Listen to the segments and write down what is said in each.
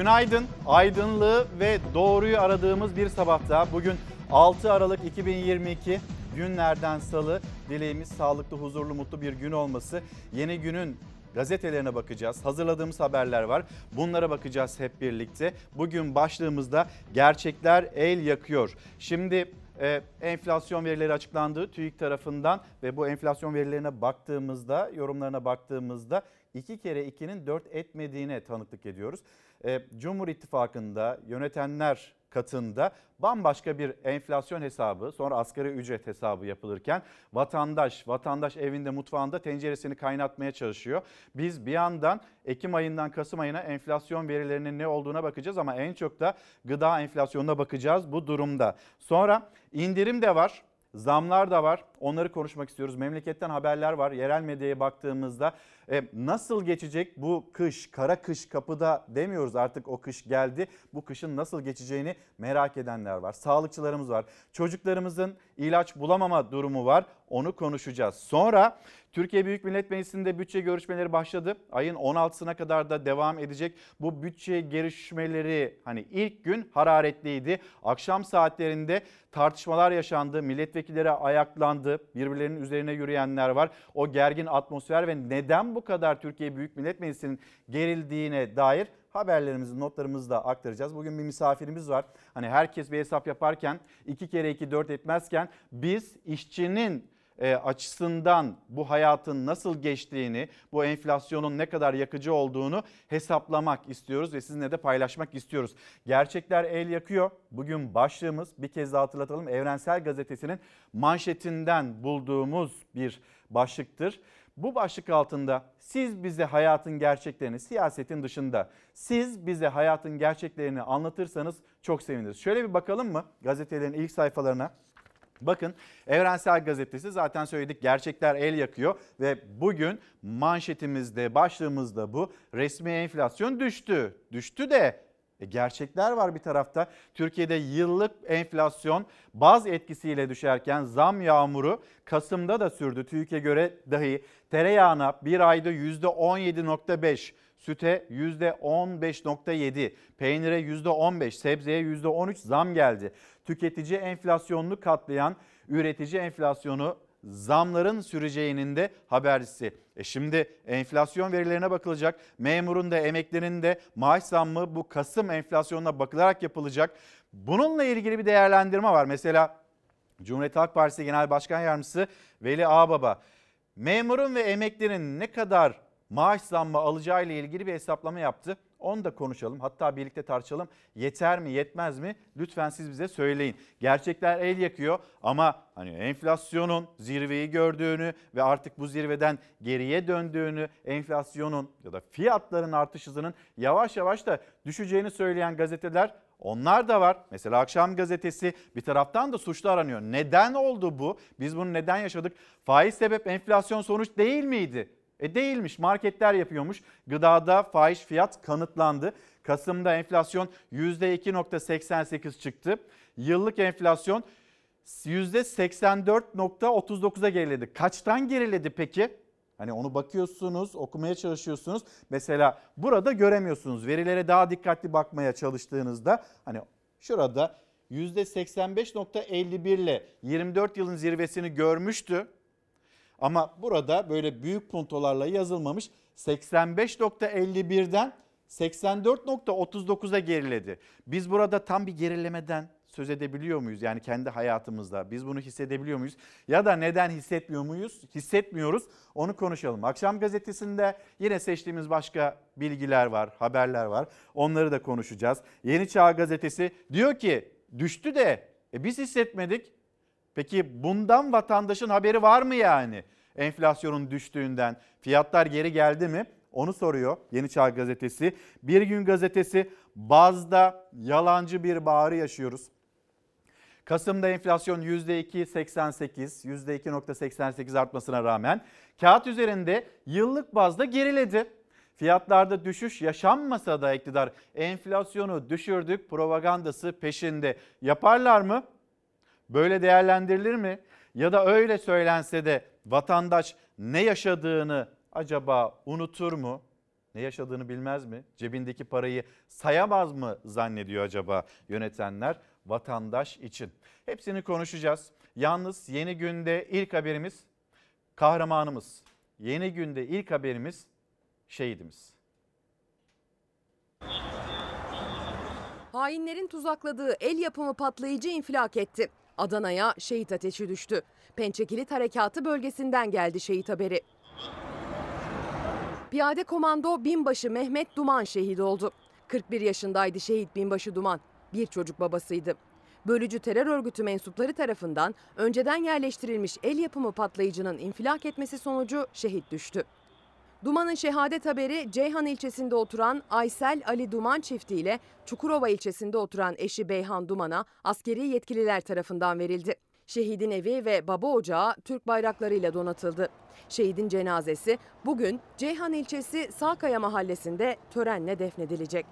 Günaydın, aydınlığı ve doğruyu aradığımız bir sabahta bugün 6 Aralık 2022 günlerden salı dileğimiz sağlıklı, huzurlu, mutlu bir gün olması. Yeni günün gazetelerine bakacağız. Hazırladığımız haberler var. Bunlara bakacağız hep birlikte. Bugün başlığımızda gerçekler el yakıyor. Şimdi e, enflasyon verileri açıklandı TÜİK tarafından ve bu enflasyon verilerine baktığımızda, yorumlarına baktığımızda iki kere ikinin dört etmediğine tanıklık ediyoruz. E, Cumhur İttifakı'nda yönetenler katında bambaşka bir enflasyon hesabı sonra asgari ücret hesabı yapılırken vatandaş vatandaş evinde mutfağında tenceresini kaynatmaya çalışıyor. Biz bir yandan Ekim ayından Kasım ayına enflasyon verilerinin ne olduğuna bakacağız ama en çok da gıda enflasyonuna bakacağız bu durumda. Sonra indirim de var. Zamlar da var. Onları konuşmak istiyoruz. Memleketten haberler var. Yerel medyaya baktığımızda e, nasıl geçecek bu kış? Kara kış kapıda demiyoruz artık o kış geldi. Bu kışın nasıl geçeceğini merak edenler var. Sağlıkçılarımız var. Çocuklarımızın ilaç bulamama durumu var. Onu konuşacağız. Sonra Türkiye Büyük Millet Meclisi'nde bütçe görüşmeleri başladı. Ayın 16'sına kadar da devam edecek. Bu bütçe görüşmeleri hani ilk gün hararetliydi. Akşam saatlerinde tartışmalar yaşandı. Milletvekilleri ayaklandı. Birbirlerinin üzerine yürüyenler var. O gergin atmosfer ve neden bu kadar Türkiye Büyük Millet Meclisi'nin gerildiğine dair haberlerimizi, notlarımızı da aktaracağız. Bugün bir misafirimiz var. Hani herkes bir hesap yaparken iki kere iki dört etmezken biz işçinin e, açısından bu hayatın nasıl geçtiğini, bu enflasyonun ne kadar yakıcı olduğunu hesaplamak istiyoruz ve sizinle de paylaşmak istiyoruz. Gerçekler el yakıyor. Bugün başlığımız bir kez daha hatırlatalım. Evrensel Gazetesi'nin manşetinden bulduğumuz bir başlıktır. Bu başlık altında siz bize hayatın gerçeklerini siyasetin dışında siz bize hayatın gerçeklerini anlatırsanız çok seviniriz. Şöyle bir bakalım mı gazetelerin ilk sayfalarına? Bakın Evrensel Gazetesi zaten söyledik gerçekler el yakıyor ve bugün manşetimizde başlığımızda bu resmi enflasyon düştü. Düştü de e gerçekler var bir tarafta. Türkiye'de yıllık enflasyon baz etkisiyle düşerken zam yağmuru Kasım'da da sürdü. TÜİK'e göre dahi tereyağına bir ayda %17.5, süte %15.7, peynire %15, sebzeye %13 zam geldi. Tüketici enflasyonunu katlayan üretici enflasyonu zamların süreceğinin de habercisi. E şimdi enflasyon verilerine bakılacak. Memurun da emeklinin de maaş zammı bu Kasım enflasyonuna bakılarak yapılacak. Bununla ilgili bir değerlendirme var. Mesela Cumhuriyet Halk Partisi Genel Başkan Yardımcısı Veli Ağbaba memurun ve emeklinin ne kadar maaş zammı alacağı ile ilgili bir hesaplama yaptı. Onu da konuşalım. Hatta birlikte tartışalım. Yeter mi, yetmez mi? Lütfen siz bize söyleyin. Gerçekler el yakıyor ama hani enflasyonun zirveyi gördüğünü ve artık bu zirveden geriye döndüğünü, enflasyonun ya da fiyatların artış hızının yavaş yavaş da düşeceğini söyleyen gazeteler onlar da var. Mesela Akşam Gazetesi bir taraftan da suçlu aranıyor. Neden oldu bu? Biz bunu neden yaşadık? Faiz sebep enflasyon sonuç değil miydi? E değilmiş marketler yapıyormuş. Gıdada fahiş fiyat kanıtlandı. Kasım'da enflasyon %2.88 çıktı. Yıllık enflasyon %84.39'a geriledi. Kaçtan geriledi peki? Hani onu bakıyorsunuz, okumaya çalışıyorsunuz. Mesela burada göremiyorsunuz. Verilere daha dikkatli bakmaya çalıştığınızda hani şurada %85.51 ile 24 yılın zirvesini görmüştü. Ama burada böyle büyük puntolarla yazılmamış 85.51'den 84.39'a geriledi. Biz burada tam bir gerilemeden söz edebiliyor muyuz? Yani kendi hayatımızda biz bunu hissedebiliyor muyuz? Ya da neden hissetmiyor muyuz? Hissetmiyoruz. Onu konuşalım. Akşam gazetesinde yine seçtiğimiz başka bilgiler var, haberler var. Onları da konuşacağız. Yeni Çağ gazetesi diyor ki düştü de e biz hissetmedik. Peki bundan vatandaşın haberi var mı yani? Enflasyonun düştüğünden fiyatlar geri geldi mi? Onu soruyor Yeni Çağ Gazetesi. Bir Gün Gazetesi bazda yalancı bir bağrı yaşıyoruz. Kasım'da enflasyon %2.88, %2.88 artmasına rağmen kağıt üzerinde yıllık bazda geriledi. Fiyatlarda düşüş yaşanmasa da iktidar enflasyonu düşürdük propagandası peşinde. Yaparlar mı? Böyle değerlendirilir mi? Ya da öyle söylense de vatandaş ne yaşadığını acaba unutur mu? ne yaşadığını bilmez mi? Cebindeki parayı sayamaz mı zannediyor acaba yönetenler vatandaş için? Hepsini konuşacağız. Yalnız yeni günde ilk haberimiz kahramanımız. Yeni günde ilk haberimiz şehidimiz. Hainlerin tuzakladığı el yapımı patlayıcı infilak etti. Adana'ya şehit ateşi düştü. Pençekilit Harekatı bölgesinden geldi şehit haberi. Piyade komando binbaşı Mehmet Duman şehit oldu. 41 yaşındaydı şehit binbaşı Duman. Bir çocuk babasıydı. Bölücü terör örgütü mensupları tarafından önceden yerleştirilmiş el yapımı patlayıcının infilak etmesi sonucu şehit düştü. Duman'ın şehadet haberi Ceyhan ilçesinde oturan Aysel Ali Duman çiftiyle Çukurova ilçesinde oturan eşi Beyhan Duman'a askeri yetkililer tarafından verildi. Şehidin evi ve baba ocağı Türk bayraklarıyla donatıldı. Şehidin cenazesi bugün Ceyhan ilçesi Sağkaya mahallesinde törenle defnedilecek.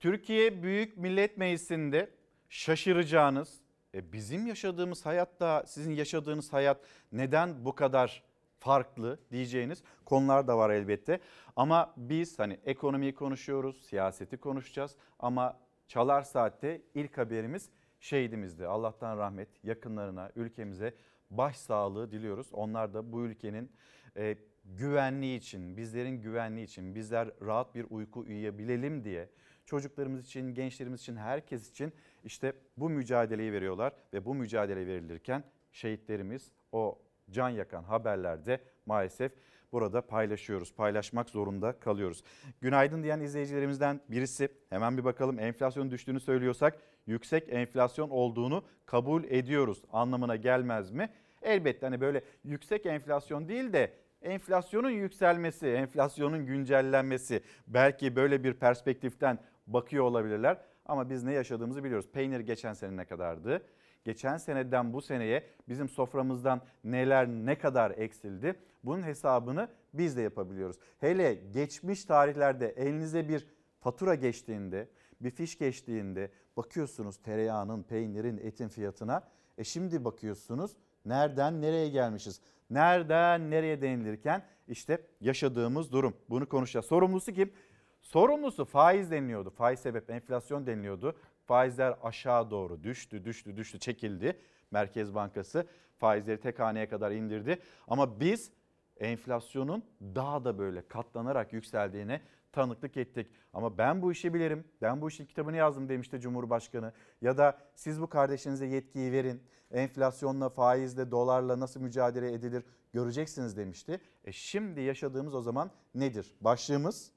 Türkiye Büyük Millet Meclisi'nde şaşıracağınız, e bizim yaşadığımız hayatta sizin yaşadığınız hayat neden bu kadar farklı diyeceğiniz konular da var elbette. Ama biz hani ekonomiyi konuşuyoruz, siyaseti konuşacağız ama Çalar Saat'te ilk haberimiz şehidimizdi. Allah'tan rahmet yakınlarına, ülkemize başsağlığı diliyoruz. Onlar da bu ülkenin e, güvenliği için, bizlerin güvenliği için, bizler rahat bir uyku uyuyabilelim diye çocuklarımız için, gençlerimiz için, herkes için işte bu mücadeleyi veriyorlar ve bu mücadele verilirken şehitlerimiz o can yakan haberlerde maalesef burada paylaşıyoruz. Paylaşmak zorunda kalıyoruz. Günaydın diyen izleyicilerimizden birisi hemen bir bakalım enflasyon düştüğünü söylüyorsak yüksek enflasyon olduğunu kabul ediyoruz anlamına gelmez mi? Elbette hani böyle yüksek enflasyon değil de enflasyonun yükselmesi, enflasyonun güncellenmesi belki böyle bir perspektiften bakıyor olabilirler. Ama biz ne yaşadığımızı biliyoruz. Peynir geçen sene ne kadardı? Geçen seneden bu seneye bizim soframızdan neler ne kadar eksildi? Bunun hesabını biz de yapabiliyoruz. Hele geçmiş tarihlerde elinize bir fatura geçtiğinde, bir fiş geçtiğinde bakıyorsunuz tereyağının, peynirin, etin fiyatına. E şimdi bakıyorsunuz nereden nereye gelmişiz? Nereden nereye denilirken işte yaşadığımız durum. Bunu konuşacağız. Sorumlusu kim? Sorumlusu faiz deniliyordu. Faiz sebep enflasyon deniliyordu. Faizler aşağı doğru düştü, düştü, düştü, çekildi. Merkez Bankası faizleri tek haneye kadar indirdi. Ama biz enflasyonun daha da böyle katlanarak yükseldiğine tanıklık ettik. Ama ben bu işi bilirim, ben bu işin kitabını yazdım demişti Cumhurbaşkanı. Ya da siz bu kardeşinize yetkiyi verin, enflasyonla, faizle, dolarla nasıl mücadele edilir göreceksiniz demişti. E şimdi yaşadığımız o zaman nedir? Başlığımız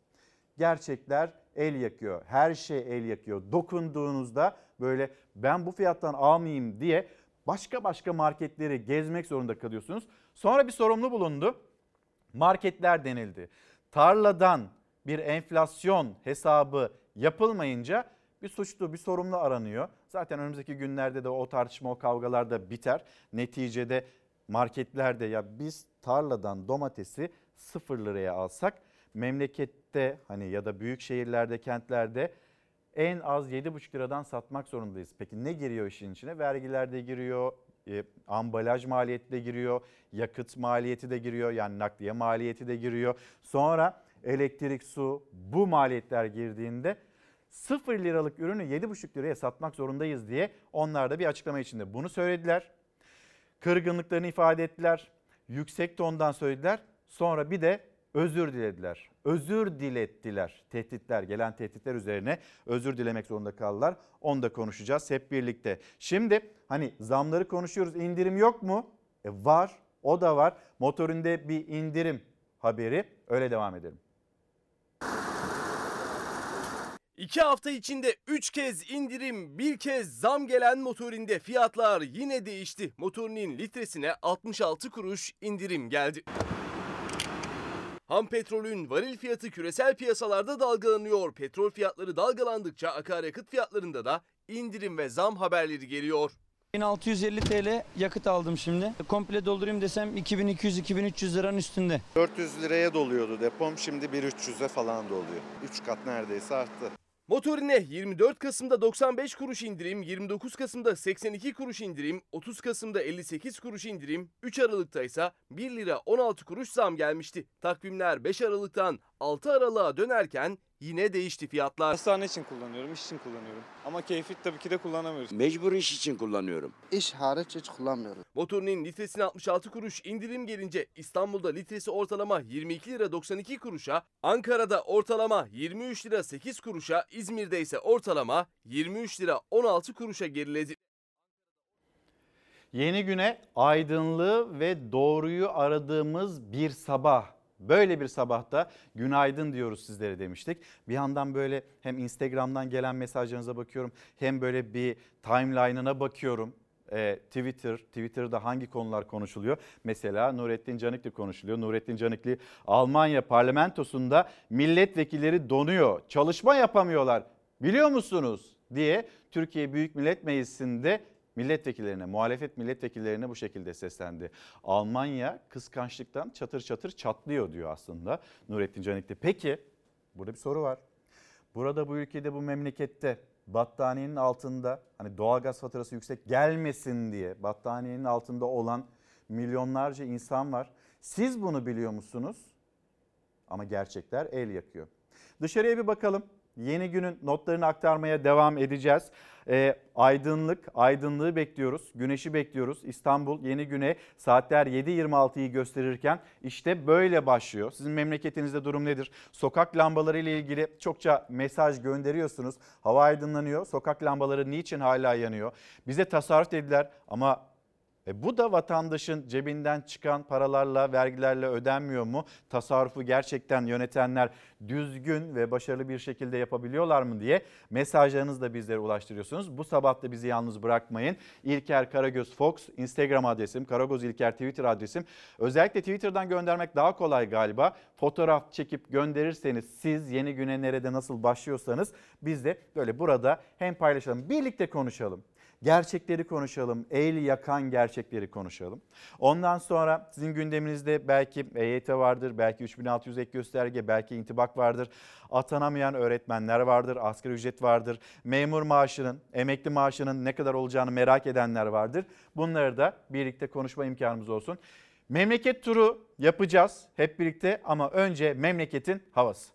gerçekler el yakıyor. Her şey el yakıyor. Dokunduğunuzda böyle ben bu fiyattan almayayım diye başka başka marketleri gezmek zorunda kalıyorsunuz. Sonra bir sorumlu bulundu. Marketler denildi. Tarladan bir enflasyon hesabı yapılmayınca bir suçlu, bir sorumlu aranıyor. Zaten önümüzdeki günlerde de o tartışma, o kavgalar da biter. Neticede marketlerde ya biz tarladan domatesi sıfır liraya alsak memlekette hani ya da büyük şehirlerde, kentlerde en az 7,5 liradan satmak zorundayız. Peki ne giriyor işin içine? Vergiler de giriyor, e, ambalaj maliyeti de giriyor, yakıt maliyeti de giriyor, yani nakliye maliyeti de giriyor. Sonra elektrik, su bu maliyetler girdiğinde 0 liralık ürünü 7,5 liraya satmak zorundayız diye onlar da bir açıklama içinde bunu söylediler. Kırgınlıklarını ifade ettiler. Yüksek tondan söylediler. Sonra bir de özür dilediler. Özür dilettiler. Tehditler, gelen tehditler üzerine özür dilemek zorunda kaldılar. Onu da konuşacağız hep birlikte. Şimdi hani zamları konuşuyoruz. İndirim yok mu? E var. O da var. Motorinde bir indirim haberi. Öyle devam edelim. İki hafta içinde 3 kez indirim, bir kez zam gelen motorinde fiyatlar yine değişti. Motorinin litresine 66 kuruş indirim geldi. Ham petrolün varil fiyatı küresel piyasalarda dalgalanıyor. Petrol fiyatları dalgalandıkça akaryakıt fiyatlarında da indirim ve zam haberleri geliyor. 1650 TL yakıt aldım şimdi. Komple doldurayım desem 2200-2300 liranın üstünde. 400 liraya doluyordu depom şimdi 1300'e falan doluyor. 3 kat neredeyse arttı. Motorine 24 Kasım'da 95 kuruş indirim, 29 Kasım'da 82 kuruş indirim, 30 Kasım'da 58 kuruş indirim, 3 Aralık'ta ise 1 lira 16 kuruş zam gelmişti. Takvimler 5 Aralık'tan 6 Aralık'a dönerken yine değişti fiyatlar. Hastane için kullanıyorum, iş için kullanıyorum. Ama keyfi tabii ki de kullanamıyoruz. Mecbur iş için kullanıyorum. İş hariç hiç kullanmıyorum. Motorinin litresine 66 kuruş indirim gelince İstanbul'da litresi ortalama 22 lira 92 kuruşa, Ankara'da ortalama 23 lira 8 kuruşa, İzmir'de ise ortalama 23 lira 16 kuruşa geriledi. Yeni güne aydınlığı ve doğruyu aradığımız bir sabah. Böyle bir sabahta günaydın diyoruz sizlere demiştik. Bir yandan böyle hem Instagram'dan gelen mesajlarınıza bakıyorum hem böyle bir timeline'ına bakıyorum. Ee, Twitter, Twitter'da hangi konular konuşuluyor? Mesela Nurettin Canikli konuşuluyor. Nurettin Canikli Almanya parlamentosunda milletvekilleri donuyor, çalışma yapamıyorlar. Biliyor musunuz? diye Türkiye Büyük Millet Meclisi'nde milletvekillerine, muhalefet milletvekillerine bu şekilde seslendi. Almanya kıskançlıktan çatır çatır çatlıyor diyor aslında Nurettin Canikli. Peki burada bir soru var. Burada bu ülkede bu memlekette battaniyenin altında hani doğalgaz faturası yüksek gelmesin diye battaniyenin altında olan milyonlarca insan var. Siz bunu biliyor musunuz? Ama gerçekler el yakıyor. Dışarıya bir bakalım. Yeni günün notlarını aktarmaya devam edeceğiz. Ee, aydınlık, aydınlığı bekliyoruz. Güneşi bekliyoruz. İstanbul yeni güne saatler 7.26'yı gösterirken işte böyle başlıyor. Sizin memleketinizde durum nedir? Sokak lambaları ile ilgili çokça mesaj gönderiyorsunuz. Hava aydınlanıyor. Sokak lambaları niçin hala yanıyor? Bize tasarruf dediler ama e bu da vatandaşın cebinden çıkan paralarla, vergilerle ödenmiyor mu? Tasarrufu gerçekten yönetenler düzgün ve başarılı bir şekilde yapabiliyorlar mı diye mesajlarınızı da bizlere ulaştırıyorsunuz. Bu sabah da bizi yalnız bırakmayın. İlker Karagöz Fox Instagram adresim, Karagöz İlker Twitter adresim. Özellikle Twitter'dan göndermek daha kolay galiba. Fotoğraf çekip gönderirseniz siz yeni güne nerede nasıl başlıyorsanız biz de böyle burada hem paylaşalım, birlikte konuşalım gerçekleri konuşalım. El yakan gerçekleri konuşalım. Ondan sonra sizin gündeminizde belki EYT vardır, belki 3600 ek gösterge, belki intibak vardır. Atanamayan öğretmenler vardır, asgari ücret vardır. Memur maaşının, emekli maaşının ne kadar olacağını merak edenler vardır. Bunları da birlikte konuşma imkanımız olsun. Memleket turu yapacağız hep birlikte ama önce memleketin havası.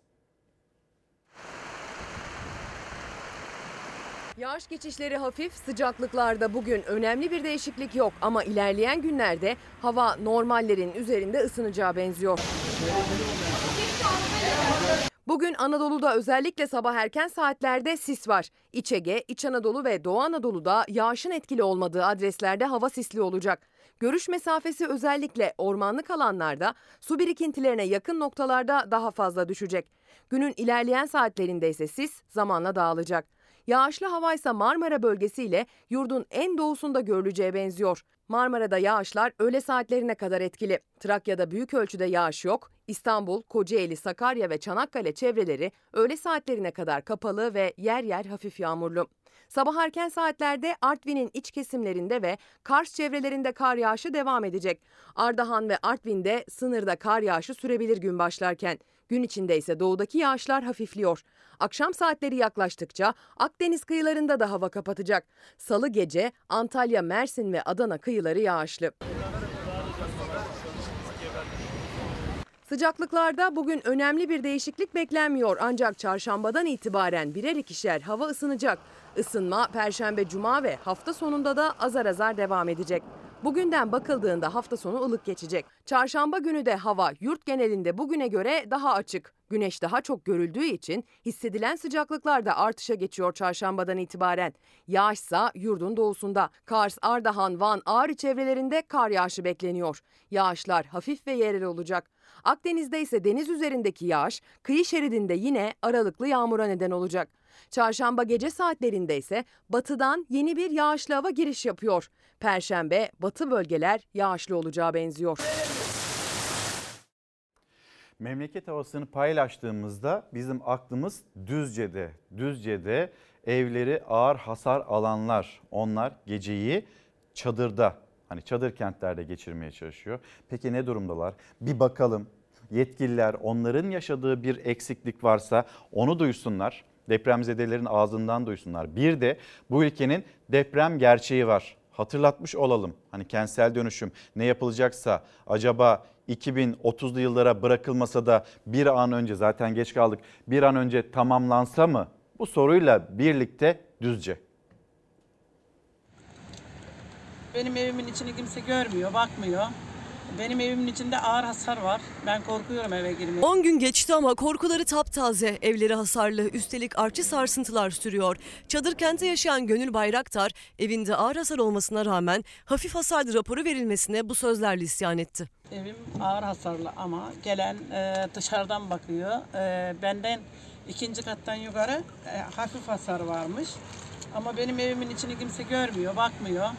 Yağış geçişleri hafif, sıcaklıklarda bugün önemli bir değişiklik yok ama ilerleyen günlerde hava normallerin üzerinde ısınacağı benziyor. Bugün Anadolu'da özellikle sabah erken saatlerde sis var. İç Ege, İç Anadolu ve Doğu Anadolu'da yağışın etkili olmadığı adreslerde hava sisli olacak. Görüş mesafesi özellikle ormanlık alanlarda su birikintilerine yakın noktalarda daha fazla düşecek. Günün ilerleyen saatlerinde ise sis zamanla dağılacak. Yağışlı hava ise Marmara bölgesiyle yurdun en doğusunda görüleceğe benziyor. Marmara'da yağışlar öğle saatlerine kadar etkili. Trakya'da büyük ölçüde yağış yok. İstanbul, Kocaeli, Sakarya ve Çanakkale çevreleri öğle saatlerine kadar kapalı ve yer yer hafif yağmurlu. Sabah erken saatlerde Artvin'in iç kesimlerinde ve Kars çevrelerinde kar yağışı devam edecek. Ardahan ve Artvin'de sınırda kar yağışı sürebilir gün başlarken. Gün içinde ise doğudaki yağışlar hafifliyor. Akşam saatleri yaklaştıkça Akdeniz kıyılarında da hava kapatacak. Salı gece Antalya, Mersin ve Adana kıyıları yağışlı. Sıcaklıklarda bugün önemli bir değişiklik beklenmiyor ancak çarşambadan itibaren birer ikişer hava ısınacak. Isınma perşembe, cuma ve hafta sonunda da azar azar devam edecek. Bugünden bakıldığında hafta sonu ılık geçecek. Çarşamba günü de hava yurt genelinde bugüne göre daha açık. Güneş daha çok görüldüğü için hissedilen sıcaklıklar da artışa geçiyor çarşambadan itibaren. Yağışsa yurdun doğusunda. Kars, Ardahan, Van, Ağrı çevrelerinde kar yağışı bekleniyor. Yağışlar hafif ve yerel olacak. Akdeniz'de ise deniz üzerindeki yağış kıyı şeridinde yine aralıklı yağmura neden olacak. Çarşamba gece saatlerinde ise batıdan yeni bir yağışlı hava giriş yapıyor. Perşembe batı bölgeler yağışlı olacağı benziyor. Memleket havasını paylaştığımızda bizim aklımız Düzce'de. Düzce'de evleri ağır hasar alanlar. Onlar geceyi çadırda hani çadır kentlerde geçirmeye çalışıyor. Peki ne durumdalar? Bir bakalım. Yetkililer onların yaşadığı bir eksiklik varsa onu duysunlar. Depremzedelerin ağzından duysunlar. Bir de bu ülkenin deprem gerçeği var. hatırlatmış olalım. Hani kentsel dönüşüm ne yapılacaksa acaba 2030'lu yıllara bırakılmasa da bir an önce zaten geç kaldık bir an önce tamamlansa mı? Bu soruyla birlikte Düzce. Benim evimin içini kimse görmüyor, bakmıyor. Benim evimin içinde ağır hasar var. Ben korkuyorum eve girmeye. 10 gün geçti ama korkuları taptaze. Evleri hasarlı, üstelik artçı sarsıntılar sürüyor. Çadır kente yaşayan Gönül Bayraktar evinde ağır hasar olmasına rağmen hafif hasarlı raporu verilmesine bu sözlerle isyan etti. Evim ağır hasarlı ama gelen e, dışarıdan bakıyor. E, benden ikinci kattan yukarı e, hafif hasar varmış. Ama benim evimin içini kimse görmüyor, bakmıyor.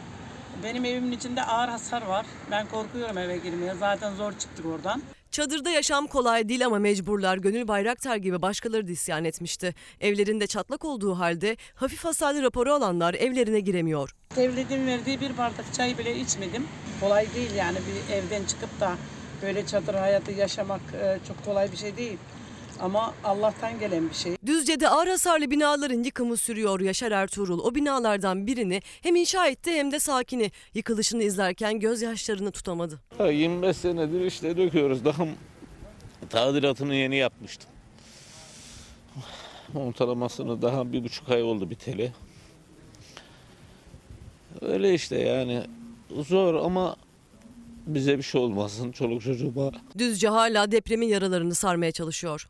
Benim evimin içinde ağır hasar var. Ben korkuyorum eve girmeye. Zaten zor çıktık oradan. Çadırda yaşam kolay değil ama mecburlar Gönül Bayraktar gibi başkaları da isyan etmişti. Evlerinde çatlak olduğu halde hafif hasarlı raporu alanlar evlerine giremiyor. Devletin verdiği bir bardak çay bile içmedim. Kolay değil yani bir evden çıkıp da böyle çadır hayatı yaşamak e, çok kolay bir şey değil. Ama Allah'tan gelen bir şey. Düzce'de ağır hasarlı binaların yıkımı sürüyor Yaşar Ertuğrul. O binalardan birini hem inşa etti hem de sakini. Yıkılışını izlerken gözyaşlarını tutamadı. 25 senedir işte döküyoruz. Daha tadilatını yeni yapmıştım. Ortalamasını daha bir buçuk ay oldu biteli. Öyle işte yani zor ama bize bir şey olmasın çoluk çocuğuma. Düzce hala depremin yaralarını sarmaya çalışıyor.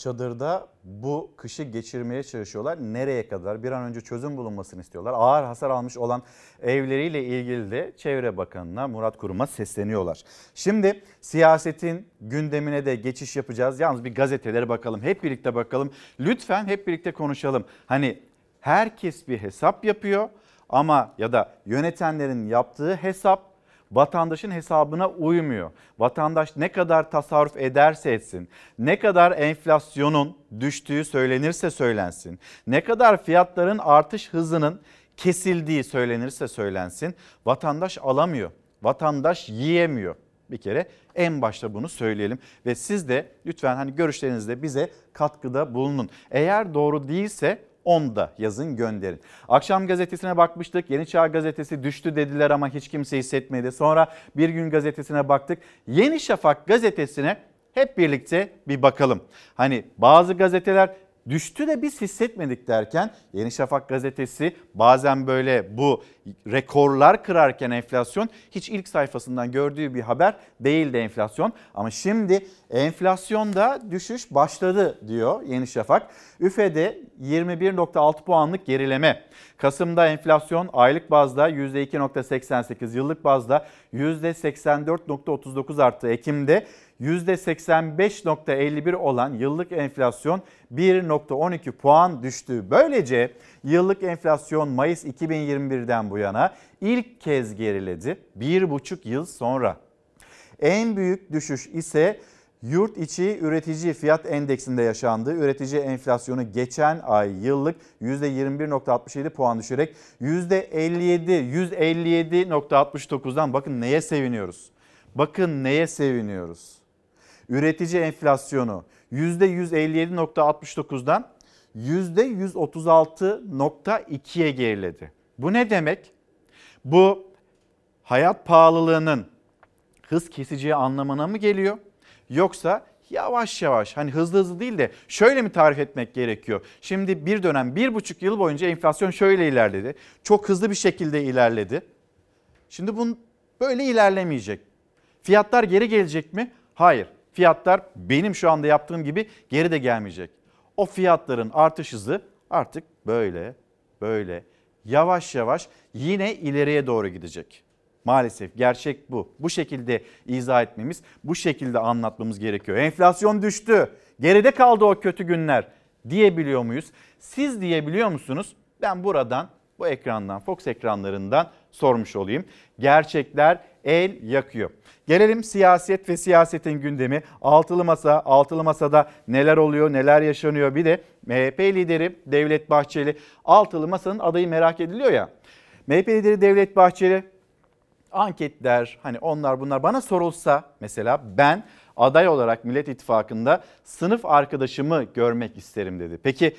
Çadırda bu kışı geçirmeye çalışıyorlar. Nereye kadar? Bir an önce çözüm bulunmasını istiyorlar. Ağır hasar almış olan evleriyle ilgili de Çevre Bakanı'na Murat Kurum'a sesleniyorlar. Şimdi siyasetin gündemine de geçiş yapacağız. Yalnız bir gazetelere bakalım. Hep birlikte bakalım. Lütfen hep birlikte konuşalım. Hani herkes bir hesap yapıyor ama ya da yönetenlerin yaptığı hesap vatandaşın hesabına uymuyor. Vatandaş ne kadar tasarruf ederse etsin, ne kadar enflasyonun düştüğü söylenirse söylensin, ne kadar fiyatların artış hızının kesildiği söylenirse söylensin, vatandaş alamıyor. Vatandaş yiyemiyor. Bir kere en başta bunu söyleyelim ve siz de lütfen hani görüşlerinizde bize katkıda bulunun. Eğer doğru değilse onu da yazın gönderin. Akşam gazetesine bakmıştık. Yeni Çağ gazetesi düştü dediler ama hiç kimse hissetmedi. Sonra Bir Gün gazetesine baktık. Yeni Şafak gazetesine hep birlikte bir bakalım. Hani bazı gazeteler düştü de biz hissetmedik derken Yeni Şafak gazetesi bazen böyle bu rekorlar kırarken enflasyon hiç ilk sayfasından gördüğü bir haber değildi enflasyon. Ama şimdi enflasyonda düşüş başladı diyor Yeni Şafak. Üfe'de 21.6 puanlık gerileme. Kasım'da enflasyon aylık bazda %2.88, yıllık bazda %84.39 arttı. Ekim'de %85.51 olan yıllık enflasyon 1.12 puan düştü. Böylece yıllık enflasyon Mayıs 2021'den bu yana ilk kez geriledi. Bir buçuk yıl sonra. En büyük düşüş ise yurt içi üretici fiyat endeksinde yaşandı. Üretici enflasyonu geçen ay yıllık %21.67 puan düşerek %57, 157.69'dan bakın neye seviniyoruz. Bakın neye seviniyoruz. Üretici enflasyonu %157.69'dan %136.2'ye geriledi. Bu ne demek? Bu hayat pahalılığının hız keseceği anlamına mı geliyor? Yoksa yavaş yavaş hani hızlı hızlı değil de şöyle mi tarif etmek gerekiyor? Şimdi bir dönem bir buçuk yıl boyunca enflasyon şöyle ilerledi. Çok hızlı bir şekilde ilerledi. Şimdi bu böyle ilerlemeyecek. Fiyatlar geri gelecek mi? Hayır. Fiyatlar benim şu anda yaptığım gibi geri de gelmeyecek. O fiyatların artış hızı artık böyle böyle yavaş yavaş yine ileriye doğru gidecek. Maalesef gerçek bu. Bu şekilde izah etmemiz, bu şekilde anlatmamız gerekiyor. Enflasyon düştü. Geride kaldı o kötü günler diyebiliyor muyuz? Siz diyebiliyor musunuz? Ben buradan bu ekrandan, Fox ekranlarından sormuş olayım. Gerçekler el yakıyor. Gelelim siyaset ve siyasetin gündemi. Altılı Masa, Altılı Masa'da neler oluyor, neler yaşanıyor? Bir de MHP lideri Devlet Bahçeli, Altılı Masa'nın adayı merak ediliyor ya. MHP lideri Devlet Bahçeli anketler hani onlar bunlar bana sorulsa mesela ben aday olarak Millet İttifakı'nda sınıf arkadaşımı görmek isterim dedi. Peki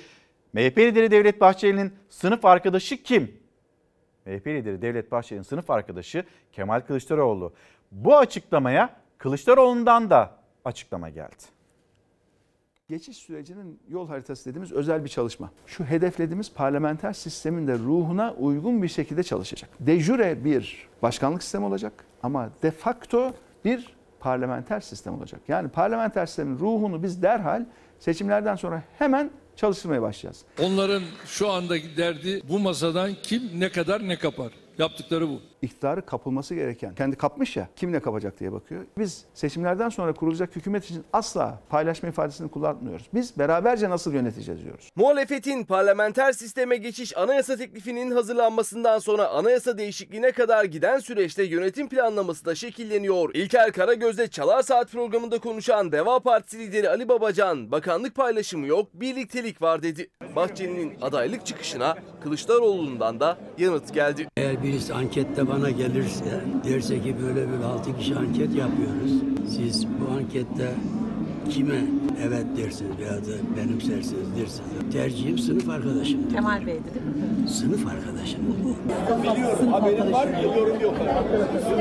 MHP lideri Devlet Bahçeli'nin sınıf arkadaşı kim? MHP lideri Devlet Bahçeli'nin sınıf arkadaşı Kemal Kılıçdaroğlu. Bu açıklamaya Kılıçdaroğlu'ndan da açıklama geldi. Geçiş sürecinin yol haritası dediğimiz özel bir çalışma. Şu hedeflediğimiz parlamenter sistemin de ruhuna uygun bir şekilde çalışacak. De jure bir başkanlık sistemi olacak ama de facto bir parlamenter sistem olacak. Yani parlamenter sistemin ruhunu biz derhal seçimlerden sonra hemen çalıştırmaya başlayacağız. Onların şu andaki derdi bu masadan kim ne kadar ne kapar. Yaptıkları bu. İktidarı kapılması gereken, kendi kapmış ya kim ne kapacak diye bakıyor. Biz seçimlerden sonra kurulacak hükümet için asla paylaşma ifadesini kullanmıyoruz. Biz beraberce nasıl yöneteceğiz diyoruz. Muhalefetin parlamenter sisteme geçiş anayasa teklifinin hazırlanmasından sonra anayasa değişikliğine kadar giden süreçte yönetim planlaması da şekilleniyor. İlker Karagöz'de Çalar Saat programında konuşan Deva Partisi lideri Ali Babacan, bakanlık paylaşımı yok, birliktelik var dedi. Bahçeli'nin adaylık çıkışına Kılıçdaroğlu'ndan da yanıt geldi. Eğer birisi ankette bana gelirse derse ki böyle böyle altı kişi anket yapıyoruz. Siz bu ankette kime evet dersiniz veya da benimsersiniz dersiniz. Tercihim sınıf arkadaşım. Kemal Bey'di değil mi? Sınıf arkadaşım. Biliyorum, haberim var mı? Yorum yok.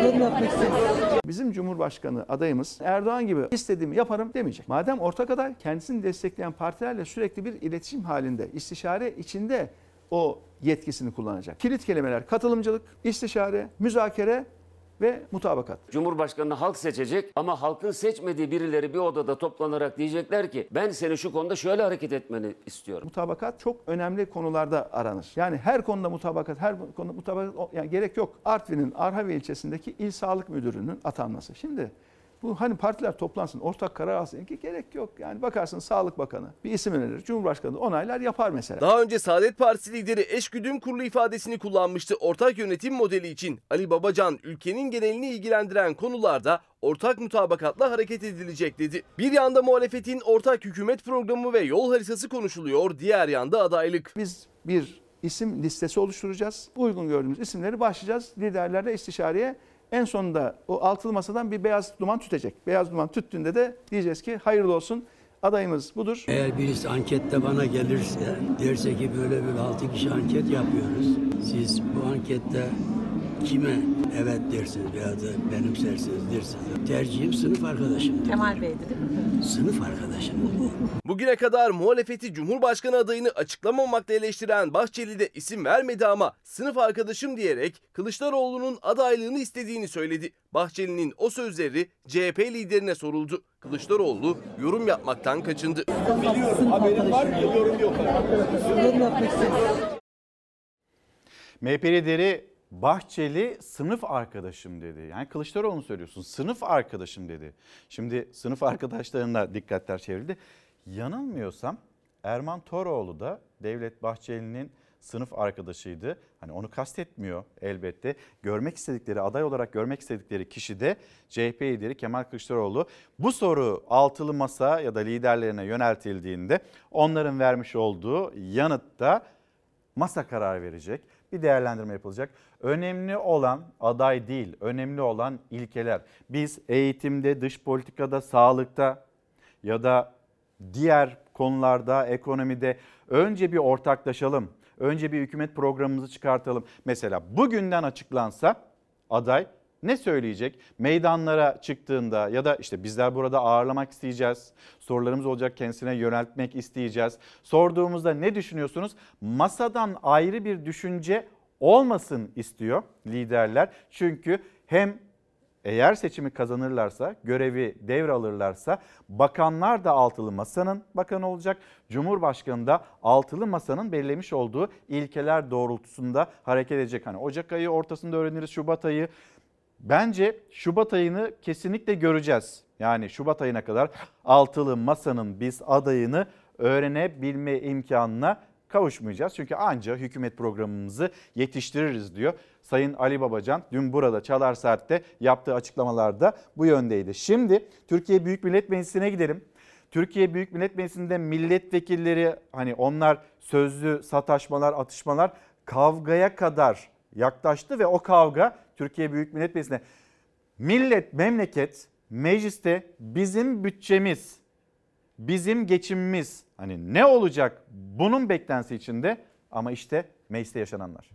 Yorum yapmak. Bizim Cumhurbaşkanı adayımız Erdoğan gibi istediğimi yaparım demeyecek. Madem ortak aday kendisini destekleyen partilerle sürekli bir iletişim halinde, istişare içinde o yetkisini kullanacak. Kilit kelimeler katılımcılık, istişare, müzakere ve mutabakat. Cumhurbaşkanını halk seçecek ama halkın seçmediği birileri bir odada toplanarak diyecekler ki ben seni şu konuda şöyle hareket etmeni istiyorum. Mutabakat çok önemli konularda aranır. Yani her konuda mutabakat, her konuda mutabakat yani gerek yok. Artvin'in Arhavi ilçesindeki il sağlık müdürünün atanması. Şimdi bu hani partiler toplansın, ortak karar alsın ki gerek yok. Yani bakarsın Sağlık Bakanı bir isim önerir, Cumhurbaşkanı onaylar yapar mesela. Daha önce Saadet Partisi lideri eşgüdüm kurulu ifadesini kullanmıştı ortak yönetim modeli için. Ali Babacan ülkenin genelini ilgilendiren konularda ortak mutabakatla hareket edilecek dedi. Bir yanda muhalefetin ortak hükümet programı ve yol haritası konuşuluyor, diğer yanda adaylık. Biz bir isim listesi oluşturacağız. Uygun gördüğümüz isimleri başlayacağız liderlerle istişareye. En sonunda o altılı masadan bir beyaz duman tütecek. Beyaz duman tüttüğünde de diyeceğiz ki hayırlı olsun adayımız budur. Eğer birisi ankette bana gelirse derse ki böyle böyle altı kişi anket yapıyoruz. Siz bu ankette kime evet dersiniz veya da benimsersiniz dersiniz. Tercihim sınıf arkadaşım. Kemal Bey'di değil mi? Sınıf arkadaşım. Bugüne kadar muhalefeti Cumhurbaşkanı adayını açıklamamakla eleştiren Bahçeli de isim vermedi ama sınıf arkadaşım diyerek Kılıçdaroğlu'nun adaylığını istediğini söyledi. Bahçeli'nin o sözleri CHP liderine soruldu. Kılıçdaroğlu yorum yapmaktan kaçındı. Biliyorum, haberim var mı? Yorum yok. Yorum yapmak. MHP lideri Bahçeli sınıf arkadaşım dedi. Yani Kılıçdaroğlu'nu söylüyorsun. Sınıf arkadaşım dedi. Şimdi sınıf arkadaşlarına dikkatler çevrildi. Yanılmıyorsam Erman Toroğlu da Devlet Bahçeli'nin sınıf arkadaşıydı. Hani onu kastetmiyor elbette. Görmek istedikleri, aday olarak görmek istedikleri kişi de CHP lideri Kemal Kılıçdaroğlu. Bu soru altılı masa ya da liderlerine yöneltildiğinde onların vermiş olduğu yanıtta masa karar verecek. Bir değerlendirme yapılacak. Önemli olan aday değil, önemli olan ilkeler. Biz eğitimde, dış politikada, sağlıkta ya da diğer konularda, ekonomide önce bir ortaklaşalım. Önce bir hükümet programımızı çıkartalım. Mesela bugünden açıklansa aday ne söyleyecek? Meydanlara çıktığında ya da işte bizler burada ağırlamak isteyeceğiz. Sorularımız olacak kendisine yöneltmek isteyeceğiz. Sorduğumuzda ne düşünüyorsunuz? Masadan ayrı bir düşünce olmasın istiyor liderler. Çünkü hem eğer seçimi kazanırlarsa, görevi devralırlarsa bakanlar da altılı masanın bakanı olacak. Cumhurbaşkanı da altılı masanın belirlemiş olduğu ilkeler doğrultusunda hareket edecek. Hani Ocak ayı ortasında öğreniriz, Şubat ayı. Bence Şubat ayını kesinlikle göreceğiz. Yani Şubat ayına kadar altılı masanın biz adayını öğrenebilme imkanına kavuşmayacağız. Çünkü anca hükümet programımızı yetiştiririz diyor. Sayın Ali Babacan dün burada Çalar Saat'te yaptığı açıklamalarda bu yöndeydi. Şimdi Türkiye Büyük Millet Meclisi'ne gidelim. Türkiye Büyük Millet Meclisi'nde milletvekilleri hani onlar sözlü sataşmalar, atışmalar kavgaya kadar yaklaştı ve o kavga Türkiye Büyük Millet Meclisi'ne millet, memleket, mecliste bizim bütçemiz Bizim geçimimiz hani ne olacak bunun beklentisi içinde ama işte mecliste yaşananlar.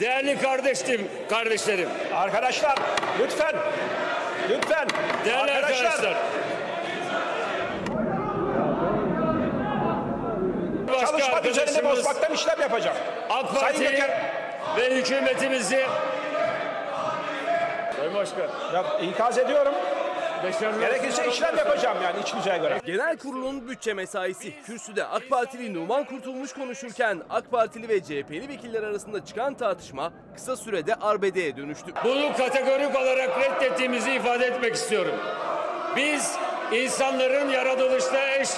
Değerli kardeşim, kardeşlerim. Arkadaşlar lütfen, lütfen. Değerli arkadaşlar. arkadaşlar. Çalışma düzenini bozmaktan işlem yapacağım. AK Parti ve hükümetimizi Sayın Başkan. Ya ikaz ediyorum. Gerekirse işlem yapacağım yani iç düzeye göre. Genel kurulun bütçe mesaisi. Kürsüde AK Partili Numan Kurtulmuş konuşurken AK Partili ve CHP'li vekiller arasında çıkan tartışma kısa sürede arbedeye dönüştü. Bunu kategorik olarak reddettiğimizi ifade etmek istiyorum. Biz insanların yaratılışta eş,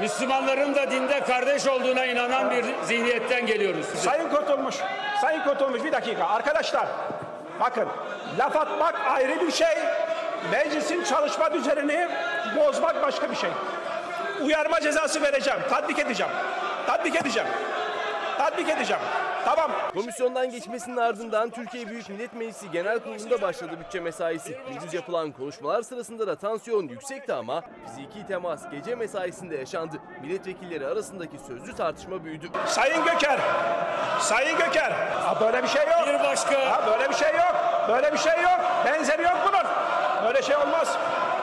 Müslümanların da dinde kardeş olduğuna inanan bir zihniyetten geliyoruz. Sayın Kurtulmuş, Sayın Kurtulmuş bir dakika. Arkadaşlar bakın laf atmak ayrı bir şey. Meclisin çalışma düzenini bozmak başka bir şey. Uyarma cezası vereceğim. Tatbik edeceğim. Tatbik edeceğim. Tatbik edeceğim. Tamam. Komisyondan geçmesinin ardından Türkiye Büyük Millet Meclisi Genel Kurulu'nda başladı bütçe mesaisi. Gündüz yapılan konuşmalar sırasında da tansiyon yüksekti ama fiziki temas gece mesaisinde yaşandı. Milletvekilleri arasındaki sözlü tartışma büyüdü. Sayın Göker, Sayın Göker, ha, böyle bir şey yok. Bir başka. Ha, böyle bir şey yok. Böyle bir şey yok. Benzeri yok bunun. Böyle şey olmaz.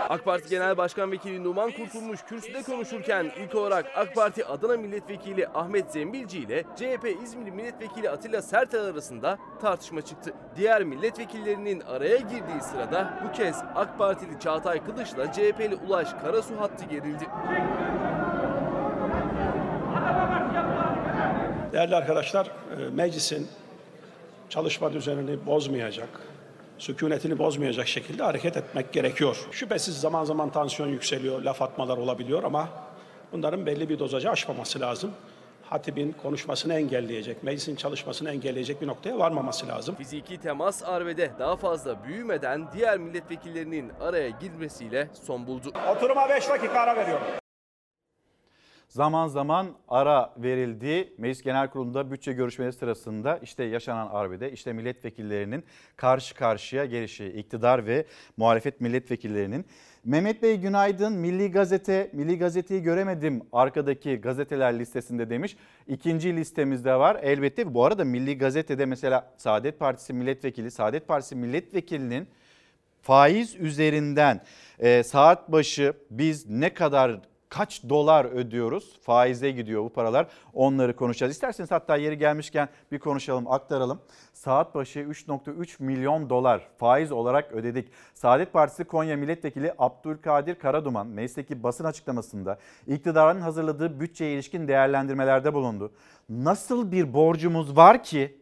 AK Parti Genel Başkan Vekili Numan Kurtulmuş kürsüde konuşurken ilk olarak AK Parti Adana Milletvekili Ahmet Zembilci ile CHP İzmir Milletvekili Atilla Sertel arasında tartışma çıktı. Diğer milletvekillerinin araya girdiği sırada bu kez AK Partili Çağatay Kılıç'la CHP'li Ulaş Karasu hattı gerildi. Değerli arkadaşlar, e, meclisin çalışma düzenini bozmayacak, sükunetini bozmayacak şekilde hareket etmek gerekiyor. Şüphesiz zaman zaman tansiyon yükseliyor, laf atmalar olabiliyor ama bunların belli bir dozacı aşmaması lazım. Hatibin konuşmasını engelleyecek, meclisin çalışmasını engelleyecek bir noktaya varmaması lazım. Fiziki temas arbede daha fazla büyümeden diğer milletvekillerinin araya girmesiyle son buldu. Oturuma 5 dakika ara veriyorum. Zaman zaman ara verildi. Meclis Genel Kurulu'nda bütçe görüşmeleri sırasında işte yaşanan arbede işte milletvekillerinin karşı karşıya gelişi iktidar ve muhalefet milletvekillerinin. Mehmet Bey günaydın Milli Gazete, Milli Gazete'yi göremedim arkadaki gazeteler listesinde demiş. İkinci listemizde var elbette. Bu arada Milli Gazete'de mesela Saadet Partisi milletvekili, Saadet Partisi milletvekilinin faiz üzerinden e, saat başı biz ne kadar kaç dolar ödüyoruz? Faize gidiyor bu paralar. Onları konuşacağız. İsterseniz hatta yeri gelmişken bir konuşalım, aktaralım. Saat başı 3.3 milyon dolar faiz olarak ödedik. Saadet Partisi Konya Milletvekili Abdülkadir Karaduman meclisteki basın açıklamasında iktidarın hazırladığı bütçeye ilişkin değerlendirmelerde bulundu. Nasıl bir borcumuz var ki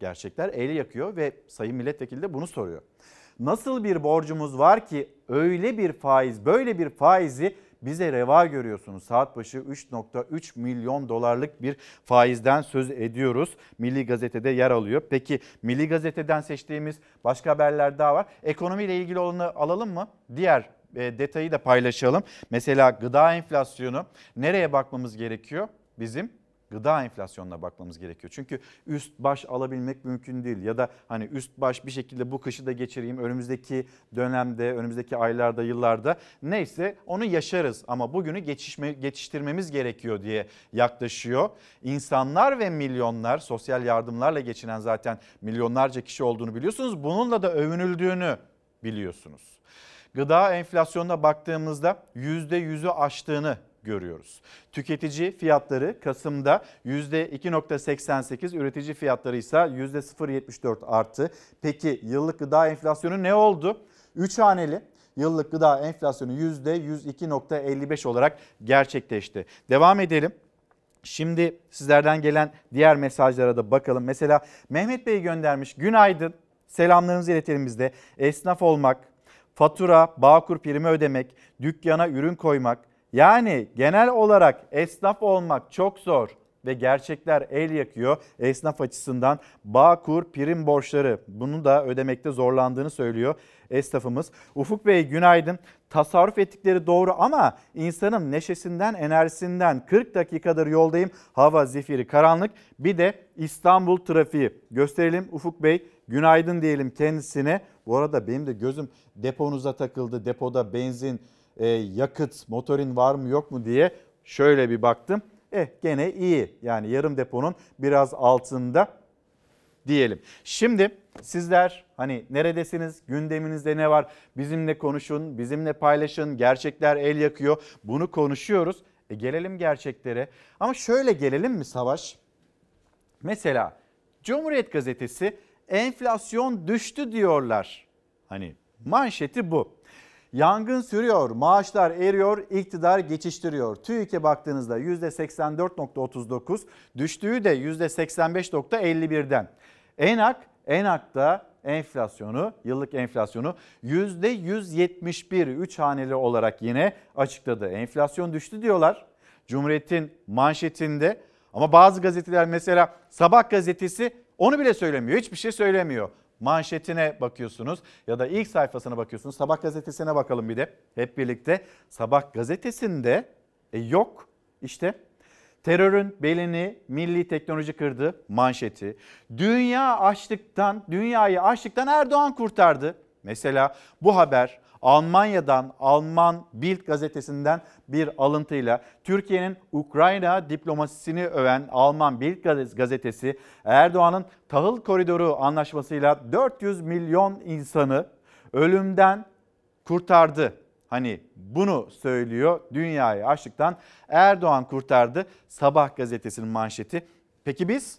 gerçekler eli yakıyor ve sayın milletvekili de bunu soruyor. Nasıl bir borcumuz var ki öyle bir faiz, böyle bir faizi bize reva görüyorsunuz. Saat başı 3.3 milyon dolarlık bir faizden söz ediyoruz. Milli Gazete'de yer alıyor. Peki Milli Gazete'den seçtiğimiz başka haberler daha var. Ekonomiyle ilgili olanı alalım mı? Diğer e, detayı da paylaşalım. Mesela gıda enflasyonu nereye bakmamız gerekiyor? Bizim gıda enflasyonuna bakmamız gerekiyor. Çünkü üst baş alabilmek mümkün değil ya da hani üst baş bir şekilde bu kışı da geçireyim önümüzdeki dönemde, önümüzdeki aylarda, yıllarda neyse onu yaşarız ama bugünü geçişme, geçiştirmemiz gerekiyor diye yaklaşıyor. İnsanlar ve milyonlar sosyal yardımlarla geçinen zaten milyonlarca kişi olduğunu biliyorsunuz. Bununla da övünüldüğünü biliyorsunuz. Gıda enflasyonuna baktığımızda %100'ü aştığını görüyoruz. Tüketici fiyatları Kasım'da %2.88, üretici fiyatları ise %0.74 arttı. Peki yıllık gıda enflasyonu ne oldu? 3 haneli yıllık gıda enflasyonu %102.55 olarak gerçekleşti. Devam edelim. Şimdi sizlerden gelen diğer mesajlara da bakalım. Mesela Mehmet Bey göndermiş. Günaydın. Selamlarımızı iletelim bizde. Esnaf olmak, fatura, bağkur primi ödemek, dükkana ürün koymak, yani genel olarak esnaf olmak çok zor ve gerçekler el yakıyor. Esnaf açısından Bağkur prim borçları bunu da ödemekte zorlandığını söylüyor esnafımız. Ufuk Bey günaydın. Tasarruf ettikleri doğru ama insanın neşesinden, enerjisinden 40 dakikadır yoldayım. Hava zifiri karanlık. Bir de İstanbul trafiği. Gösterelim Ufuk Bey. Günaydın diyelim kendisine. Bu arada benim de gözüm deponuza takıldı. Depoda benzin e, yakıt, motorin var mı yok mu diye şöyle bir baktım. Eh gene iyi. Yani yarım deponun biraz altında diyelim. Şimdi sizler hani neredesiniz, gündeminizde ne var? Bizimle konuşun, bizimle paylaşın. Gerçekler el yakıyor. Bunu konuşuyoruz. E gelelim gerçeklere. Ama şöyle gelelim mi Savaş? Mesela Cumhuriyet Gazetesi enflasyon düştü diyorlar. Hani manşeti bu. Yangın sürüyor, maaşlar eriyor, iktidar geçiştiriyor. TÜİK'e baktığınızda %84.39, düştüğü de %85.51'den. ENAK, ENAK'ta enflasyonu, yıllık enflasyonu %171 3 haneli olarak yine açıkladı. Enflasyon düştü diyorlar. Cumhuriyet'in manşetinde ama bazı gazeteler mesela Sabah gazetesi onu bile söylemiyor. Hiçbir şey söylemiyor. Manşetine bakıyorsunuz ya da ilk sayfasına bakıyorsunuz. Sabah gazetesine bakalım bir de hep birlikte. Sabah gazetesinde e, yok işte terörün belini milli teknoloji kırdı manşeti. Dünya açlıktan, dünyayı açlıktan Erdoğan kurtardı. Mesela bu haber Almanya'dan Alman Bild gazetesinden bir alıntıyla Türkiye'nin Ukrayna diplomasisini öven Alman Bild gazetesi Erdoğan'ın tahıl koridoru anlaşmasıyla 400 milyon insanı ölümden kurtardı. Hani bunu söylüyor dünyayı açlıktan Erdoğan kurtardı Sabah gazetesinin manşeti. Peki biz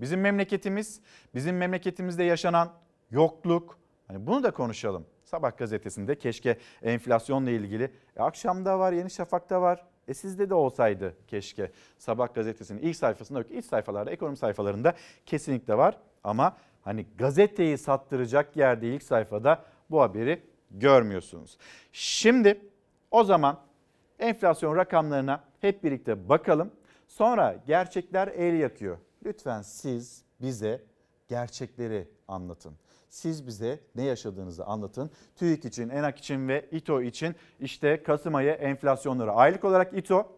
bizim memleketimiz bizim memleketimizde yaşanan yokluk hani bunu da konuşalım. Sabah gazetesinde keşke enflasyonla ilgili. E, akşamda var, Yeni Şafak'ta var. E sizde de olsaydı keşke. Sabah gazetesinin ilk sayfasında yok. İlk sayfalarda, ekonomi sayfalarında kesinlikle var. Ama hani gazeteyi sattıracak yerde ilk sayfada bu haberi görmüyorsunuz. Şimdi o zaman enflasyon rakamlarına hep birlikte bakalım. Sonra gerçekler el yakıyor. Lütfen siz bize gerçekleri anlatın. Siz bize ne yaşadığınızı anlatın. TÜİK için, ENAK için ve İTO için işte Kasım ayı enflasyonları. Aylık olarak İTO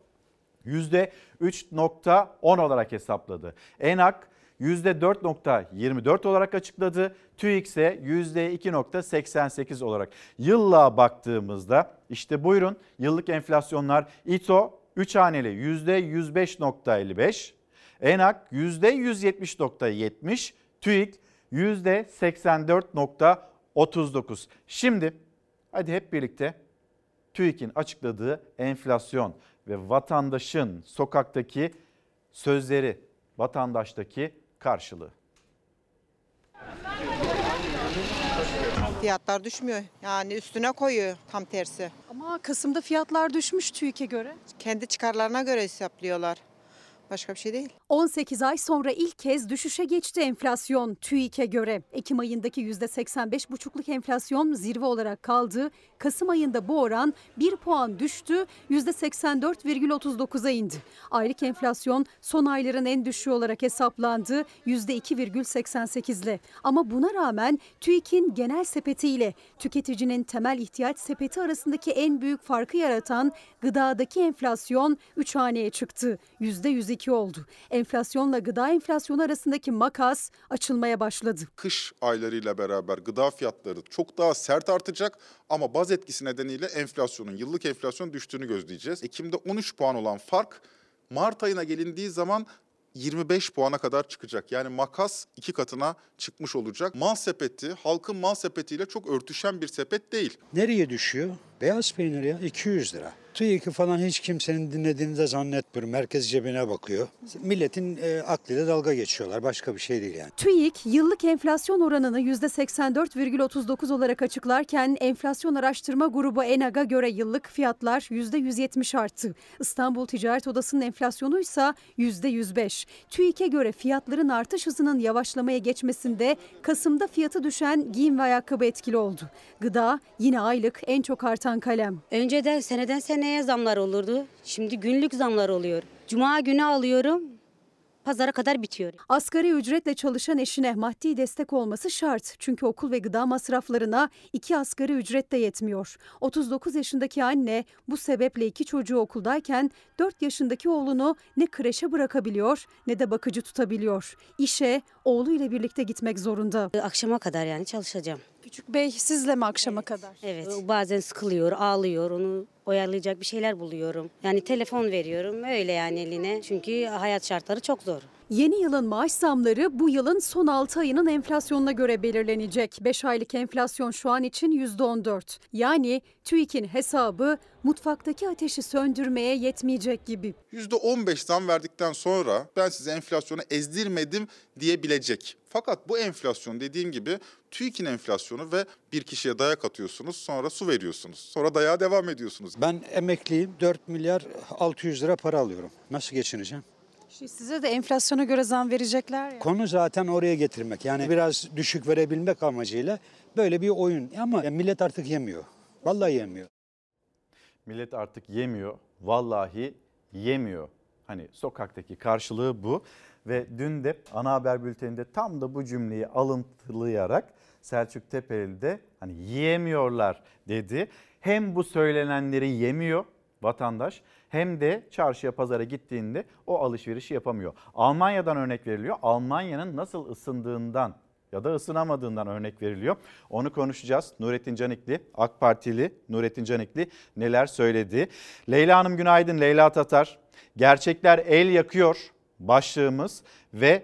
%3.10 olarak hesapladı. ENAK %4.24 olarak açıkladı. TÜİK ise %2.88 olarak. Yıllığa baktığımızda işte buyurun yıllık enflasyonlar İTO 3 haneli %105.55, ENAK %170.70, TÜİK %84.39. Şimdi hadi hep birlikte TÜİK'in açıkladığı enflasyon ve vatandaşın sokaktaki sözleri, vatandaştaki karşılığı. Fiyatlar düşmüyor. Yani üstüne koyuyor tam tersi. Ama Kasım'da fiyatlar düşmüş TÜİK'e göre. Kendi çıkarlarına göre hesaplıyorlar. Başka bir şey değil. 18 ay sonra ilk kez düşüşe geçti enflasyon TÜİK'e göre. Ekim ayındaki %85,5'luk enflasyon zirve olarak kaldı. Kasım ayında bu oran 1 puan düştü, %84,39'a indi. Aylık enflasyon son ayların en düşüğü olarak hesaplandı %2,88 ile. Ama buna rağmen TÜİK'in genel sepetiyle tüketicinin temel ihtiyaç sepeti arasındaki en büyük farkı yaratan gıdadaki enflasyon 3 haneye çıktı. %102 oldu. Enflasyonla gıda enflasyonu arasındaki makas açılmaya başladı. Kış aylarıyla beraber gıda fiyatları çok daha sert artacak ama baz etkisi nedeniyle enflasyonun, yıllık enflasyon düştüğünü gözleyeceğiz. Ekim'de 13 puan olan fark Mart ayına gelindiği zaman 25 puana kadar çıkacak. Yani makas iki katına çıkmış olacak. Mal sepeti halkın mal sepetiyle çok örtüşen bir sepet değil. Nereye düşüyor? Beyaz peynir ya 200 lira. TÜİK'i falan hiç kimsenin dinlediğini de zannetmiyorum. Merkez cebine bakıyor. Milletin e, aklıyla dalga geçiyorlar. Başka bir şey değil yani. TÜİK yıllık enflasyon oranını %84,39 olarak açıklarken enflasyon araştırma grubu ENAG'a göre yıllık fiyatlar %170 arttı. İstanbul Ticaret Odası'nın enflasyonu ise %105. TÜİK'e göre fiyatların artış hızının yavaşlamaya geçmesinde Kasım'da fiyatı düşen giyim ve ayakkabı etkili oldu. Gıda yine aylık en çok artan kalem. Önceden seneden seneye zamlar olurdu. Şimdi günlük zamlar oluyor. Cuma günü alıyorum. Pazara kadar bitiyor. Asgari ücretle çalışan eşine maddi destek olması şart. Çünkü okul ve gıda masraflarına iki asgari ücret de yetmiyor. 39 yaşındaki anne bu sebeple iki çocuğu okuldayken 4 yaşındaki oğlunu ne kreşe bırakabiliyor ne de bakıcı tutabiliyor. İşe oğluyla birlikte gitmek zorunda. Akşama kadar yani çalışacağım. Küçük bey sizle mi akşama kadar? Evet. Bazen sıkılıyor, ağlıyor. Onu oyalayacak bir şeyler buluyorum. Yani telefon veriyorum öyle yani eline. Çünkü hayat şartları çok zor. Yeni yılın maaş zamları bu yılın son 6 ayının enflasyonuna göre belirlenecek. 5 aylık enflasyon şu an için %14. Yani TÜİK'in hesabı mutfaktaki ateşi söndürmeye yetmeyecek gibi. %15 zam verdikten sonra ben size enflasyonu ezdirmedim diyebilecek. Fakat bu enflasyon dediğim gibi TÜİK'in enflasyonu ve bir kişiye dayak atıyorsunuz sonra su veriyorsunuz. Sonra dayağa devam ediyorsunuz. Ben emekliyim 4 milyar 600 lira para alıyorum. Nasıl geçineceğim? İşte size de enflasyona göre zam verecekler ya. Konu zaten oraya getirmek. Yani biraz düşük verebilmek amacıyla böyle bir oyun. Ama millet artık yemiyor. Vallahi yemiyor. Millet artık yemiyor. Vallahi yemiyor. Hani sokaktaki karşılığı bu. Ve dün de ana haber bülteninde tam da bu cümleyi alıntılayarak Selçuk Tepeli de hani yiyemiyorlar dedi. Hem bu söylenenleri yemiyor vatandaş hem de çarşıya pazara gittiğinde o alışverişi yapamıyor. Almanya'dan örnek veriliyor. Almanya'nın nasıl ısındığından ya da ısınamadığından örnek veriliyor. Onu konuşacağız. Nurettin Canikli, AK Partili Nurettin Canikli neler söyledi? Leyla Hanım günaydın. Leyla Tatar. Gerçekler el yakıyor başlığımız ve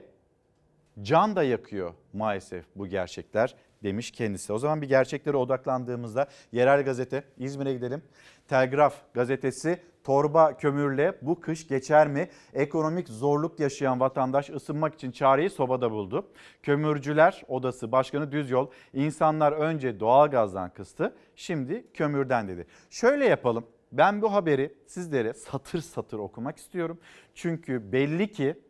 can da yakıyor maalesef bu gerçekler demiş kendisi. O zaman bir gerçeklere odaklandığımızda yerel gazete İzmir'e gidelim. Telgraf gazetesi torba kömürle bu kış geçer mi? Ekonomik zorluk yaşayan vatandaş ısınmak için çareyi sobada buldu. Kömürcüler Odası Başkanı Düzyol insanlar önce doğalgazdan kıstı şimdi kömürden dedi. Şöyle yapalım ben bu haberi sizlere satır satır okumak istiyorum. Çünkü belli ki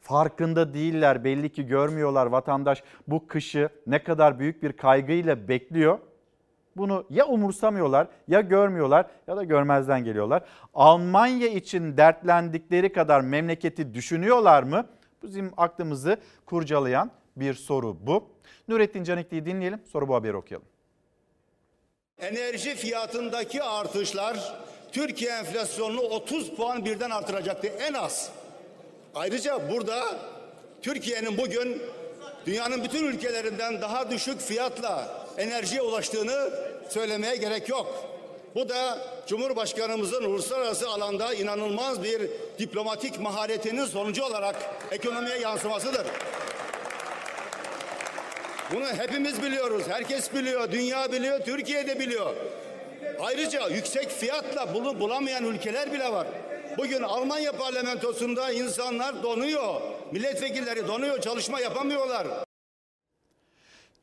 farkında değiller, belli ki görmüyorlar vatandaş bu kışı ne kadar büyük bir kaygıyla bekliyor. Bunu ya umursamıyorlar ya görmüyorlar ya da görmezden geliyorlar. Almanya için dertlendikleri kadar memleketi düşünüyorlar mı? Bizim aklımızı kurcalayan bir soru bu. Nurettin Canikli'yi dinleyelim sonra bu haberi okuyalım. Enerji fiyatındaki artışlar Türkiye enflasyonunu 30 puan birden artıracaktı en az. Ayrıca burada Türkiye'nin bugün dünyanın bütün ülkelerinden daha düşük fiyatla enerjiye ulaştığını söylemeye gerek yok. Bu da Cumhurbaşkanımızın uluslararası alanda inanılmaz bir diplomatik maharetinin sonucu olarak ekonomiye yansımasıdır. Bunu hepimiz biliyoruz. Herkes biliyor. Dünya biliyor. Türkiye de biliyor. Ayrıca yüksek fiyatla bunu bulamayan ülkeler bile var. Bugün Almanya parlamentosunda insanlar donuyor. Milletvekilleri donuyor. Çalışma yapamıyorlar.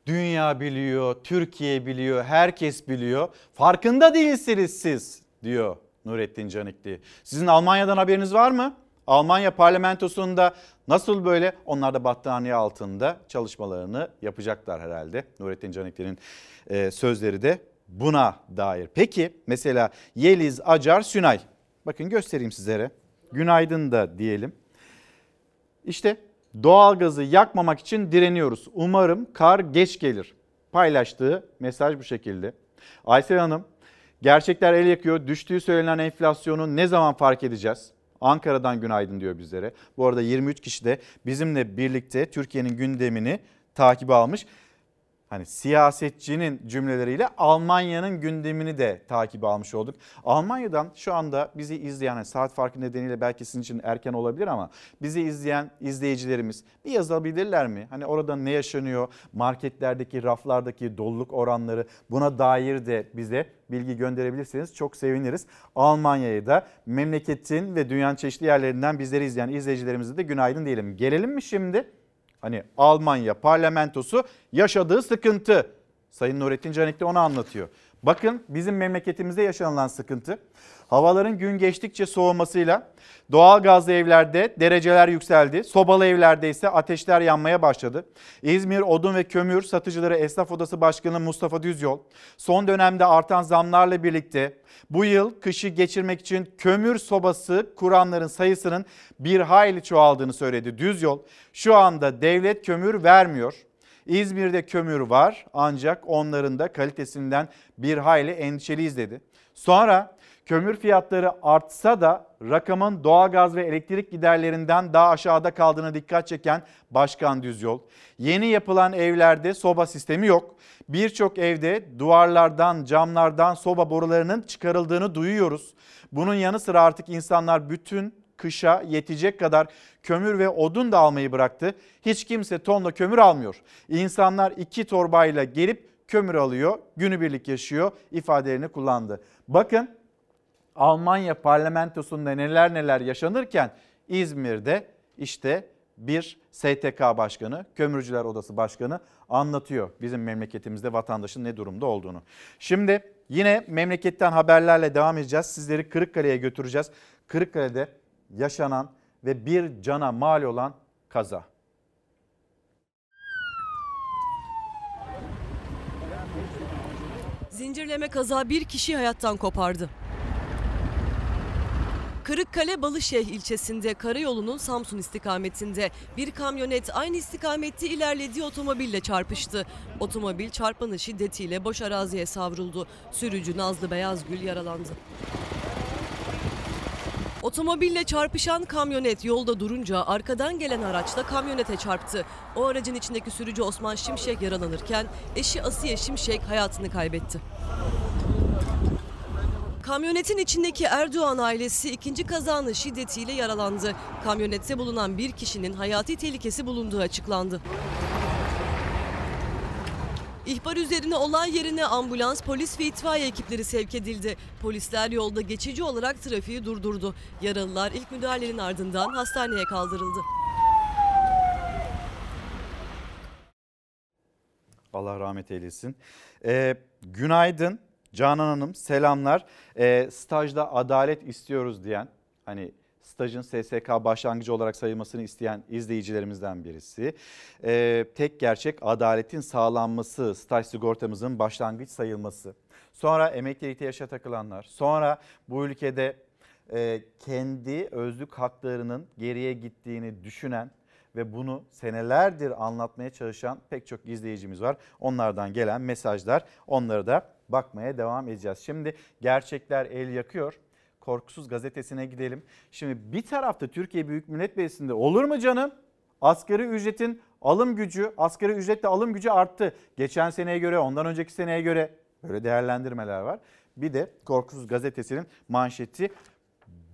Dünya biliyor, Türkiye biliyor, herkes biliyor. Farkında değilsiniz siz diyor Nurettin Canikli. Sizin Almanya'dan haberiniz var mı? Almanya parlamentosunda nasıl böyle onlar da battaniye altında çalışmalarını yapacaklar herhalde. Nurettin Canikli'nin e, sözleri de buna dair. Peki mesela Yeliz Acar Sünay. Bakın göstereyim sizlere. Günaydın da diyelim. İşte doğalgazı yakmamak için direniyoruz. Umarım kar geç gelir. Paylaştığı mesaj bu şekilde. Aysel Hanım, gerçekler el yakıyor. Düştüğü söylenen enflasyonu ne zaman fark edeceğiz? Ankara'dan günaydın diyor bizlere. Bu arada 23 kişi de bizimle birlikte Türkiye'nin gündemini takibe almış. Hani siyasetçinin cümleleriyle Almanya'nın gündemini de takibe almış olduk. Almanya'dan şu anda bizi izleyen hani saat farkı nedeniyle belki sizin için erken olabilir ama bizi izleyen izleyicilerimiz bir yazabilirler mi? Hani orada ne yaşanıyor? Marketlerdeki, raflardaki doluluk oranları buna dair de bize bilgi gönderebilirseniz çok seviniriz. Almanya'ya da memleketin ve dünyanın çeşitli yerlerinden bizleri izleyen izleyicilerimize de günaydın diyelim. Gelelim mi şimdi? Hani Almanya parlamentosu yaşadığı sıkıntı. Sayın Nurettin Canikli onu anlatıyor. Bakın bizim memleketimizde yaşanılan sıkıntı. Havaların gün geçtikçe soğumasıyla doğal gazlı evlerde dereceler yükseldi. Sobalı evlerde ise ateşler yanmaya başladı. İzmir Odun ve Kömür Satıcıları Esnaf Odası Başkanı Mustafa Düzyol son dönemde artan zamlarla birlikte bu yıl kışı geçirmek için kömür sobası kuranların sayısının bir hayli çoğaldığını söyledi. Düzyol şu anda devlet kömür vermiyor. İzmir'de kömür var ancak onların da kalitesinden bir hayli endişeliyiz dedi. Sonra Kömür fiyatları artsa da rakamın doğalgaz ve elektrik giderlerinden daha aşağıda kaldığını dikkat çeken Başkan Düzyol. Yeni yapılan evlerde soba sistemi yok. Birçok evde duvarlardan, camlardan soba borularının çıkarıldığını duyuyoruz. Bunun yanı sıra artık insanlar bütün kışa yetecek kadar kömür ve odun da almayı bıraktı. Hiç kimse tonla kömür almıyor. İnsanlar iki torbayla gelip kömür alıyor, günübirlik yaşıyor ifadelerini kullandı. Bakın Almanya parlamentosunda neler neler yaşanırken İzmir'de işte bir STK başkanı, Kömürcüler Odası başkanı anlatıyor bizim memleketimizde vatandaşın ne durumda olduğunu. Şimdi yine memleketten haberlerle devam edeceğiz. Sizleri Kırıkkale'ye götüreceğiz. Kırıkkale'de yaşanan ve bir cana mal olan kaza. Zincirleme kaza bir kişi hayattan kopardı. Kırıkkale Balışehir ilçesinde karayolunun Samsun istikametinde bir kamyonet aynı istikamette ilerlediği otomobille çarpıştı. Otomobil çarpmanın şiddetiyle boş araziye savruldu. Sürücü Nazlı Beyazgül yaralandı. Otomobille çarpışan kamyonet yolda durunca arkadan gelen araçla kamyonete çarptı. O aracın içindeki sürücü Osman Şimşek yaralanırken eşi Asiye Şimşek hayatını kaybetti. Kamyonetin içindeki Erdoğan ailesi ikinci kazanın şiddetiyle yaralandı. Kamyonette bulunan bir kişinin hayati tehlikesi bulunduğu açıklandı. İhbar üzerine olay yerine ambulans, polis ve itfaiye ekipleri sevk edildi. Polisler yolda geçici olarak trafiği durdurdu. Yaralılar ilk müdahalenin ardından hastaneye kaldırıldı. Allah rahmet eylesin. Ee, günaydın Canan Hanım selamlar. Ee, stajda adalet istiyoruz diyen hani stajın SSK başlangıcı olarak sayılmasını isteyen izleyicilerimizden birisi. Ee, tek gerçek adaletin sağlanması, staj sigortamızın başlangıç sayılması. Sonra emeklilikte yaşa takılanlar, sonra bu ülkede e, kendi özlük haklarının geriye gittiğini düşünen ve bunu senelerdir anlatmaya çalışan pek çok izleyicimiz var. Onlardan gelen mesajlar onları da bakmaya devam edeceğiz. Şimdi gerçekler el yakıyor. Korkusuz gazetesine gidelim. Şimdi bir tarafta Türkiye Büyük Millet Meclisi'nde olur mu canım? Asgari ücretin alım gücü, asgari ücretle alım gücü arttı. Geçen seneye göre, ondan önceki seneye göre böyle değerlendirmeler var. Bir de Korkusuz gazetesinin manşeti.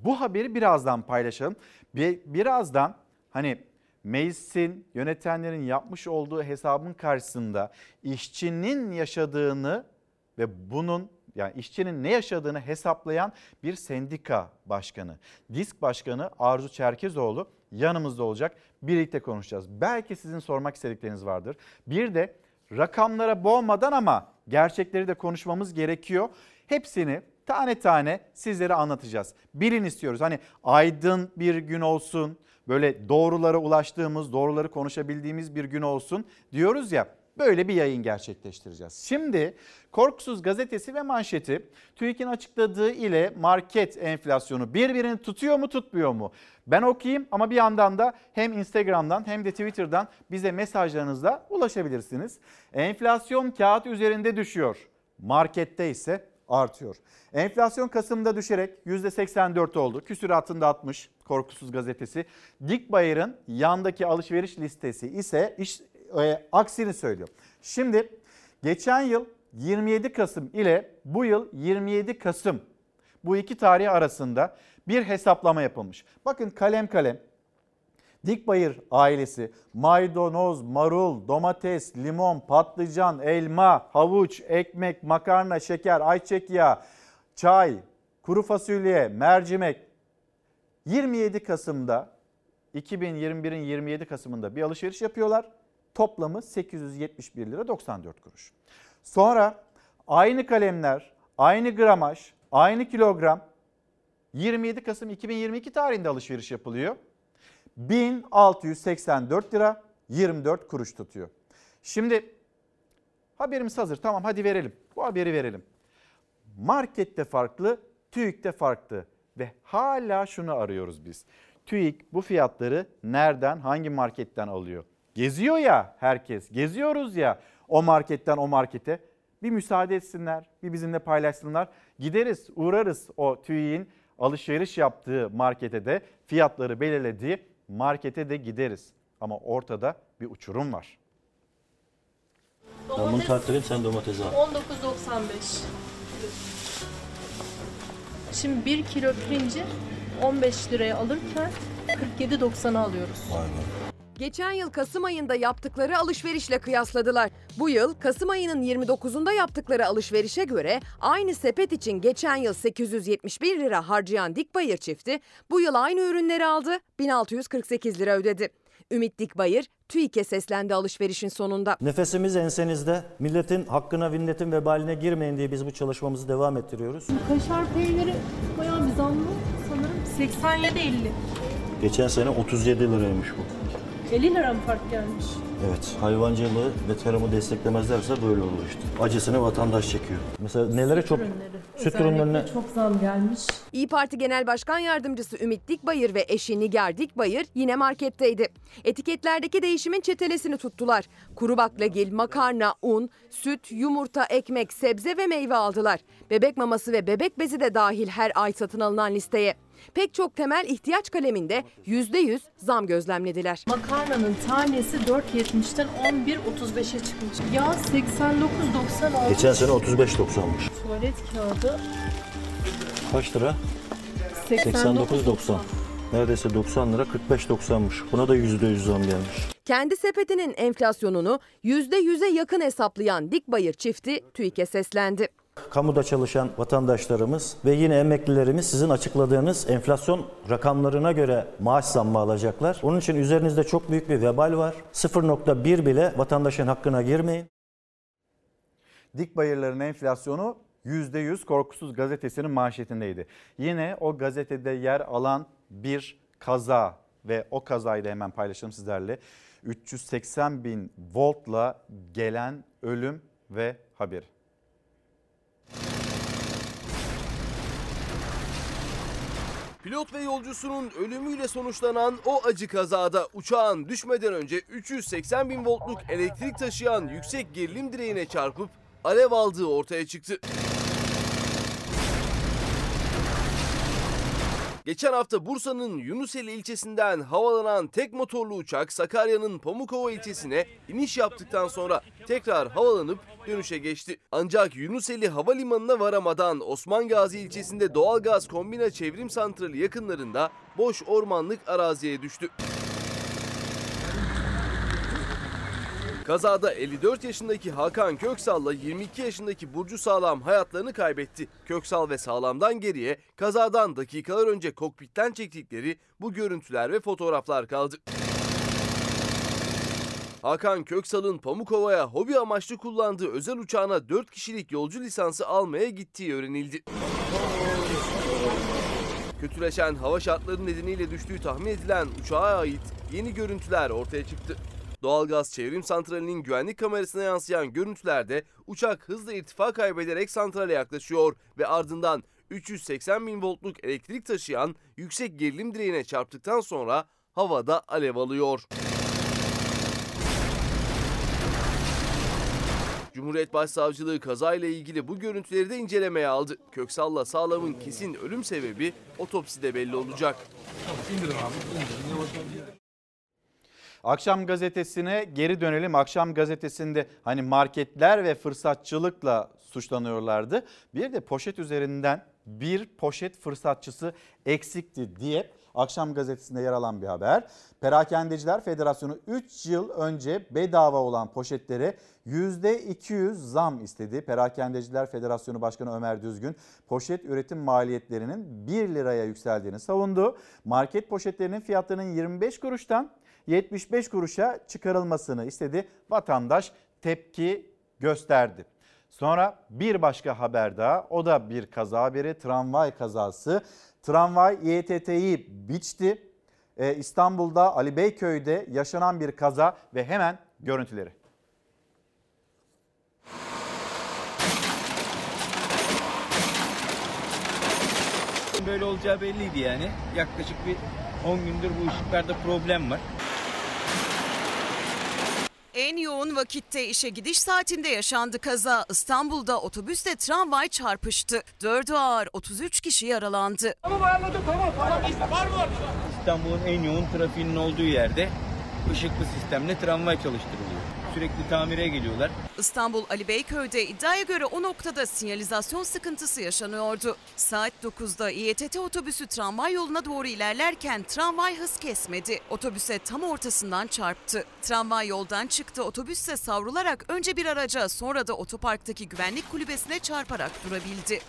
Bu haberi birazdan paylaşalım. Bir, birazdan hani meclisin yönetenlerin yapmış olduğu hesabın karşısında işçinin yaşadığını ve bunun yani işçinin ne yaşadığını hesaplayan bir sendika başkanı. Disk Başkanı Arzu Çerkezoğlu yanımızda olacak. Birlikte konuşacağız. Belki sizin sormak istedikleriniz vardır. Bir de rakamlara boğmadan ama gerçekleri de konuşmamız gerekiyor. Hepsini tane tane sizlere anlatacağız. Bilin istiyoruz. Hani aydın bir gün olsun. Böyle doğrulara ulaştığımız, doğruları konuşabildiğimiz bir gün olsun diyoruz ya. Böyle bir yayın gerçekleştireceğiz. Şimdi Korkusuz gazetesi ve manşeti TÜİK'in açıkladığı ile market enflasyonu birbirini tutuyor mu tutmuyor mu? Ben okuyayım ama bir yandan da hem Instagram'dan hem de Twitter'dan bize mesajlarınızla ulaşabilirsiniz. Enflasyon kağıt üzerinde düşüyor. Markette ise artıyor. Enflasyon Kasım'da düşerek %84 oldu. Küsuratında 60 Korkusuz gazetesi. Dikbayır'ın yandaki alışveriş listesi ise iş, e, aksini söylüyor. Şimdi geçen yıl 27 Kasım ile bu yıl 27 Kasım bu iki tarih arasında bir hesaplama yapılmış. Bakın kalem kalem Dikbayır ailesi maydanoz, marul, domates, limon, patlıcan, elma, havuç, ekmek, makarna, şeker, ayçiçek yağı, çay, kuru fasulye, mercimek 27 Kasım'da 2021'in 27 Kasım'ında bir alışveriş yapıyorlar. Toplamı 871 lira 94 kuruş. Sonra aynı kalemler, aynı gramaj, aynı kilogram 27 Kasım 2022 tarihinde alışveriş yapılıyor. 1684 lira 24 kuruş tutuyor. Şimdi haberimiz hazır. Tamam hadi verelim. Bu haberi verelim. Markette farklı, TÜİK'te farklı ve hala şunu arıyoruz biz. TÜİK bu fiyatları nereden, hangi marketten alıyor? Geziyor ya herkes, geziyoruz ya o marketten o markete. bir müsaade etsinler, bir bizimle paylaşsınlar. Gideriz, uğrarız o TÜİ'nin alışveriş yaptığı markete de fiyatları belirlediği markete de gideriz. Ama ortada bir uçurum var. Ben bunu tarttırayım sen domatesi al. 19.95. Şimdi 1 kilo pirinci 15 liraya alırken 47.90'a alıyoruz. Geçen yıl Kasım ayında yaptıkları alışverişle kıyasladılar. Bu yıl Kasım ayının 29'unda yaptıkları alışverişe göre aynı sepet için geçen yıl 871 lira harcayan Dikbayır çifti bu yıl aynı ürünleri aldı 1648 lira ödedi. Ümit Dikbayır TÜİK'e seslendi alışverişin sonunda. Nefesimiz ensenizde. Milletin hakkına, vinnetin vebaline girmeyin diye biz bu çalışmamızı devam ettiriyoruz. Kaşar peyniri bayağı bir zamlı sanırım 87.50. Geçen sene 37 liraymış bu. 50 lira mı fark gelmiş? Evet, hayvancılığı ve tarımı desteklemezlerse böyle olur işte. Acısını vatandaş çekiyor. Mesela nelere çok... Süt ürünlerine... Özellikle çok zam gelmiş. İyi Parti Genel Başkan Yardımcısı Ümit Dikbayır ve eşi Nigar Dikbayır yine marketteydi. Etiketlerdeki değişimin çetelesini tuttular. Kuru baklagil, makarna, un, süt, yumurta, ekmek, sebze ve meyve aldılar. Bebek maması ve bebek bezi de dahil her ay satın alınan listeye. Pek çok temel ihtiyaç kaleminde %100 zam gözlemlediler. Makarnanın tanesi 4.70'ten 11.35'e çıkmış. Yağ 89.90 olmuş. Geçen sene 35.90'mış. Tuvalet kağıdı Kaç lira? 89.90. 89.90. Neredeyse 90 lira 45.90'mış. Buna da %100 zam gelmiş. Kendi sepetinin enflasyonunu %100'e yakın hesaplayan Dikbayır çifti TÜİK'e seslendi. Kamuda çalışan vatandaşlarımız ve yine emeklilerimiz sizin açıkladığınız enflasyon rakamlarına göre maaş zammı alacaklar. Onun için üzerinizde çok büyük bir vebal var. 0.1 bile vatandaşın hakkına girmeyin. Dikbayırların enflasyonu %100 Korkusuz gazetesinin manşetindeydi. Yine o gazetede yer alan bir kaza ve o kazayı da hemen paylaşalım sizlerle. 380 bin voltla gelen ölüm ve haber. Pilot ve yolcusunun ölümüyle sonuçlanan o acı kazada uçağın düşmeden önce 380 bin voltluk elektrik taşıyan yüksek gerilim direğine çarpıp alev aldığı ortaya çıktı. Geçen hafta Bursa'nın Yunuseli ilçesinden havalanan tek motorlu uçak Sakarya'nın Pamukova ilçesine iniş yaptıktan sonra tekrar havalanıp dönüşe geçti. Ancak Yunuseli Havalimanı'na varamadan Osman Gazi ilçesinde doğalgaz kombina çevrim santrali yakınlarında boş ormanlık araziye düştü. Kazada 54 yaşındaki Hakan Köksal'la 22 yaşındaki Burcu Sağlam hayatlarını kaybetti. Köksal ve Sağlam'dan geriye kazadan dakikalar önce kokpitten çektikleri bu görüntüler ve fotoğraflar kaldı. Hakan Köksal'ın Pamukova'ya hobi amaçlı kullandığı özel uçağına 4 kişilik yolcu lisansı almaya gittiği öğrenildi. Kötüleşen hava şartları nedeniyle düştüğü tahmin edilen uçağa ait yeni görüntüler ortaya çıktı. Doğalgaz çevrim santralinin güvenlik kamerasına yansıyan görüntülerde uçak hızla irtifa kaybederek santrale yaklaşıyor ve ardından 380 bin voltluk elektrik taşıyan yüksek gerilim direğine çarptıktan sonra havada alev alıyor. Cumhuriyet Başsavcılığı kazayla ilgili bu görüntüleri de incelemeye aldı. Köksal'la Sağlam'ın kesin ölüm sebebi otopside belli olacak. Akşam gazetesine geri dönelim. Akşam gazetesinde hani marketler ve fırsatçılıkla suçlanıyorlardı. Bir de poşet üzerinden bir poşet fırsatçısı eksikti diye Akşam gazetesinde yer alan bir haber. Perakendeciler Federasyonu 3 yıl önce bedava olan poşetlere %200 zam istedi. Perakendeciler Federasyonu Başkanı Ömer Düzgün poşet üretim maliyetlerinin 1 liraya yükseldiğini savundu. Market poşetlerinin fiyatlarının 25 kuruştan 75 kuruşa çıkarılmasını istedi. Vatandaş tepki gösterdi. Sonra bir başka haber daha o da bir kaza haberi tramvay kazası. Tramvay İETT'yi biçti. Ee, İstanbul'da Ali Beyköy'de yaşanan bir kaza ve hemen görüntüleri. Böyle olacağı belliydi yani. Yaklaşık bir 10 gündür bu ışıklarda problem var. En yoğun vakitte işe gidiş saatinde yaşandı kaza. İstanbul'da otobüsle tramvay çarpıştı. 4'ü ağır 33 kişi yaralandı. İstanbul'un en yoğun trafiğinin olduğu yerde ışıklı sistemle tramvay çalıştırılıyor. Sürekli tamire geliyorlar. İstanbul Ali Beyköy'de iddiaya göre o noktada sinyalizasyon sıkıntısı yaşanıyordu. Saat 9'da İETT otobüsü tramvay yoluna doğru ilerlerken tramvay hız kesmedi. Otobüse tam ortasından çarptı. Tramvay yoldan çıktı. Otobüsse savrularak önce bir araca sonra da otoparktaki güvenlik kulübesine çarparak durabildi.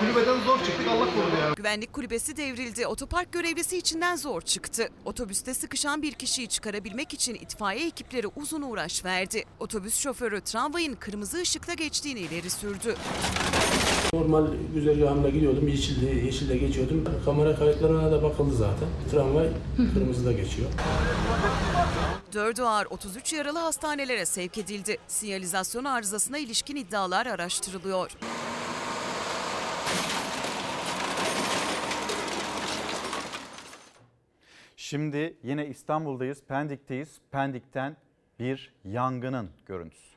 Kulübeden zor çıktık Allah korudu ya. Güvenlik kulübesi devrildi. Otopark görevlisi içinden zor çıktı. Otobüste sıkışan bir kişiyi çıkarabilmek için itfaiye ekipleri uzun uğraş verdi. Otobüs şoförü tramvayın kırmızı ışıkta geçtiğini ileri sürdü. Normal güzergahımda gidiyordum. Yeşilde, yeşilde geçiyordum. Kamera kayıtlarına da bakıldı zaten. Tramvay kırmızıda geçiyor. 4'ü ağır 33 yaralı hastanelere sevk edildi. Sinyalizasyon arızasına ilişkin iddialar araştırılıyor. Şimdi yine İstanbul'dayız, Pendik'teyiz. Pendik'ten bir yangının görüntüsü.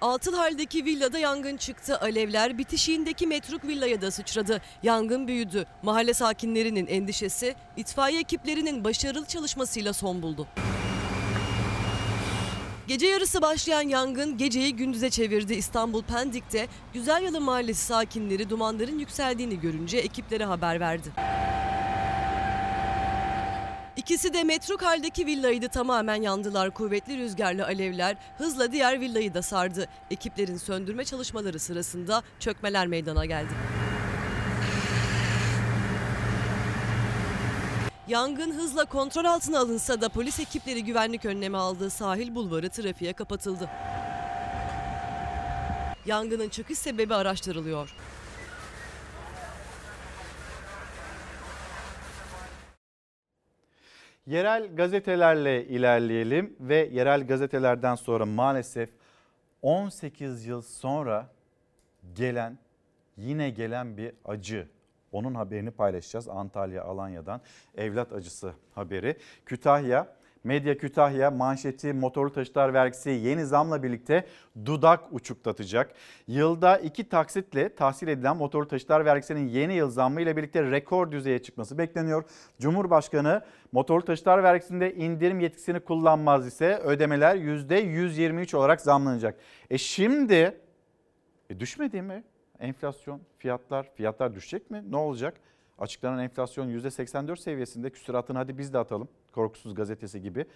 Altın haldeki villada yangın çıktı. Alevler bitişiğindeki metruk villaya da sıçradı. Yangın büyüdü. Mahalle sakinlerinin endişesi itfaiye ekiplerinin başarılı çalışmasıyla son buldu. Gece yarısı başlayan yangın geceyi gündüze çevirdi. İstanbul Pendik'te Güzelyalı Mahallesi sakinleri dumanların yükseldiğini görünce ekiplere haber verdi. İkisi de metruk haldeki villaydı tamamen yandılar. Kuvvetli rüzgarlı alevler hızla diğer villayı da sardı. Ekiplerin söndürme çalışmaları sırasında çökmeler meydana geldi. Yangın hızla kontrol altına alınsa da polis ekipleri güvenlik önlemi aldı. Sahil bulvarı trafiğe kapatıldı. Yangının çıkış sebebi araştırılıyor. Yerel gazetelerle ilerleyelim ve yerel gazetelerden sonra maalesef 18 yıl sonra gelen yine gelen bir acı. Onun haberini paylaşacağız Antalya Alanya'dan evlat acısı haberi. Kütahya Medya Kütahya manşeti motorlu taşıtlar vergisi yeni zamla birlikte dudak uçuklatacak. Yılda iki taksitle tahsil edilen motorlu taşıtlar vergisinin yeni yıl zammı ile birlikte rekor düzeye çıkması bekleniyor. Cumhurbaşkanı motorlu taşıtlar vergisinde indirim yetkisini kullanmaz ise ödemeler %123 olarak zamlanacak. E şimdi e düşmedi mi? Enflasyon, fiyatlar, fiyatlar düşecek mi? Ne olacak? Açıklanan enflasyon %84 seviyesinde küsuratını hadi biz de atalım. Korkusuz gazetesi gibi.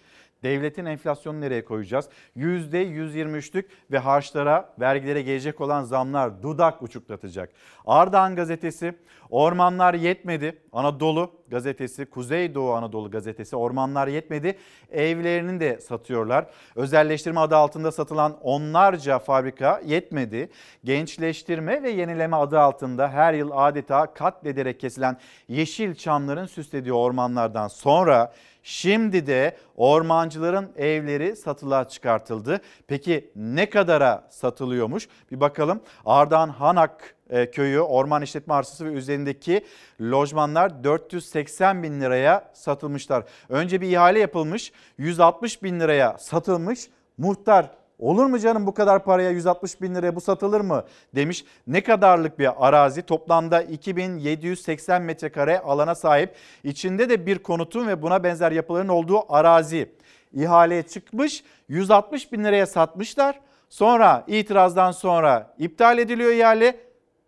Devletin enflasyonu nereye koyacağız? %123'lük ve harçlara, vergilere gelecek olan zamlar dudak uçuklatacak. Ardahan gazetesi, ormanlar yetmedi. Anadolu gazetesi, Kuzeydoğu Anadolu gazetesi, ormanlar yetmedi. Evlerini de satıyorlar. Özelleştirme adı altında satılan onlarca fabrika yetmedi. Gençleştirme ve yenileme adı altında her yıl adeta katlederek kesilen yeşil çamların süslediği ormanlardan sonra Şimdi de ormancıların evleri satılığa çıkartıldı. Peki ne kadara satılıyormuş? Bir bakalım. Ardahan Hanak e, köyü orman işletme arsası ve üzerindeki lojmanlar 480 bin liraya satılmışlar. Önce bir ihale yapılmış 160 bin liraya satılmış. Muhtar Olur mu canım bu kadar paraya 160 bin liraya bu satılır mı demiş. Ne kadarlık bir arazi toplamda 2780 metrekare alana sahip. İçinde de bir konutun ve buna benzer yapıların olduğu arazi. İhaleye çıkmış 160 bin liraya satmışlar. Sonra itirazdan sonra iptal ediliyor ihale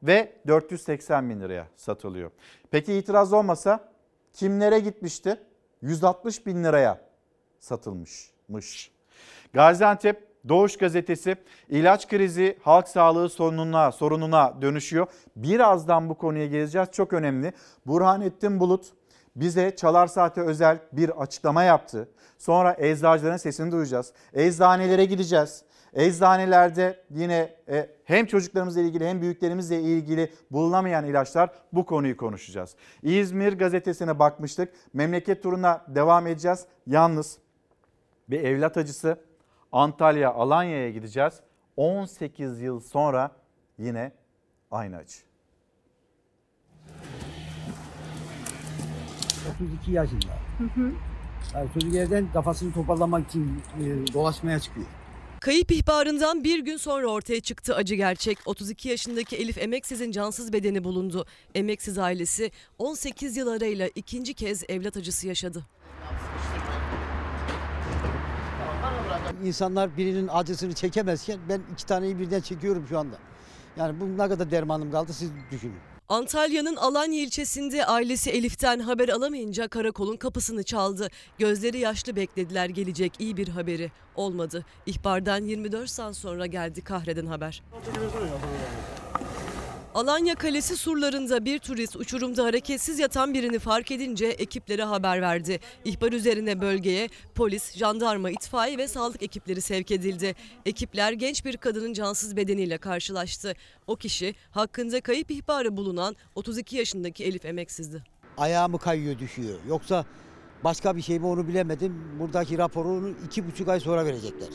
ve 480 bin liraya satılıyor. Peki itiraz olmasa kimlere gitmişti? 160 bin liraya satılmışmış. Gaziantep Doğuş gazetesi ilaç krizi halk sağlığı sorununa, sorununa dönüşüyor. Birazdan bu konuya geleceğiz. Çok önemli. Burhanettin Bulut bize Çalar Saat'e özel bir açıklama yaptı. Sonra eczacıların sesini duyacağız. Eczanelere gideceğiz. Eczanelerde yine e, hem çocuklarımızla ilgili hem büyüklerimizle ilgili bulunamayan ilaçlar bu konuyu konuşacağız. İzmir gazetesine bakmıştık. Memleket turuna devam edeceğiz. Yalnız bir evlat acısı Antalya, Alanya'ya gideceğiz. 18 yıl sonra yine aynı acı. 32 yaşında. Yani çocuk evden kafasını toparlamak için e, dolaşmaya çıkıyor. Kayıp ihbarından bir gün sonra ortaya çıktı acı gerçek. 32 yaşındaki Elif Emeksiz'in cansız bedeni bulundu. Emeksiz ailesi 18 yıl arayla ikinci kez evlat acısı yaşadı. İnsanlar birinin acısını çekemezken ben iki taneyi birden çekiyorum şu anda. Yani bu ne kadar dermanım kaldı siz düşünün. Antalya'nın Alanya ilçesinde ailesi Elif'ten haber alamayınca karakolun kapısını çaldı. Gözleri yaşlı beklediler gelecek iyi bir haberi. Olmadı. İhbardan 24 saat sonra geldi kahreden haber. Alanya Kalesi surlarında bir turist uçurumda hareketsiz yatan birini fark edince ekiplere haber verdi. İhbar üzerine bölgeye polis, jandarma, itfaiye ve sağlık ekipleri sevk edildi. Ekipler genç bir kadının cansız bedeniyle karşılaştı. O kişi hakkında kayıp ihbarı bulunan 32 yaşındaki Elif Emeksiz'di. Ayağımı kayıyor düşüyor. Yoksa başka bir şey mi onu bilemedim. Buradaki raporunu iki buçuk ay sonra verecekler.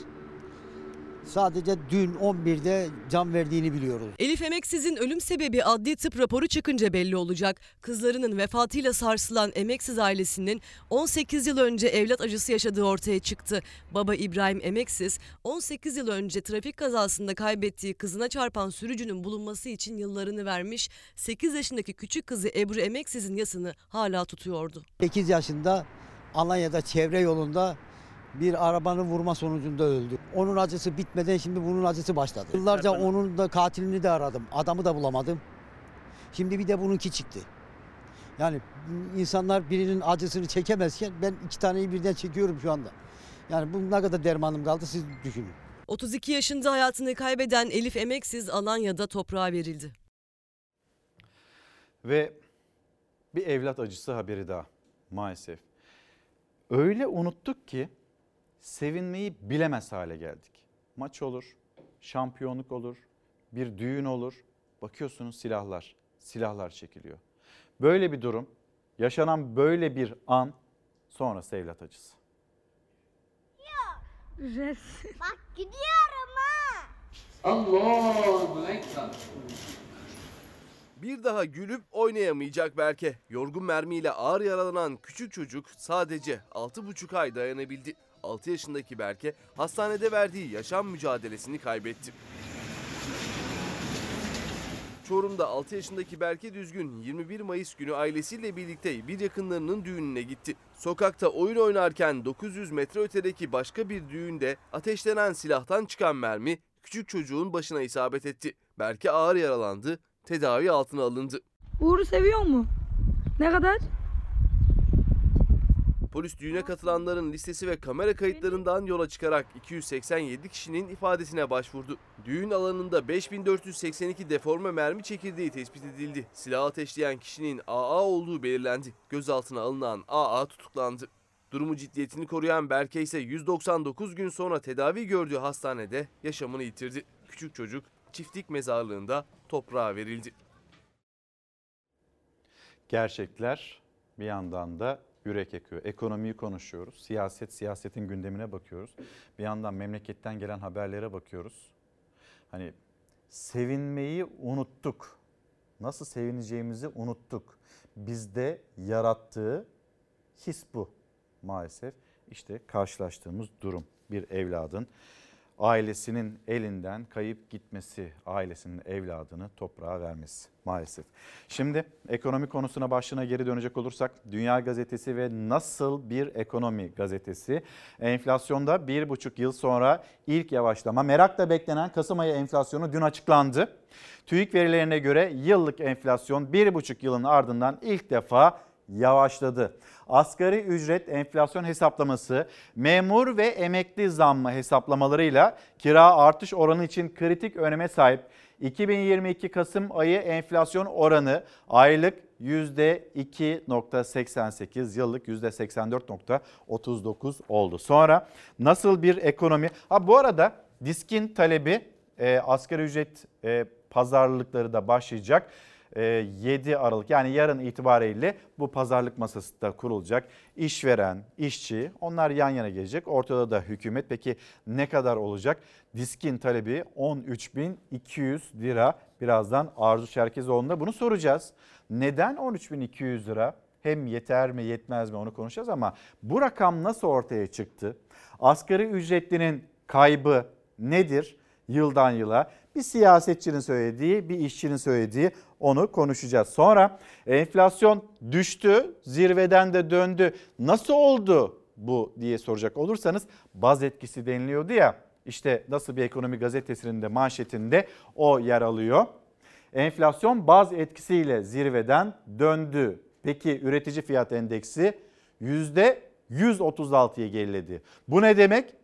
Sadece dün 11'de can verdiğini biliyoruz. Elif Emeksiz'in ölüm sebebi adli tıp raporu çıkınca belli olacak. Kızlarının vefatıyla sarsılan Emeksiz ailesinin 18 yıl önce evlat acısı yaşadığı ortaya çıktı. Baba İbrahim Emeksiz 18 yıl önce trafik kazasında kaybettiği kızına çarpan sürücünün bulunması için yıllarını vermiş. 8 yaşındaki küçük kızı Ebru Emeksiz'in yasını hala tutuyordu. 8 yaşında Alanya'da çevre yolunda bir arabanın vurma sonucunda öldü. Onun acısı bitmeden şimdi bunun acısı başladı. Yıllarca onun da katilini de aradım. Adamı da bulamadım. Şimdi bir de bununki çıktı. Yani insanlar birinin acısını çekemezken ben iki taneyi birden çekiyorum şu anda. Yani bu ne kadar dermanım kaldı siz düşünün. 32 yaşında hayatını kaybeden Elif Emeksiz Alanya'da toprağa verildi. Ve bir evlat acısı haberi daha maalesef. Öyle unuttuk ki sevinmeyi bilemez hale geldik. Maç olur, şampiyonluk olur, bir düğün olur. Bakıyorsunuz silahlar, silahlar çekiliyor. Böyle bir durum, yaşanan böyle bir an sonrası evlat acısı. Bak gidiyorum ha. Allahu Ekber. Bir daha gülüp oynayamayacak Berke. Yorgun mermiyle ağır yaralanan küçük çocuk sadece 6,5 ay dayanabildi. 6 yaşındaki Berke hastanede verdiği yaşam mücadelesini kaybetti. Çorum'da 6 yaşındaki Berke Düzgün 21 Mayıs günü ailesiyle birlikte bir yakınlarının düğününe gitti. Sokakta oyun oynarken 900 metre ötedeki başka bir düğünde ateşlenen silahtan çıkan mermi küçük çocuğun başına isabet etti. Berke ağır yaralandı, tedavi altına alındı. Uğur'u seviyor mu? Ne kadar? Polis düğüne katılanların listesi ve kamera kayıtlarından yola çıkarak 287 kişinin ifadesine başvurdu. Düğün alanında 5482 deforme mermi çekirdeği tespit edildi. Silah ateşleyen kişinin AA olduğu belirlendi. Gözaltına alınan AA tutuklandı. Durumu ciddiyetini koruyan Berke ise 199 gün sonra tedavi gördüğü hastanede yaşamını yitirdi. Küçük çocuk çiftlik mezarlığında toprağa verildi. Gerçekler bir yandan da yürek yakıyor. Ekonomiyi konuşuyoruz. Siyaset, siyasetin gündemine bakıyoruz. Bir yandan memleketten gelen haberlere bakıyoruz. Hani sevinmeyi unuttuk. Nasıl sevineceğimizi unuttuk. Bizde yarattığı his bu maalesef. İşte karşılaştığımız durum. Bir evladın ailesinin elinden kayıp gitmesi, ailesinin evladını toprağa vermesi maalesef. Şimdi ekonomi konusuna başlığına geri dönecek olursak Dünya Gazetesi ve nasıl bir ekonomi gazetesi enflasyonda bir buçuk yıl sonra ilk yavaşlama merakla beklenen Kasım ayı enflasyonu dün açıklandı. TÜİK verilerine göre yıllık enflasyon bir buçuk yılın ardından ilk defa yavaşladı. Asgari ücret enflasyon hesaplaması, memur ve emekli zammı hesaplamalarıyla kira artış oranı için kritik öneme sahip 2022 Kasım ayı enflasyon oranı aylık %2.88, yıllık %84.39 oldu. Sonra nasıl bir ekonomi? Ha bu arada diskin talebi e, asgari ücret e, pazarlıkları da başlayacak. 7 Aralık yani yarın itibariyle bu pazarlık masası da kurulacak. İşveren, işçi onlar yan yana gelecek. Ortada da hükümet. Peki ne kadar olacak? Diskin talebi 13.200 lira. Birazdan Arzu Çerkezoğlu'nda bunu soracağız. Neden 13.200 lira? Hem yeter mi yetmez mi onu konuşacağız ama bu rakam nasıl ortaya çıktı? Asgari ücretlinin kaybı nedir yıldan yıla? Bir siyasetçinin söylediği, bir işçinin söylediği onu konuşacağız. Sonra enflasyon düştü, zirveden de döndü. Nasıl oldu bu diye soracak olursanız baz etkisi deniliyordu ya. İşte nasıl bir ekonomi gazetesinin de manşetinde o yer alıyor. Enflasyon baz etkisiyle zirveden döndü. Peki üretici fiyat endeksi %136'ya geriledi. Bu ne demek?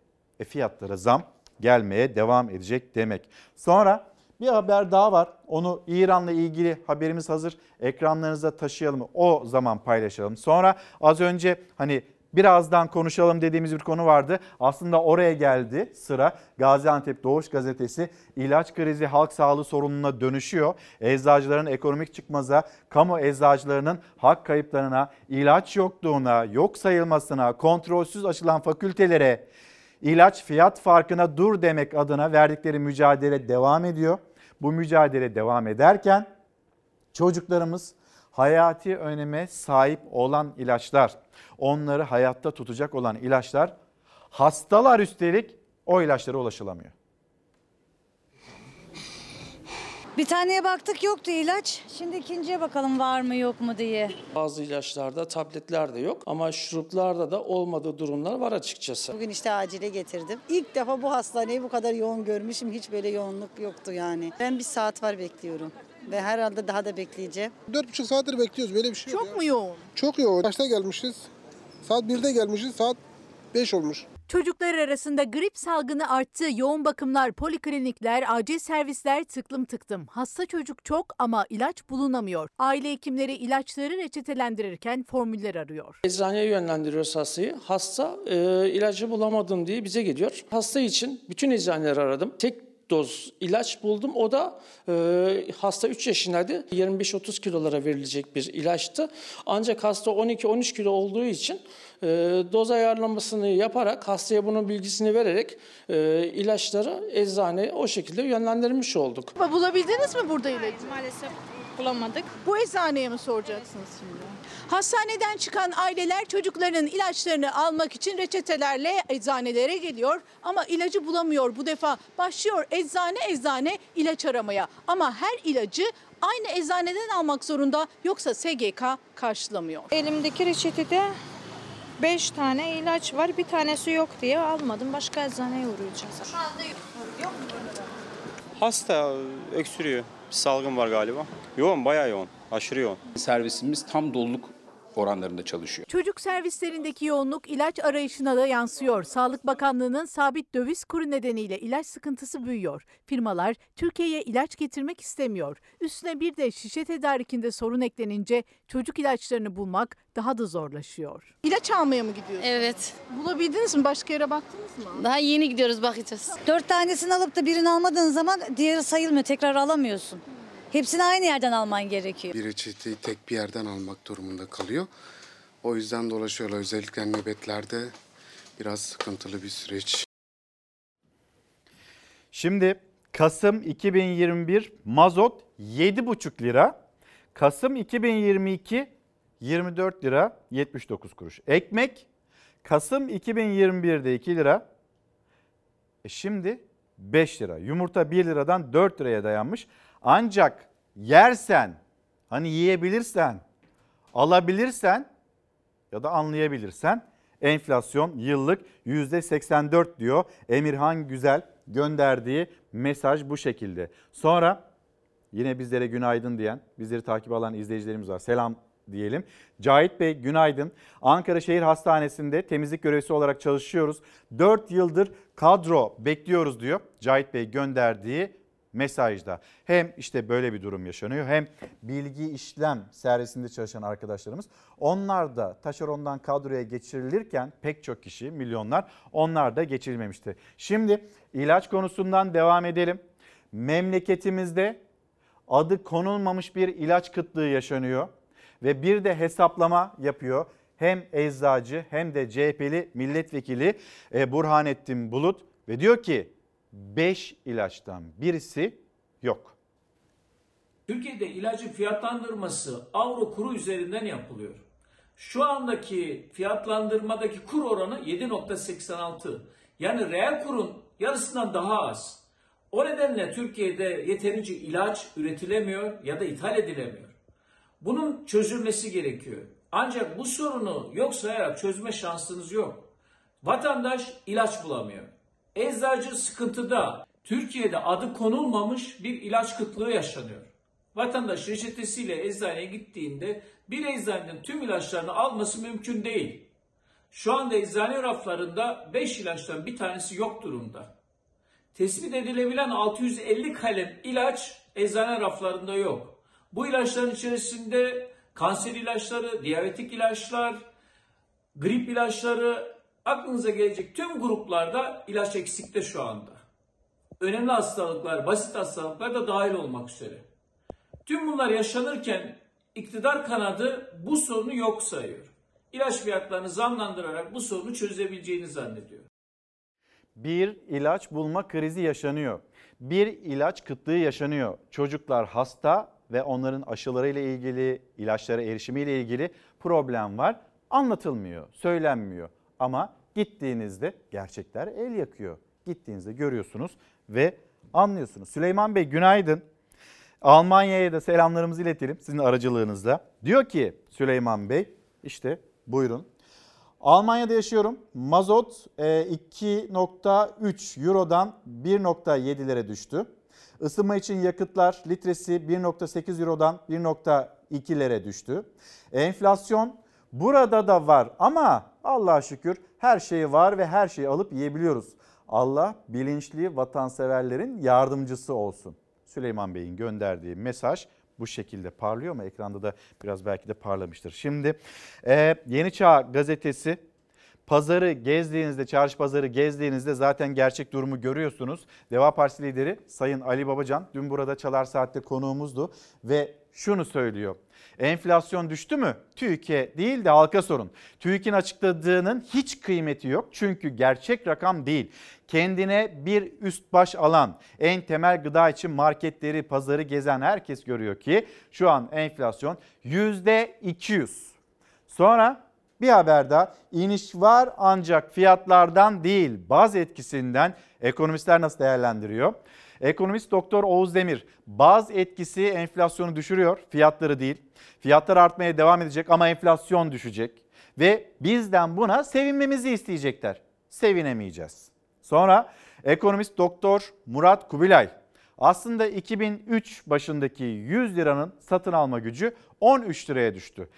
E fiyatlara zam gelmeye devam edecek demek. Sonra bir haber daha var. Onu İran'la ilgili haberimiz hazır. Ekranlarınıza taşıyalım. O zaman paylaşalım. Sonra az önce hani birazdan konuşalım dediğimiz bir konu vardı. Aslında oraya geldi sıra. Gaziantep Doğuş Gazetesi ilaç krizi halk sağlığı sorununa dönüşüyor. Eczacıların ekonomik çıkmaza, kamu eczacılarının hak kayıplarına, ilaç yokluğuna, yok sayılmasına, kontrolsüz açılan fakültelere, ilaç fiyat farkına dur demek adına verdikleri mücadele devam ediyor. Bu mücadele devam ederken çocuklarımız hayati öneme sahip olan ilaçlar, onları hayatta tutacak olan ilaçlar hastalar üstelik o ilaçlara ulaşılamıyor. Bir taneye baktık yoktu ilaç. Şimdi ikinciye bakalım var mı yok mu diye. Bazı ilaçlarda tabletler de yok ama şuruplarda da olmadığı durumlar var açıkçası. Bugün işte acile getirdim. İlk defa bu hastaneyi bu kadar yoğun görmüşüm. Hiç böyle yoğunluk yoktu yani. Ben bir saat var bekliyorum. Ve herhalde daha da bekleyeceğim. Dört buçuk saattir bekliyoruz böyle bir şey Çok mu yoğun? Çok yoğun. Kaçta gelmişiz? Saat 1'de gelmişiz. Saat 5 olmuş. Çocuklar arasında grip salgını arttı. Yoğun bakımlar, poliklinikler, acil servisler tıklım tıktım. Hasta çocuk çok ama ilaç bulunamıyor. Aile hekimleri ilaçları reçetelendirirken formüller arıyor. Eczaneye yönlendiriyoruz hastayı. Hasta e, ilacı bulamadım diye bize geliyor. Hasta için bütün eczaneleri aradım. Tek doz ilaç buldum. O da e, hasta 3 yaşındaydı. 25-30 kilolara verilecek bir ilaçtı. Ancak hasta 12-13 kilo olduğu için e, doz ayarlamasını yaparak hastaya bunun bilgisini vererek e, ilaçları eczaneye o şekilde yönlendirmiş olduk. Bulabildiniz mi burada ilacı? Maalesef bulamadık. Bu eczaneye mi soracaksınız şimdi? Hastaneden çıkan aileler çocuklarının ilaçlarını almak için reçetelerle eczanelere geliyor ama ilacı bulamıyor. Bu defa başlıyor eczane eczane ilaç aramaya ama her ilacı aynı eczaneden almak zorunda yoksa SGK karşılamıyor. Elimdeki reçetede 5 tane ilaç var. Bir tanesi yok diye almadım. Başka eczaneye uğrayacağız. Hasta öksürüyor. Bir salgın var galiba. Yoğun, bayağı yoğun. Aşırı yoğun. Servisimiz tam doluluk oranlarında çalışıyor. Çocuk servislerindeki yoğunluk ilaç arayışına da yansıyor. Sağlık Bakanlığı'nın sabit döviz kuru nedeniyle ilaç sıkıntısı büyüyor. Firmalar Türkiye'ye ilaç getirmek istemiyor. Üstüne bir de şişe tedarikinde sorun eklenince çocuk ilaçlarını bulmak daha da zorlaşıyor. İlaç almaya mı gidiyorsunuz? Evet. Bulabildiniz mi? Başka yere baktınız mı? Daha yeni gidiyoruz bakacağız. Dört tanesini alıp da birini almadığın zaman diğeri sayılmıyor. Tekrar alamıyorsun. Hepsini aynı yerden alman gerekiyor. Bir reçeteyi tek bir yerden almak durumunda kalıyor. O yüzden dolaşıyorlar. Özellikle nöbetlerde biraz sıkıntılı bir süreç. Şimdi Kasım 2021 mazot 7,5 lira. Kasım 2022 24 lira 79 kuruş. Ekmek Kasım 2021'de 2 lira. E şimdi 5 lira. Yumurta 1 liradan 4 liraya dayanmış. Ancak yersen, hani yiyebilirsen, alabilirsen ya da anlayabilirsen enflasyon yıllık %84 diyor. Emirhan Güzel gönderdiği mesaj bu şekilde. Sonra yine bizlere günaydın diyen, bizleri takip alan izleyicilerimiz var. Selam diyelim. Cahit Bey günaydın. Ankara Şehir Hastanesi'nde temizlik görevlisi olarak çalışıyoruz. 4 yıldır kadro bekliyoruz diyor. Cahit Bey gönderdiği mesajda. Hem işte böyle bir durum yaşanıyor hem bilgi işlem servisinde çalışan arkadaşlarımız onlar da taşerondan kadroya geçirilirken pek çok kişi milyonlar onlar da geçirilmemişti. Şimdi ilaç konusundan devam edelim. Memleketimizde adı konulmamış bir ilaç kıtlığı yaşanıyor ve bir de hesaplama yapıyor. Hem eczacı hem de CHP'li milletvekili e, Burhanettin Bulut ve diyor ki 5 ilaçtan birisi yok. Türkiye'de ilacın fiyatlandırması avro kuru üzerinden yapılıyor. Şu andaki fiyatlandırmadaki kur oranı 7.86. Yani reel kurun yarısından daha az. O nedenle Türkiye'de yeterince ilaç üretilemiyor ya da ithal edilemiyor. Bunun çözülmesi gerekiyor. Ancak bu sorunu yok sayarak çözme şansınız yok. Vatandaş ilaç bulamıyor. Eczacı sıkıntıda. Türkiye'de adı konulmamış bir ilaç kıtlığı yaşanıyor. Vatandaş reçetesiyle eczaneye gittiğinde bir eczaneden tüm ilaçlarını alması mümkün değil. Şu anda eczane raflarında 5 ilaçtan bir tanesi yok durumda. Tespit edilebilen 650 kalem ilaç eczane raflarında yok. Bu ilaçların içerisinde kanser ilaçları, diyabetik ilaçlar, grip ilaçları, aklınıza gelecek tüm gruplarda ilaç eksikte şu anda. Önemli hastalıklar, basit hastalıklar da dahil olmak üzere. Tüm bunlar yaşanırken iktidar kanadı bu sorunu yok sayıyor. İlaç fiyatlarını zamlandırarak bu sorunu çözebileceğini zannediyor. Bir ilaç bulma krizi yaşanıyor. Bir ilaç kıtlığı yaşanıyor. Çocuklar hasta ve onların aşılarıyla ilgili, ilaçlara erişimiyle ilgili problem var. Anlatılmıyor, söylenmiyor. Ama gittiğinizde gerçekler el yakıyor. Gittiğinizde görüyorsunuz ve anlıyorsunuz. Süleyman Bey günaydın. Almanya'ya da selamlarımızı iletelim sizin aracılığınızla. Diyor ki Süleyman Bey işte buyurun. Almanya'da yaşıyorum. Mazot e, 2.3 Euro'dan 1.7'lere düştü. Isınma için yakıtlar litresi 1.8 Euro'dan 1.2'lere düştü. Enflasyon burada da var ama Allah'a şükür her şey var ve her şeyi alıp yiyebiliyoruz. Allah bilinçli vatanseverlerin yardımcısı olsun. Süleyman Bey'in gönderdiği mesaj bu şekilde parlıyor mu? Ekranda da biraz belki de parlamıştır. Şimdi e, Yeni Çağ gazetesi pazarı gezdiğinizde, çarşı pazarı gezdiğinizde zaten gerçek durumu görüyorsunuz. Deva Partisi lideri Sayın Ali Babacan dün burada Çalar Saat'te konuğumuzdu ve şunu söylüyor. Enflasyon düştü mü? TÜİK'e değil de halka sorun. TÜİK'in açıkladığının hiç kıymeti yok. Çünkü gerçek rakam değil. Kendine bir üst baş alan, en temel gıda için marketleri, pazarı gezen herkes görüyor ki şu an enflasyon %200. Sonra bir haber daha iniş var ancak fiyatlardan değil baz etkisinden ekonomistler nasıl değerlendiriyor? Ekonomist Doktor Oğuz Demir baz etkisi enflasyonu düşürüyor fiyatları değil. Fiyatlar artmaya devam edecek ama enflasyon düşecek ve bizden buna sevinmemizi isteyecekler. Sevinemeyeceğiz. Sonra ekonomist Doktor Murat Kubilay aslında 2003 başındaki 100 liranın satın alma gücü 13 liraya düştü.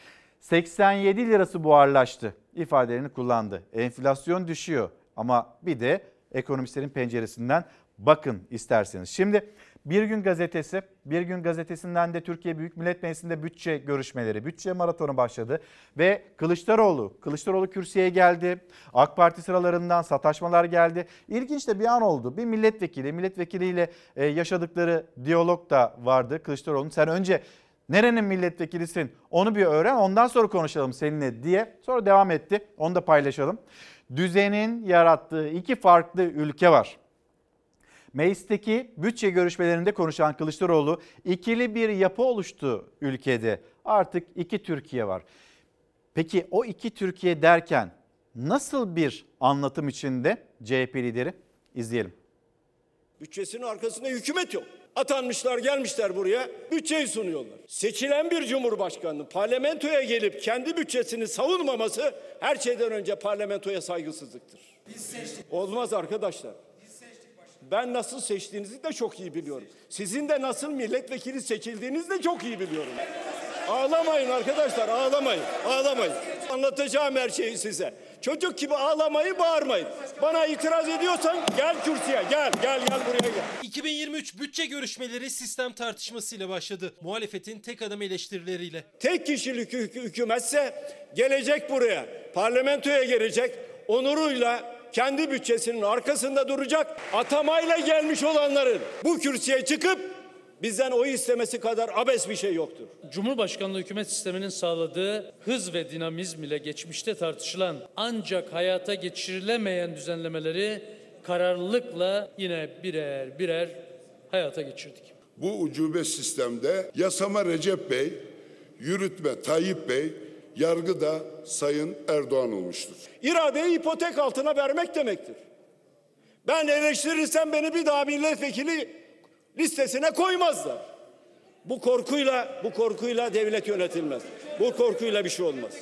87 lirası buharlaştı ifadelerini kullandı. Enflasyon düşüyor ama bir de ekonomistlerin penceresinden bakın isterseniz. Şimdi Bir Gün Gazetesi, Bir Gün Gazetesi'nden de Türkiye Büyük Millet Meclisi'nde bütçe görüşmeleri, bütçe maratonu başladı. Ve Kılıçdaroğlu, Kılıçdaroğlu kürsüye geldi. AK Parti sıralarından sataşmalar geldi. İlginç de bir an oldu. Bir milletvekili, milletvekiliyle e, yaşadıkları diyalog da vardı Kılıçdaroğlu'nun. Sen önce nerenin milletvekilisin onu bir öğren ondan sonra konuşalım seninle diye. Sonra devam etti. Onu da paylaşalım. Düzenin yarattığı iki farklı ülke var. Meclisteki bütçe görüşmelerinde konuşan Kılıçdaroğlu ikili bir yapı oluştu ülkede. Artık iki Türkiye var. Peki o iki Türkiye derken nasıl bir anlatım içinde CHP lideri? İzleyelim. Bütçesinin arkasında hükümet yok. Atanmışlar gelmişler buraya bütçeyi sunuyorlar. Seçilen bir cumhurbaşkanının parlamentoya gelip kendi bütçesini savunmaması her şeyden önce parlamentoya saygısızlıktır. Olmaz arkadaşlar. Ben nasıl seçtiğinizi de çok iyi biliyorum. Sizin de nasıl milletvekili seçildiğinizi de çok iyi biliyorum. Ağlamayın arkadaşlar ağlamayın. Ağlamayın. Anlatacağım her şeyi size. Çocuk gibi ağlamayı bağırmayın. Bana itiraz ediyorsan gel kürsüye gel gel gel buraya gel. 2023 bütçe görüşmeleri sistem tartışmasıyla başladı. Muhalefetin tek adam eleştirileriyle. Tek kişilik hük- hükümetse gelecek buraya. Parlamentoya gelecek. Onuruyla kendi bütçesinin arkasında duracak. Atamayla gelmiş olanların bu kürsüye çıkıp bizden oy istemesi kadar abes bir şey yoktur. Cumhurbaşkanlığı hükümet sisteminin sağladığı hız ve dinamizm ile geçmişte tartışılan ancak hayata geçirilemeyen düzenlemeleri kararlılıkla yine birer birer hayata geçirdik. Bu ucube sistemde yasama Recep Bey, yürütme Tayyip Bey, yargı da Sayın Erdoğan olmuştur. İradeyi ipotek altına vermek demektir. Ben eleştirirsem beni bir daha milletvekili listesine koymazlar. Bu korkuyla bu korkuyla devlet yönetilmez. Bu korkuyla bir şey olmaz.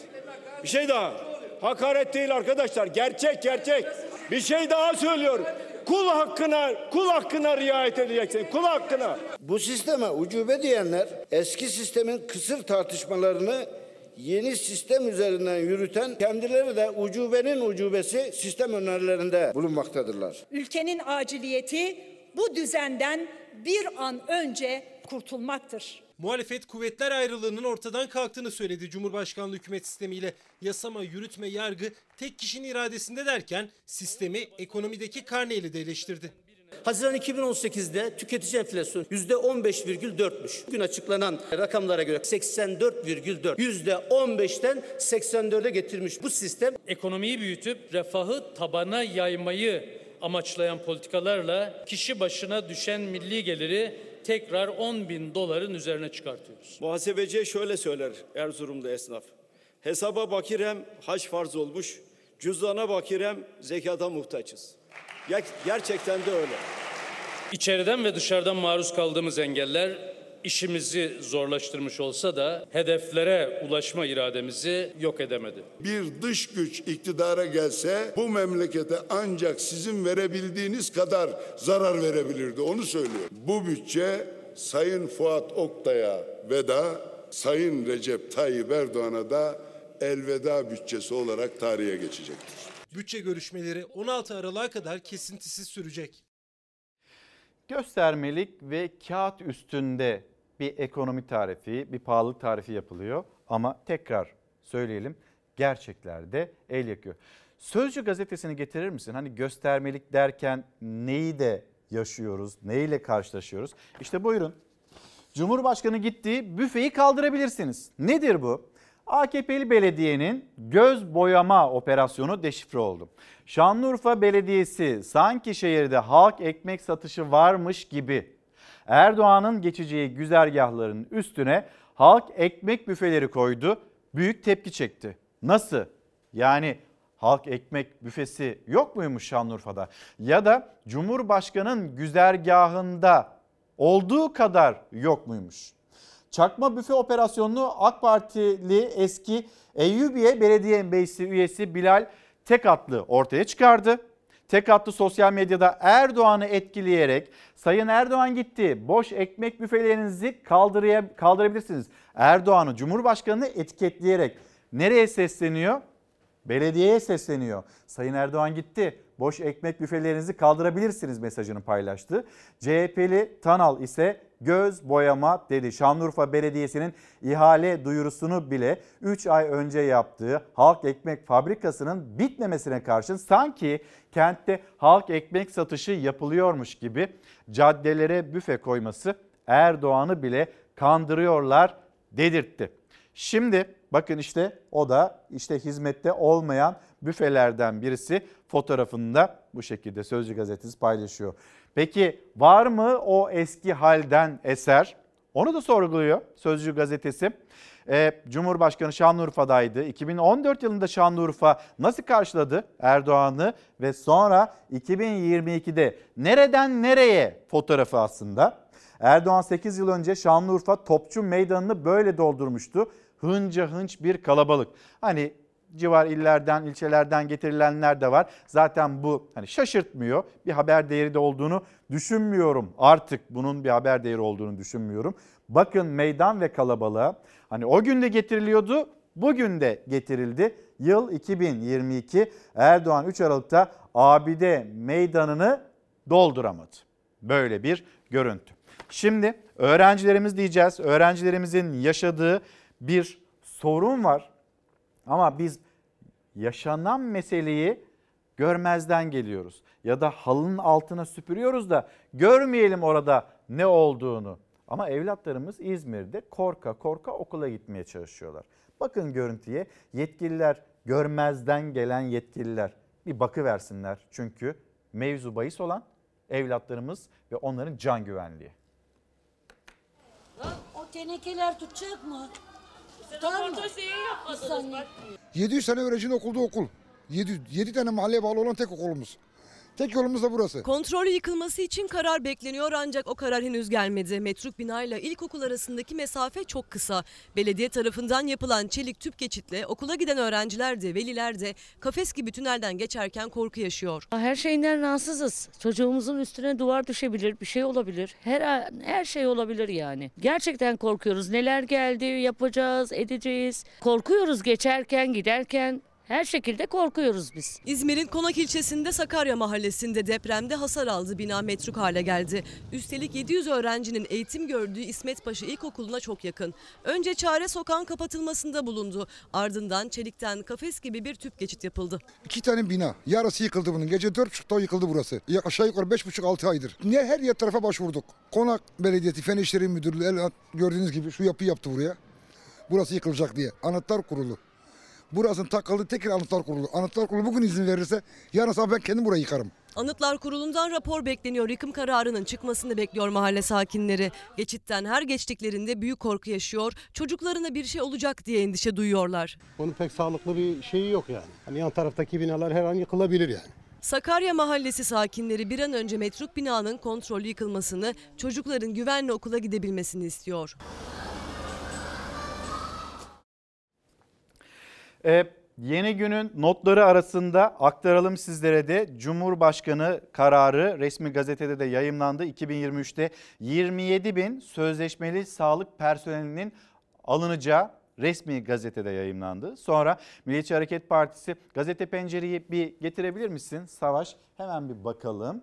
Bir şey daha. Hakaret değil arkadaşlar. Gerçek gerçek. Bir şey daha söylüyorum. Kul hakkına kul hakkına riayet edeceksin. Kul hakkına. Bu sisteme ucube diyenler eski sistemin kısır tartışmalarını yeni sistem üzerinden yürüten kendileri de ucubenin ucubesi sistem önerilerinde bulunmaktadırlar. Ülkenin aciliyeti bu düzenden bir an önce kurtulmaktır. Muhalefet kuvvetler ayrılığının ortadan kalktığını söyledi. Cumhurbaşkanlığı hükümet sistemiyle yasama, yürütme, yargı tek kişinin iradesinde derken sistemi ekonomideki karneyle de eleştirdi. Haziran 2018'de tüketici enflasyonu %15,4'müş. Bugün açıklanan rakamlara göre 84,4. %15'ten 84'e getirmiş bu sistem. Ekonomiyi büyütüp refahı tabana yaymayı amaçlayan politikalarla kişi başına düşen milli geliri tekrar 10 bin doların üzerine çıkartıyoruz. Muhasebeciye şöyle söyler Erzurum'da esnaf. Hesaba bakirem haç farz olmuş, cüzdana bakirem zekata muhtaçız. Ger- gerçekten de öyle. İçeriden ve dışarıdan maruz kaldığımız engeller işimizi zorlaştırmış olsa da hedeflere ulaşma irademizi yok edemedi. Bir dış güç iktidara gelse bu memlekete ancak sizin verebildiğiniz kadar zarar verebilirdi. Onu söylüyor. Bu bütçe Sayın Fuat Oktay'a veda, Sayın Recep Tayyip Erdoğan'a da elveda bütçesi olarak tarihe geçecektir. Bütçe görüşmeleri 16 Aralık'a kadar kesintisiz sürecek. Göstermelik ve kağıt üstünde bir ekonomi tarifi, bir pahalılık tarifi yapılıyor. Ama tekrar söyleyelim gerçeklerde el yakıyor. Sözcü gazetesini getirir misin? Hani göstermelik derken neyi de yaşıyoruz, neyle karşılaşıyoruz? İşte buyurun. Cumhurbaşkanı gitti, büfeyi kaldırabilirsiniz. Nedir bu? AKP'li belediyenin göz boyama operasyonu deşifre oldu. Şanlıurfa Belediyesi sanki şehirde halk ekmek satışı varmış gibi Erdoğan'ın geçeceği güzergahların üstüne halk ekmek büfeleri koydu. Büyük tepki çekti. Nasıl? Yani halk ekmek büfesi yok muymuş Şanlıurfa'da? Ya da Cumhurbaşkanı'nın güzergahında olduğu kadar yok muymuş? Çakma büfe operasyonunu AK Partili eski Eyyubiye Belediye Meclisi üyesi Bilal Tekatlı ortaya çıkardı. Tekatlı sosyal medyada Erdoğan'ı etkileyerek Sayın Erdoğan gitti boş ekmek büfelerinizi kaldırıya, kaldırabilirsiniz. Erdoğan'ı Cumhurbaşkanı'nı etiketleyerek nereye sesleniyor? Belediyeye sesleniyor. Sayın Erdoğan gitti. Boş ekmek büfelerinizi kaldırabilirsiniz mesajını paylaştı. CHP'li Tanal ise göz boyama dedi. Şanlıurfa Belediyesi'nin ihale duyurusunu bile 3 ay önce yaptığı halk ekmek fabrikasının bitmemesine karşın sanki kentte halk ekmek satışı yapılıyormuş gibi caddelere büfe koyması Erdoğan'ı bile kandırıyorlar dedirtti. Şimdi bakın işte o da işte hizmette olmayan büfelerden birisi fotoğrafında bu şekilde Sözcü gazetesi paylaşıyor. Peki var mı o eski halden eser? Onu da sorguluyor Sözcü gazetesi. Ee, Cumhurbaşkanı Şanlıurfa'daydı. 2014 yılında Şanlıurfa nasıl karşıladı Erdoğan'ı ve sonra 2022'de nereden nereye fotoğrafı aslında. Erdoğan 8 yıl önce Şanlıurfa Topçu Meydanı'nı böyle doldurmuştu. Hınca hınç bir kalabalık. Hani civar illerden, ilçelerden getirilenler de var. Zaten bu hani şaşırtmıyor. Bir haber değeri de olduğunu düşünmüyorum. Artık bunun bir haber değeri olduğunu düşünmüyorum. Bakın meydan ve kalabalığa. Hani o gün de getiriliyordu, bugün de getirildi. Yıl 2022 Erdoğan 3 Aralık'ta Abide meydanını dolduramadı. Böyle bir görüntü. Şimdi öğrencilerimiz diyeceğiz. Öğrencilerimizin yaşadığı bir sorun var. Ama biz yaşanan meseleyi görmezden geliyoruz. Ya da halının altına süpürüyoruz da görmeyelim orada ne olduğunu. Ama evlatlarımız İzmir'de korka korka okula gitmeye çalışıyorlar. Bakın görüntüye yetkililer görmezden gelen yetkililer bir bakı versinler. Çünkü mevzu bahis olan evlatlarımız ve onların can güvenliği. O tenekeler tutacak mı? Röportaj niye yapmadınız bak? 700 tane öğrencinin okulda okul. 7, 7 tane mahalleye bağlı olan tek okulumuz. Tek yolumuz da burası. Kontrollü yıkılması için karar bekleniyor ancak o karar henüz gelmedi. Metruk binayla ilkokul arasındaki mesafe çok kısa. Belediye tarafından yapılan çelik tüp geçitle okula giden öğrenciler de veliler de kafes gibi tünelden geçerken korku yaşıyor. Her şeyinden rahatsızız. Çocuğumuzun üstüne duvar düşebilir, bir şey olabilir. Her an- her şey olabilir yani. Gerçekten korkuyoruz. Neler geldi, yapacağız, edeceğiz. Korkuyoruz geçerken, giderken. Her şekilde korkuyoruz biz. İzmir'in Konak ilçesinde Sakarya mahallesinde depremde hasar aldı bina metruk hale geldi. Üstelik 700 öğrencinin eğitim gördüğü İsmet Paşa İlkokulu'na çok yakın. Önce çare sokağın kapatılmasında bulundu. Ardından çelikten kafes gibi bir tüp geçit yapıldı. İki tane bina. Yarısı yıkıldı bunun. Gece 4.30'da yıkıldı burası. Ya aşağı yukarı 5.5-6 aydır. Ne her yer tarafa başvurduk. Konak Belediyesi Fen İşleri Müdürlüğü el- gördüğünüz gibi şu yapı yaptı buraya. Burası yıkılacak diye. Anıtlar Kurulu. Burasının takıldı tekrar Anıtlar Kurulu. Anıtlar Kurulu bugün izin verirse yarın sabah ben kendim burayı yıkarım. Anıtlar Kurulu'ndan rapor bekleniyor. Yıkım kararının çıkmasını bekliyor mahalle sakinleri. Geçitten her geçtiklerinde büyük korku yaşıyor. Çocuklarına bir şey olacak diye endişe duyuyorlar. Onun pek sağlıklı bir şeyi yok yani. Hani yan taraftaki binalar her an yıkılabilir yani. Sakarya Mahallesi sakinleri bir an önce metruk binanın kontrollü yıkılmasını, çocukların güvenli okula gidebilmesini istiyor. Ee, yeni günün notları arasında aktaralım sizlere de Cumhurbaşkanı kararı resmi gazetede de yayımlandı. 2023'te 27 bin sözleşmeli sağlık personelinin alınacağı resmi gazetede yayımlandı. Sonra Milliyetçi Hareket Partisi gazete pencereyi bir getirebilir misin Savaş? Hemen bir bakalım.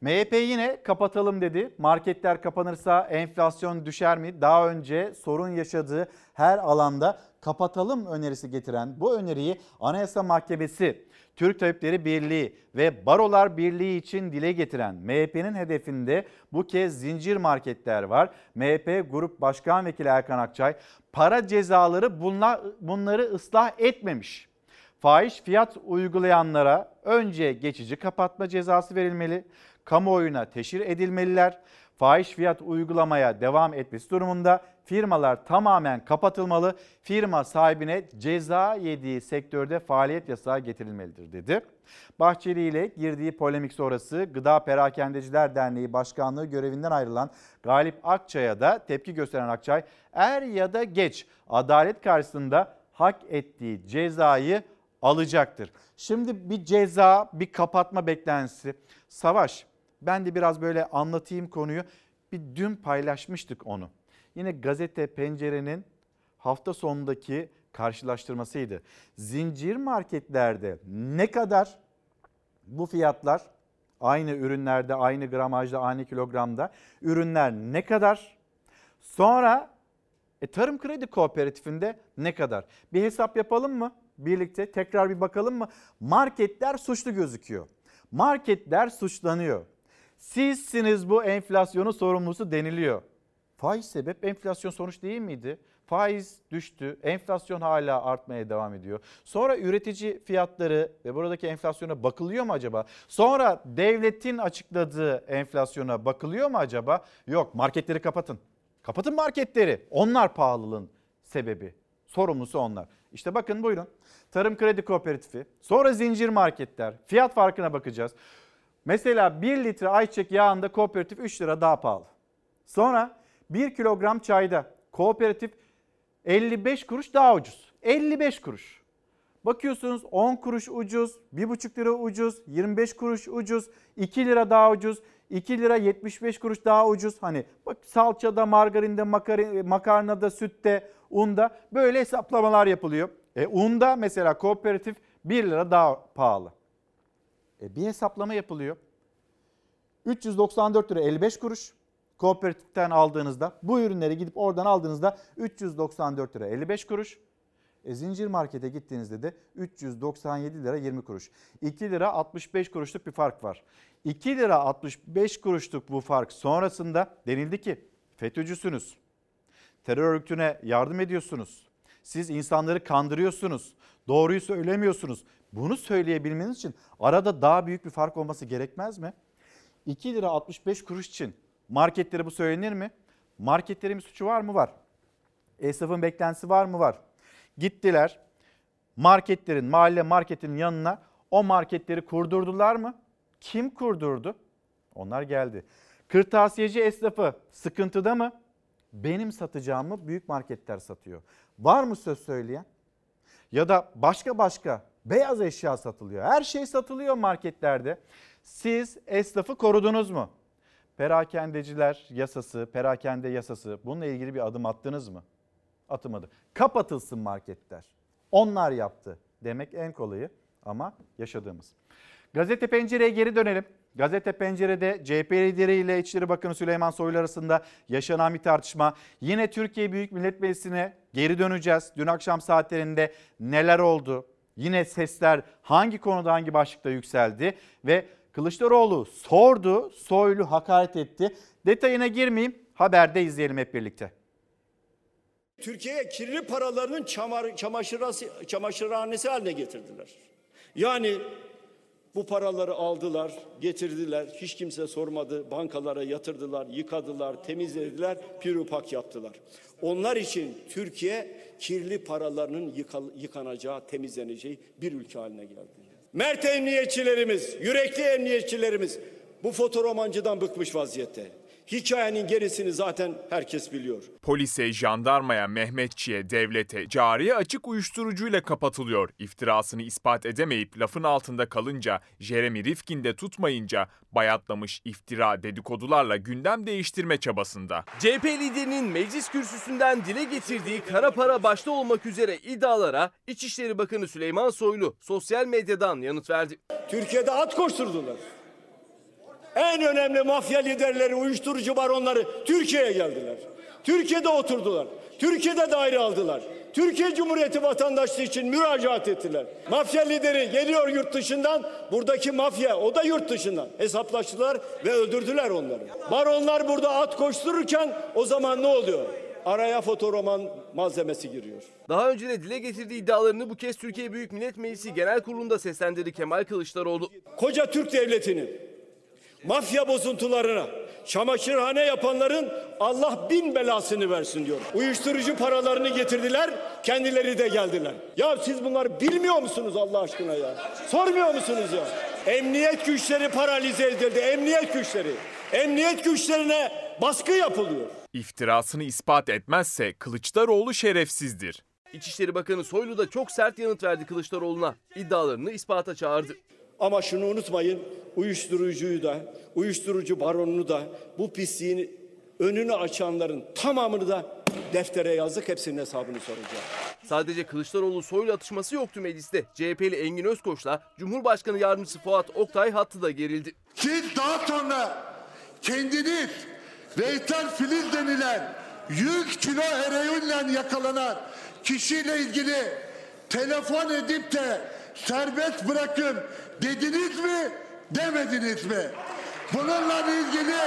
MHP yine kapatalım dedi. Marketler kapanırsa enflasyon düşer mi? Daha önce sorun yaşadığı her alanda kapatalım önerisi getiren bu öneriyi Anayasa Mahkemesi, Türk Tabipleri Birliği ve Barolar Birliği için dile getiren MHP'nin hedefinde bu kez zincir marketler var. MHP Grup Başkan Vekili Erkan Akçay para cezaları bunlar, bunları ıslah etmemiş. Fahiş fiyat uygulayanlara önce geçici kapatma cezası verilmeli, kamuoyuna teşhir edilmeliler. Fahiş fiyat uygulamaya devam etmesi durumunda firmalar tamamen kapatılmalı, firma sahibine ceza yediği sektörde faaliyet yasağı getirilmelidir dedi. Bahçeli ile girdiği polemik sonrası Gıda Perakendeciler Derneği Başkanlığı görevinden ayrılan Galip Akçay'a da tepki gösteren Akçay, er ya da geç adalet karşısında hak ettiği cezayı alacaktır. Şimdi bir ceza, bir kapatma beklentisi. Savaş, ben de biraz böyle anlatayım konuyu. Bir dün paylaşmıştık onu. Yine gazete pencerenin hafta sonundaki karşılaştırmasıydı. Zincir marketlerde ne kadar bu fiyatlar aynı ürünlerde, aynı gramajda, aynı kilogramda ürünler ne kadar? Sonra e, Tarım Kredi Kooperatifinde ne kadar? Bir hesap yapalım mı? Birlikte tekrar bir bakalım mı? Marketler suçlu gözüküyor. Marketler suçlanıyor. Sizsiniz bu enflasyonun sorumlusu deniliyor. Faiz sebep enflasyon sonuç değil miydi? Faiz düştü, enflasyon hala artmaya devam ediyor. Sonra üretici fiyatları ve buradaki enflasyona bakılıyor mu acaba? Sonra devletin açıkladığı enflasyona bakılıyor mu acaba? Yok marketleri kapatın. Kapatın marketleri. Onlar pahalılığın sebebi. Sorumlusu onlar. İşte bakın buyurun. Tarım Kredi Kooperatifi, sonra zincir marketler. Fiyat farkına bakacağız. Mesela 1 litre ayçiçek yağında kooperatif 3 lira daha pahalı. Sonra 1 kilogram çayda kooperatif 55 kuruş daha ucuz. 55 kuruş. Bakıyorsunuz 10 kuruş ucuz, 1,5 lira ucuz, 25 kuruş ucuz, 2 lira daha ucuz, 2 lira 75 kuruş daha ucuz. Hani bak salçada, margarinde, makari- makarnada, sütte, unda böyle hesaplamalar yapılıyor. E unda mesela kooperatif 1 lira daha pahalı. E bir hesaplama yapılıyor. 394 lira 55 kuruş kooperatiften aldığınızda bu ürünleri gidip oradan aldığınızda 394 lira 55 kuruş. E, zincir markete gittiğinizde de 397 lira 20 kuruş. 2 lira 65 kuruşluk bir fark var. 2 lira 65 kuruşluk bu fark sonrasında denildi ki FETÖ'cüsünüz. Terör örgütüne yardım ediyorsunuz. Siz insanları kandırıyorsunuz. Doğruyu söylemiyorsunuz. Bunu söyleyebilmeniz için arada daha büyük bir fark olması gerekmez mi? 2 lira 65 kuruş için marketlere bu söylenir mi? Marketlerin bir suçu var mı? Var. Esnafın beklentisi var mı? Var. Gittiler marketlerin, mahalle marketinin yanına o marketleri kurdurdular mı? Kim kurdurdu? Onlar geldi. Kırtasiyeci esnafı sıkıntıda mı? Benim satacağımı büyük marketler satıyor. Var mı söz söyleyen? Ya da başka başka beyaz eşya satılıyor. Her şey satılıyor marketlerde. Siz esnafı korudunuz mu? Perakendeciler yasası, perakende yasası bununla ilgili bir adım attınız mı? Atmadı. Kapatılsın marketler. Onlar yaptı demek en kolayı ama yaşadığımız. Gazete Pencere'ye geri dönelim. Gazete Pencere'de CHP lideri ile İçişleri Bakanı Süleyman Soylu arasında yaşanan bir tartışma. Yine Türkiye Büyük Millet Meclisi'ne geri döneceğiz. Dün akşam saatlerinde neler oldu? Yine sesler hangi konuda hangi başlıkta yükseldi ve Kılıçdaroğlu sordu, Soylu hakaret etti. Detayına girmeyeyim, haberde izleyelim hep birlikte. Türkiye'ye kirli paralarının çamar, çamaşırası, çamaşırhanesi haline getirdiler. Yani bu paraları aldılar, getirdiler, hiç kimse sormadı, bankalara yatırdılar, yıkadılar, temizlediler, pirupak yaptılar. Onlar için Türkiye kirli paralarının yıka- yıkanacağı, temizleneceği bir ülke haline geldi. Mert emniyetçilerimiz, yürekli emniyetçilerimiz bu fotoromancıdan bıkmış vaziyette. Hikayenin gerisini zaten herkes biliyor. Polise, jandarmaya, Mehmetçiye, devlete, cariye açık uyuşturucuyla kapatılıyor. İftirasını ispat edemeyip lafın altında kalınca, Jeremy Rifkin de tutmayınca bayatlamış iftira dedikodularla gündem değiştirme çabasında. CHP liderinin meclis kürsüsünden dile getirdiği kara para başta olmak üzere iddialara İçişleri Bakanı Süleyman Soylu sosyal medyadan yanıt verdi. Türkiye'de at koşturdular. En önemli mafya liderleri, uyuşturucu baronları Türkiye'ye geldiler. Türkiye'de oturdular. Türkiye'de daire aldılar. Türkiye Cumhuriyeti vatandaşlığı için müracaat ettiler. Mafya lideri geliyor yurt dışından, buradaki mafya o da yurt dışından hesaplaştılar ve öldürdüler onları. Baronlar burada at koştururken o zaman ne oluyor? Araya fotoroman malzemesi giriyor. Daha önce de dile getirdiği iddialarını bu kez Türkiye Büyük Millet Meclisi Genel Kurulu'nda seslendirdi Kemal Kılıçdaroğlu. Koca Türk devletinin mafya bozuntularına, çamaşırhane yapanların Allah bin belasını versin diyor. Uyuşturucu paralarını getirdiler, kendileri de geldiler. Ya siz bunları bilmiyor musunuz Allah aşkına ya? Sormuyor musunuz ya? Emniyet güçleri paralize edildi, emniyet güçleri. Emniyet güçlerine baskı yapılıyor. İftirasını ispat etmezse Kılıçdaroğlu şerefsizdir. İçişleri Bakanı Soylu da çok sert yanıt verdi Kılıçdaroğlu'na. İddialarını ispata çağırdı. Ama şunu unutmayın, uyuşturucuyu da, uyuşturucu baronunu da, bu pisliğin önünü açanların tamamını da deftere yazdık, hepsinin hesabını soracağız. Sadece Kılıçdaroğlu Soylu atışması yoktu mecliste. CHP'li Engin Özkoç'la Cumhurbaşkanı Yardımcısı Fuat Oktay hattı da gerildi. Siz daha sonra kendiniz Veysel Filiz denilen 100 kilo heroinle yakalanan kişiyle ilgili telefon edip de serbest bırakın dediniz mi demediniz mi? Bununla ilgili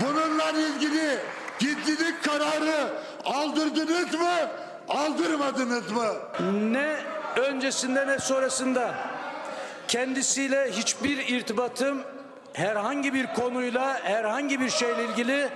bununla ilgili gizlilik kararı aldırdınız mı aldırmadınız mı? Ne öncesinde ne sonrasında kendisiyle hiçbir irtibatım herhangi bir konuyla herhangi bir şeyle ilgili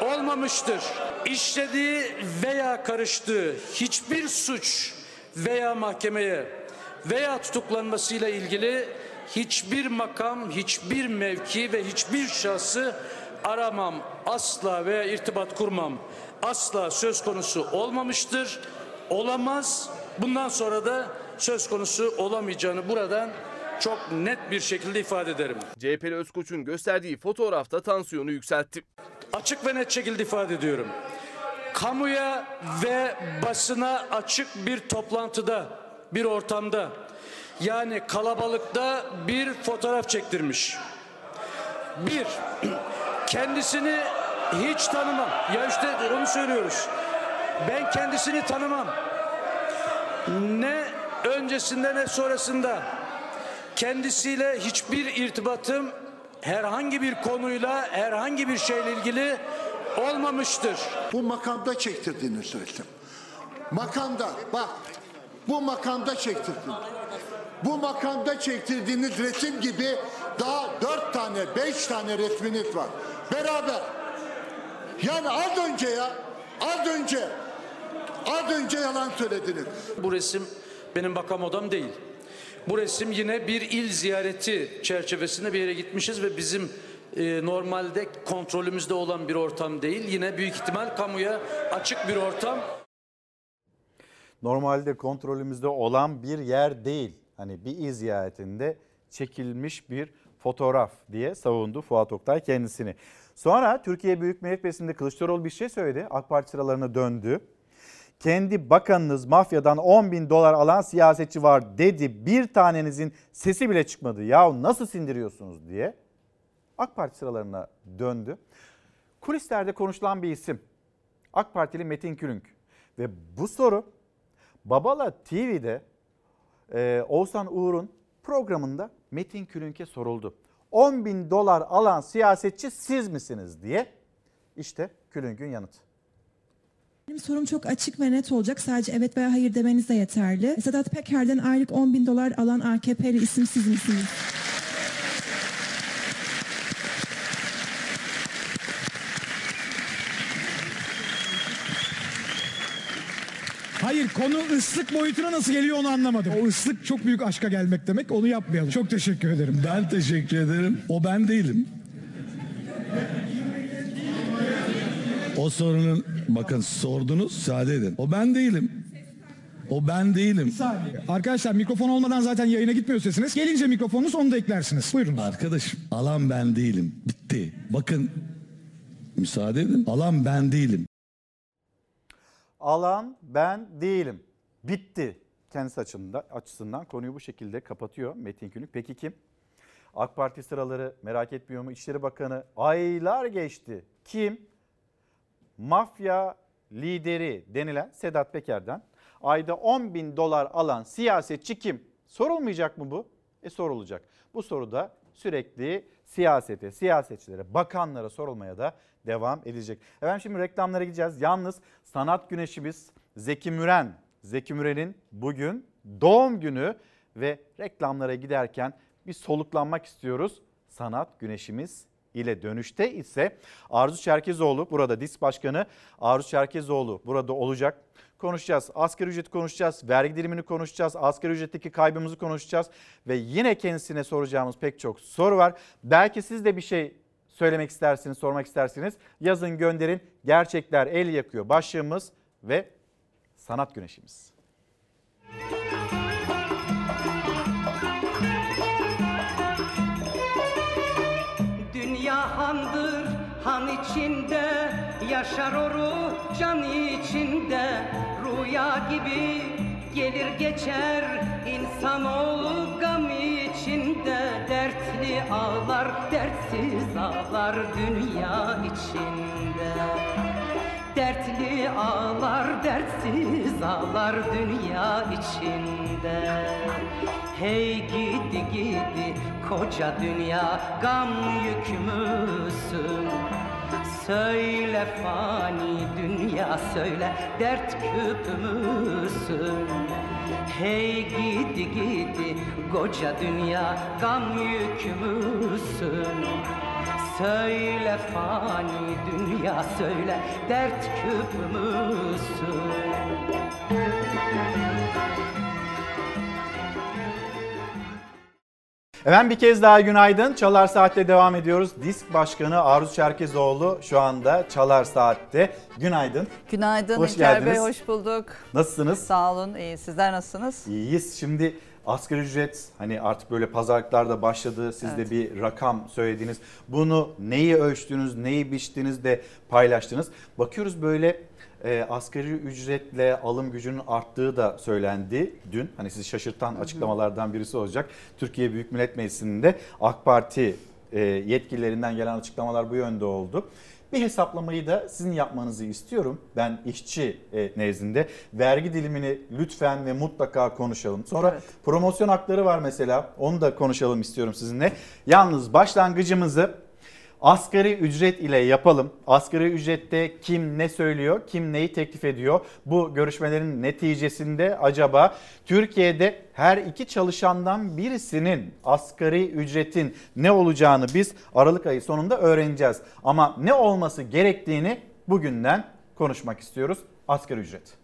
olmamıştır. İşlediği veya karıştığı hiçbir suç veya mahkemeye veya tutuklanmasıyla ilgili hiçbir makam, hiçbir mevki ve hiçbir şahsı aramam, asla veya irtibat kurmam. Asla söz konusu olmamıştır, olamaz. Bundan sonra da söz konusu olamayacağını buradan çok net bir şekilde ifade ederim. CHP'li Özkoç'un gösterdiği fotoğrafta tansiyonu yükseltti. Açık ve net şekilde ifade ediyorum. Kamuya ve basına açık bir toplantıda, bir ortamda yani kalabalıkta bir fotoğraf çektirmiş. Bir, kendisini hiç tanımam. Ya işte onu söylüyoruz. Ben kendisini tanımam. Ne öncesinde ne sonrasında kendisiyle hiçbir irtibatım herhangi bir konuyla herhangi bir şeyle ilgili olmamıştır. Bu makamda çektirdiğini söyledim. Makamda bak bu makamda çektirdin. Bu makamda çektirdiğiniz resim gibi daha dört tane beş tane resminiz var. Beraber. Yani az önce ya az önce Az önce yalan söylediniz. Bu resim benim bakam odam değil. Bu resim yine bir il ziyareti çerçevesinde bir yere gitmişiz ve bizim e, normalde kontrolümüzde olan bir ortam değil. Yine büyük ihtimal kamuya açık bir ortam. Normalde kontrolümüzde olan bir yer değil. Hani bir il ziyaretinde çekilmiş bir fotoğraf diye savundu Fuat Oktay kendisini. Sonra Türkiye Büyük Millet Meclisi'nde Kılıçdaroğlu bir şey söyledi. AK Parti sıralarına döndü. Kendi bakanınız mafyadan 10 bin dolar alan siyasetçi var dedi. Bir tanenizin sesi bile çıkmadı. Ya nasıl sindiriyorsunuz diye. AK Parti sıralarına döndü. Kulislerde konuşulan bir isim. AK Partili Metin Külünk. Ve bu soru Babala TV'de e, Oğuzhan Uğur'un programında Metin Külünk'e soruldu. 10 bin dolar alan siyasetçi siz misiniz diye. İşte Külünk'ün yanıtı. Benim sorum çok açık ve net olacak. Sadece evet veya hayır demeniz de yeterli. Sedat Peker'den aylık 10 bin dolar alan AKP'li isim siz misiniz? Hayır konu ıslık boyutuna nasıl geliyor onu anlamadım. O ıslık çok büyük aşka gelmek demek onu yapmayalım. Çok teşekkür ederim. Ben teşekkür ederim. O ben değilim. O sorunun bakın sordunuz sade edin. O ben değilim. O ben değilim. Arkadaşlar mikrofon olmadan zaten yayına gitmiyor sesiniz. Gelince mikrofonunuz onu da eklersiniz. Buyurun. Arkadaşım alan ben değilim. Bitti. Bakın müsaade edin. Alan ben değilim. Alan ben değilim. Bitti. Kendisi açısından, açısından konuyu bu şekilde kapatıyor Metin Külünk. Peki kim? AK Parti sıraları merak etmiyor mu? İçişleri Bakanı aylar geçti. Kim? Mafya lideri denilen Sedat Peker'den ayda 10 bin dolar alan siyasetçi kim? Sorulmayacak mı bu? E sorulacak. Bu soru da sürekli siyasete, siyasetçilere, bakanlara sorulmaya da devam edecek. Efendim şimdi reklamlara gideceğiz. Yalnız sanat güneşimiz Zeki Müren, Zeki Müren'in bugün doğum günü ve reklamlara giderken bir soluklanmak istiyoruz. Sanat güneşimiz ile dönüşte ise Arzu Çerkezoğlu burada DİSK Başkanı Arzu Çerkezoğlu burada olacak. Konuşacağız. Asgari ücreti konuşacağız. Vergi dilimini konuşacağız. Asgari ücretteki kaybımızı konuşacağız. Ve yine kendisine soracağımız pek çok soru var. Belki siz de bir şey söylemek istersiniz, sormak istersiniz. Yazın gönderin. Gerçekler el yakıyor başlığımız ve sanat güneşimiz. Dünya handır han içinde Yaşar oru can içinde Rüya gibi gelir geçer İnsanoğlu gam içinde Dertli ağlar dertsiz ağlar dünya içinde. Dertli ağlar dertsiz ağlar dünya içinde. Hey gidi gidi koca dünya gam yükümüzsün Söyle fani dünya söyle dert küpümüzsün Hey gidi gidi koca dünya gam yükümüzsün Söyle fani dünya söyle dert küpümüzsün Efendim bir kez daha günaydın. Çalar Saat'te devam ediyoruz. Disk Başkanı Arzu Çerkezoğlu şu anda Çalar Saat'te. Günaydın. Günaydın Hoş İlker geldiniz. Bey, hoş bulduk. Nasılsınız? Sağ olun, iyi. Sizler nasılsınız? İyiyiz. Şimdi asgari ücret hani artık böyle pazarlıklarda başladı. Siz Evet. de bir rakam söylediniz. Bunu neyi ölçtünüz, neyi biçtiniz de paylaştınız. Bakıyoruz böyle e, asgari ücretle alım gücünün arttığı da söylendi dün. Hani sizi şaşırtan açıklamalardan birisi olacak. Türkiye Büyük Millet Meclisi'nde AK Parti e, yetkililerinden gelen açıklamalar bu yönde oldu. Bir hesaplamayı da sizin yapmanızı istiyorum. Ben işçi e, nezdinde. Vergi dilimini lütfen ve mutlaka konuşalım. Sonra promosyon hakları var mesela. Onu da konuşalım istiyorum sizinle. Yalnız başlangıcımızı asgari ücret ile yapalım. Asgari ücrette kim ne söylüyor, kim neyi teklif ediyor? Bu görüşmelerin neticesinde acaba Türkiye'de her iki çalışandan birisinin asgari ücretin ne olacağını biz Aralık ayı sonunda öğreneceğiz. Ama ne olması gerektiğini bugünden konuşmak istiyoruz. Asgari ücret.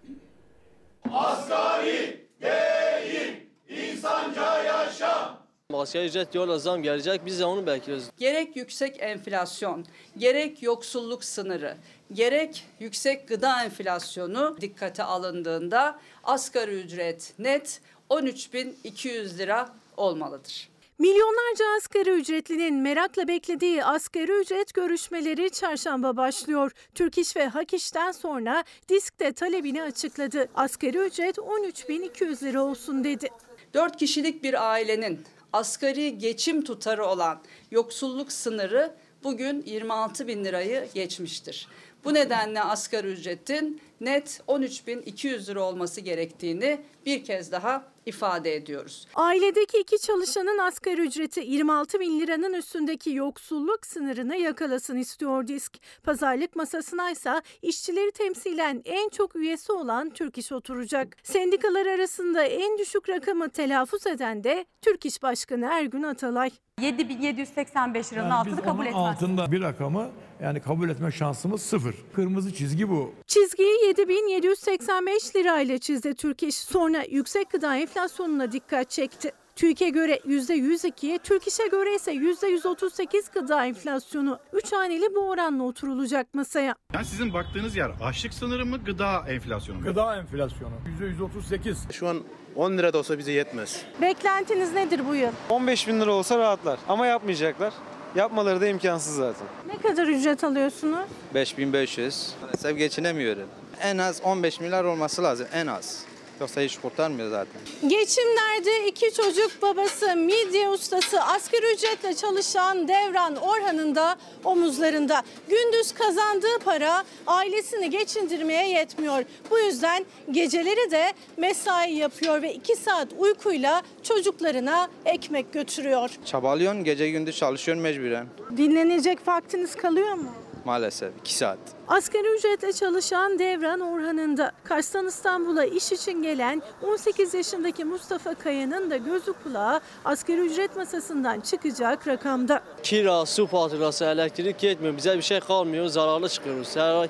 Asgari değil, insanca yaşam. Asgari ücret diyorlar zam gelecek biz de onu bekliyoruz. Gerek yüksek enflasyon, gerek yoksulluk sınırı, gerek yüksek gıda enflasyonu dikkate alındığında asgari ücret net 13.200 lira olmalıdır. Milyonlarca asgari ücretlinin merakla beklediği asgari ücret görüşmeleri çarşamba başlıyor. Türk İş ve Hak İş'ten sonra disk de talebini açıkladı. Asgari ücret 13.200 lira olsun dedi. 4 kişilik bir ailenin asgari geçim tutarı olan yoksulluk sınırı bugün 26 bin lirayı geçmiştir. Bu nedenle asgari ücretin net 13.200 lira olması gerektiğini bir kez daha ifade ediyoruz. Ailedeki iki çalışanın asgari ücreti 26 bin liranın üstündeki yoksulluk sınırını yakalasın istiyor disk. Pazarlık masasına ise işçileri temsilen en çok üyesi olan Türk İş oturacak. Sendikalar arasında en düşük rakamı telaffuz eden de Türk İş Başkanı Ergün Atalay. 7785 liranın Yani altını kabul etmez. altında bir rakamı yani kabul etme şansımız sıfır. Kırmızı çizgi bu. Çizgiyi 7785 lirayla çizdi Türk İş. Sonra yüksek gıda enflasyonuna dikkat çekti. TÜİK'e göre %102, Türk İş'e göre ise %138 gıda enflasyonu. Üç haneli bu oranla oturulacak masaya. Yani sizin baktığınız yer açlık sınırı mı gıda enflasyonu mu? Gıda enflasyonu %138. Şu an 10 lira da olsa bize yetmez. Beklentiniz nedir bu yıl? 15 bin lira olsa rahatlar ama yapmayacaklar. Yapmaları da imkansız zaten. Ne kadar ücret alıyorsunuz? 5500. Maalesef geçinemiyorum. En az 15 milyar olması lazım en az. Yoksa hiç kurtarmıyor zaten. Geçimlerde iki çocuk babası, midye ustası, asgari ücretle çalışan Devran Orhan'ın da omuzlarında. Gündüz kazandığı para ailesini geçindirmeye yetmiyor. Bu yüzden geceleri de mesai yapıyor ve iki saat uykuyla çocuklarına ekmek götürüyor. Çabalıyorsun gece gündüz çalışıyorsun mecburen. Dinlenecek vaktiniz kalıyor mu? Maalesef 2 saat. Asgari ücretle çalışan Devran Orhan'ın da Kars'tan İstanbul'a iş için gelen 18 yaşındaki Mustafa Kaya'nın da gözü kulağı asgari ücret masasından çıkacak rakamda. Kira, su faturası, elektrik yetmiyor. Bize bir şey kalmıyor. Zararlı çıkıyoruz. Her ay,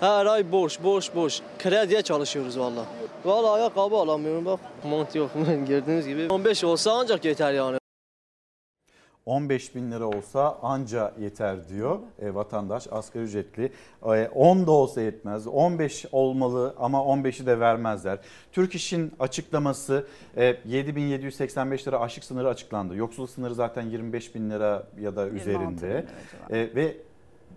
her ay borç, borç, borç. Krediye çalışıyoruz valla. Valla ayakkabı alamıyorum bak. Mont yok. Gördüğünüz gibi. 15 olsa ancak yeter yani. 15 bin lira olsa anca yeter diyor e, vatandaş asgari ücretli. E, 10 da olsa yetmez 15 olmalı ama 15'i de vermezler. Türk İş'in açıklaması e, 7785 lira açlık sınırı açıklandı. Yoksulluk sınırı zaten 25 bin lira ya da üzerinde e, ve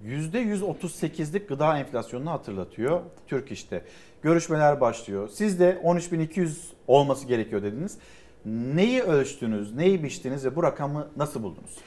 %138'lik gıda enflasyonunu hatırlatıyor Türk İş'te. Görüşmeler başlıyor. Siz de 13.200 olması gerekiyor dediniz. Neyi ölçtünüz, neyi biçtiniz ve bu rakamı nasıl buldunuz?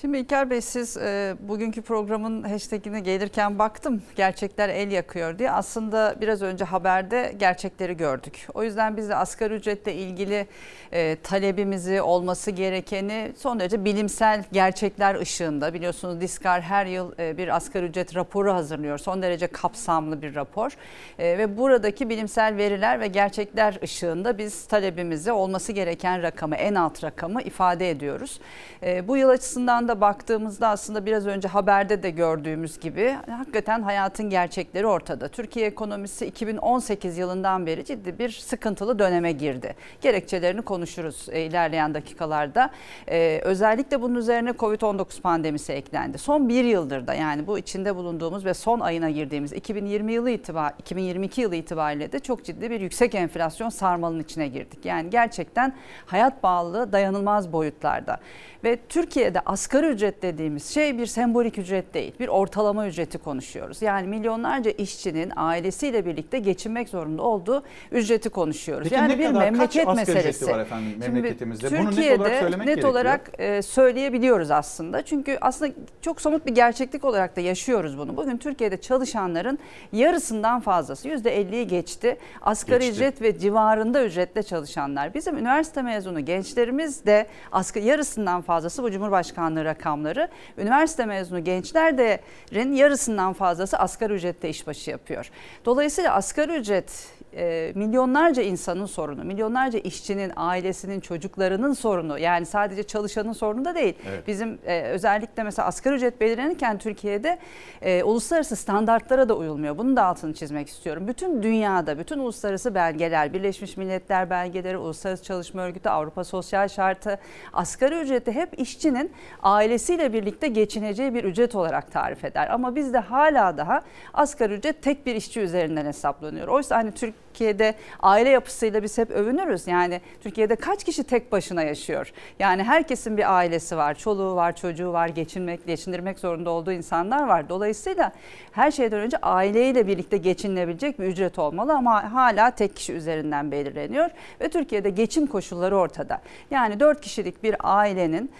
Şimdi İlker Bey siz e, bugünkü programın hashtagine gelirken baktım gerçekler el yakıyor diye. Aslında biraz önce haberde gerçekleri gördük. O yüzden biz de asgari ücretle ilgili e, talebimizi olması gerekeni son derece bilimsel gerçekler ışığında. Biliyorsunuz Diskar her yıl e, bir asgari ücret raporu hazırlıyor. Son derece kapsamlı bir rapor. E, ve buradaki bilimsel veriler ve gerçekler ışığında biz talebimizi olması gereken rakamı en alt rakamı ifade ediyoruz. E, bu yıl açısından da baktığımızda aslında biraz önce haberde de gördüğümüz gibi hakikaten hayatın gerçekleri ortada. Türkiye ekonomisi 2018 yılından beri ciddi bir sıkıntılı döneme girdi. Gerekçelerini konuşuruz e, ilerleyen dakikalarda. E, özellikle bunun üzerine Covid-19 pandemisi eklendi. Son bir yıldır da yani bu içinde bulunduğumuz ve son ayına girdiğimiz 2020 yılı itibar 2022 yılı itibariyle de çok ciddi bir yüksek enflasyon sarmalının içine girdik. Yani gerçekten hayat bağlılığı dayanılmaz boyutlarda. Ve Türkiye'de asgari ücret dediğimiz şey bir sembolik ücret değil. Bir ortalama ücreti konuşuyoruz. Yani milyonlarca işçinin ailesiyle birlikte geçinmek zorunda olduğu ücreti konuşuyoruz. Peki yani bir kadar, memleket kaç asgari meselesi. var efendim Şimdi memleketimizde? Bunu net olarak söylemek net gerekiyor. olarak e, söyleyebiliyoruz aslında. Çünkü aslında çok somut bir gerçeklik olarak da yaşıyoruz bunu. Bugün Türkiye'de çalışanların yarısından fazlası %50'yi geçti. Asgari Geçti. ücret ve civarında ücretle çalışanlar. Bizim üniversite mezunu gençlerimiz de asgari yarısından fazlası bu Cumhurbaşkanlığı rakamları. Üniversite mezunu gençlerin yarısından fazlası asgari ücrette işbaşı yapıyor. Dolayısıyla asgari ücret e, milyonlarca insanın sorunu, milyonlarca işçinin, ailesinin, çocuklarının sorunu. Yani sadece çalışanın sorunu da değil. Evet. Bizim e, özellikle mesela asgari ücret belirlenirken Türkiye'de e, uluslararası standartlara da uyulmuyor. Bunun da altını çizmek istiyorum. Bütün dünyada, bütün uluslararası belgeler, Birleşmiş Milletler belgeleri, Uluslararası Çalışma Örgütü, Avrupa Sosyal Şartı, asgari ücreti hep işçinin ailesiyle birlikte geçineceği bir ücret olarak tarif eder. Ama bizde hala daha asgari ücret tek bir işçi üzerinden hesaplanıyor. Oysa hani Türkiye'de aile yapısıyla biz hep övünürüz. Yani Türkiye'de kaç kişi tek başına yaşıyor? Yani herkesin bir ailesi var, çoluğu var, çocuğu var, geçinmek, geçindirmek zorunda olduğu insanlar var. Dolayısıyla her şeyden önce aileyle birlikte geçinilebilecek bir ücret olmalı ama hala tek kişi üzerinden belirleniyor ve Türkiye'de geçim koşulları ortada. Yani 4 kişilik bir ailenin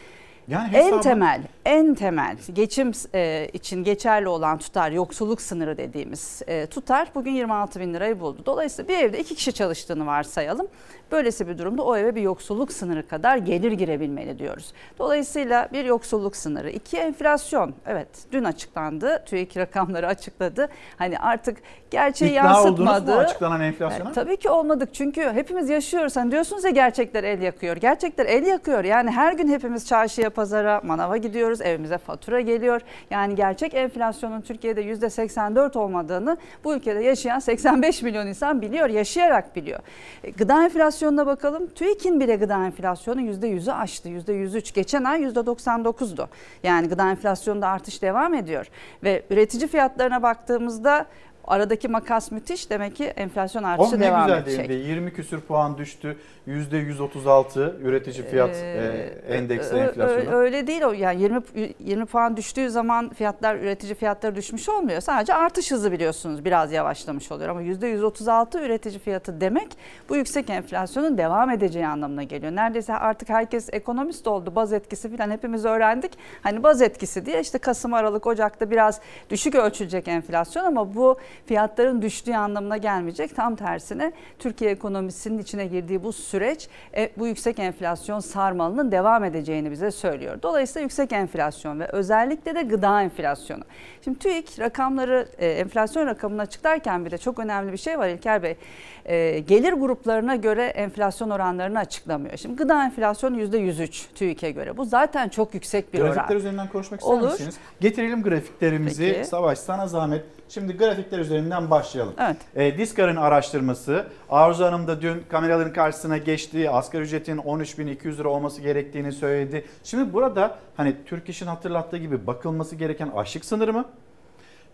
Yani en hesabı- temel, en temel geçim e, için geçerli olan tutar, yoksulluk sınırı dediğimiz e, tutar bugün 26 bin lirayı buldu. Dolayısıyla bir evde iki kişi çalıştığını varsayalım. Böylesi bir durumda o eve bir yoksulluk sınırı kadar gelir girebilmeli diyoruz. Dolayısıyla bir yoksulluk sınırı. iki enflasyon. Evet dün açıklandı. TÜİK rakamları açıkladı. Hani artık gerçeği İkna yansıtmadı. açıklanan enflasyona? E, tabii ki olmadık çünkü hepimiz yaşıyoruz. Hani diyorsunuz ya gerçekler el yakıyor. Gerçekler el yakıyor. Yani her gün hepimiz çarşıya, pazara, manava gidiyoruz. Evimize fatura geliyor. Yani gerçek enflasyonun Türkiye'de %84 olmadığını bu ülkede yaşayan 85 milyon insan biliyor. Yaşayarak biliyor. E, Gıda enflasyonuna bakalım. TÜİK'in bile gıda enflasyonu %100'ü aştı. %103. Geçen ay %99'du. Yani gıda enflasyonunda artış devam ediyor. Ve üretici fiyatlarına baktığımızda aradaki makas müthiş. Demek ki enflasyon artışı Oh ne devam güzel edecek. değil mi? 20 küsür puan düştü. %136 üretici fiyat Ee, e, endeksi enflasyonu. Öyle değil o yani 20 20 puan düştüğü zaman fiyatlar üretici fiyatları düşmüş olmuyor. Sadece artış hızı biliyorsunuz biraz yavaşlamış oluyor ama %136 üretici fiyatı demek bu yüksek enflasyonun devam edeceği anlamına geliyor. Neredeyse artık herkes ekonomist oldu. Baz etkisi falan hepimiz öğrendik. Hani baz etkisi diye işte Kasım, Aralık, Ocak'ta biraz düşük ölçülecek enflasyon ama bu fiyatların düştüğü anlamına gelmeyecek. Tam tersine Türkiye ekonomisinin içine girdiği bu süreç e, bu yüksek enflasyon sarmalının devam edeceğini bize söylüyor. Dolayısıyla yüksek enflasyon ve özellikle de gıda enflasyonu. Şimdi TÜİK rakamları e, enflasyon rakamını açıklarken bir de çok önemli bir şey var İlker Bey. E, gelir gruplarına göre enflasyon oranlarını açıklamıyor. Şimdi gıda enflasyonu %103 TÜİK'e göre. Bu zaten çok yüksek bir Grafikler oran. üzerinden konuşmak ister Olur. misiniz? Getirelim grafiklerimizi. Peki. Savaş sana zahmet. Şimdi grafikler üzerinden başlayalım. Evet. E, Diskar'ın araştırması. Arzu Hanım da dün kameraların karşısına geçti. Asgari ücretin 13.200 lira olması gerektiğini söyledi. Şimdi burada hani Türk İş'in hatırlattığı gibi bakılması gereken açlık sınırı mı?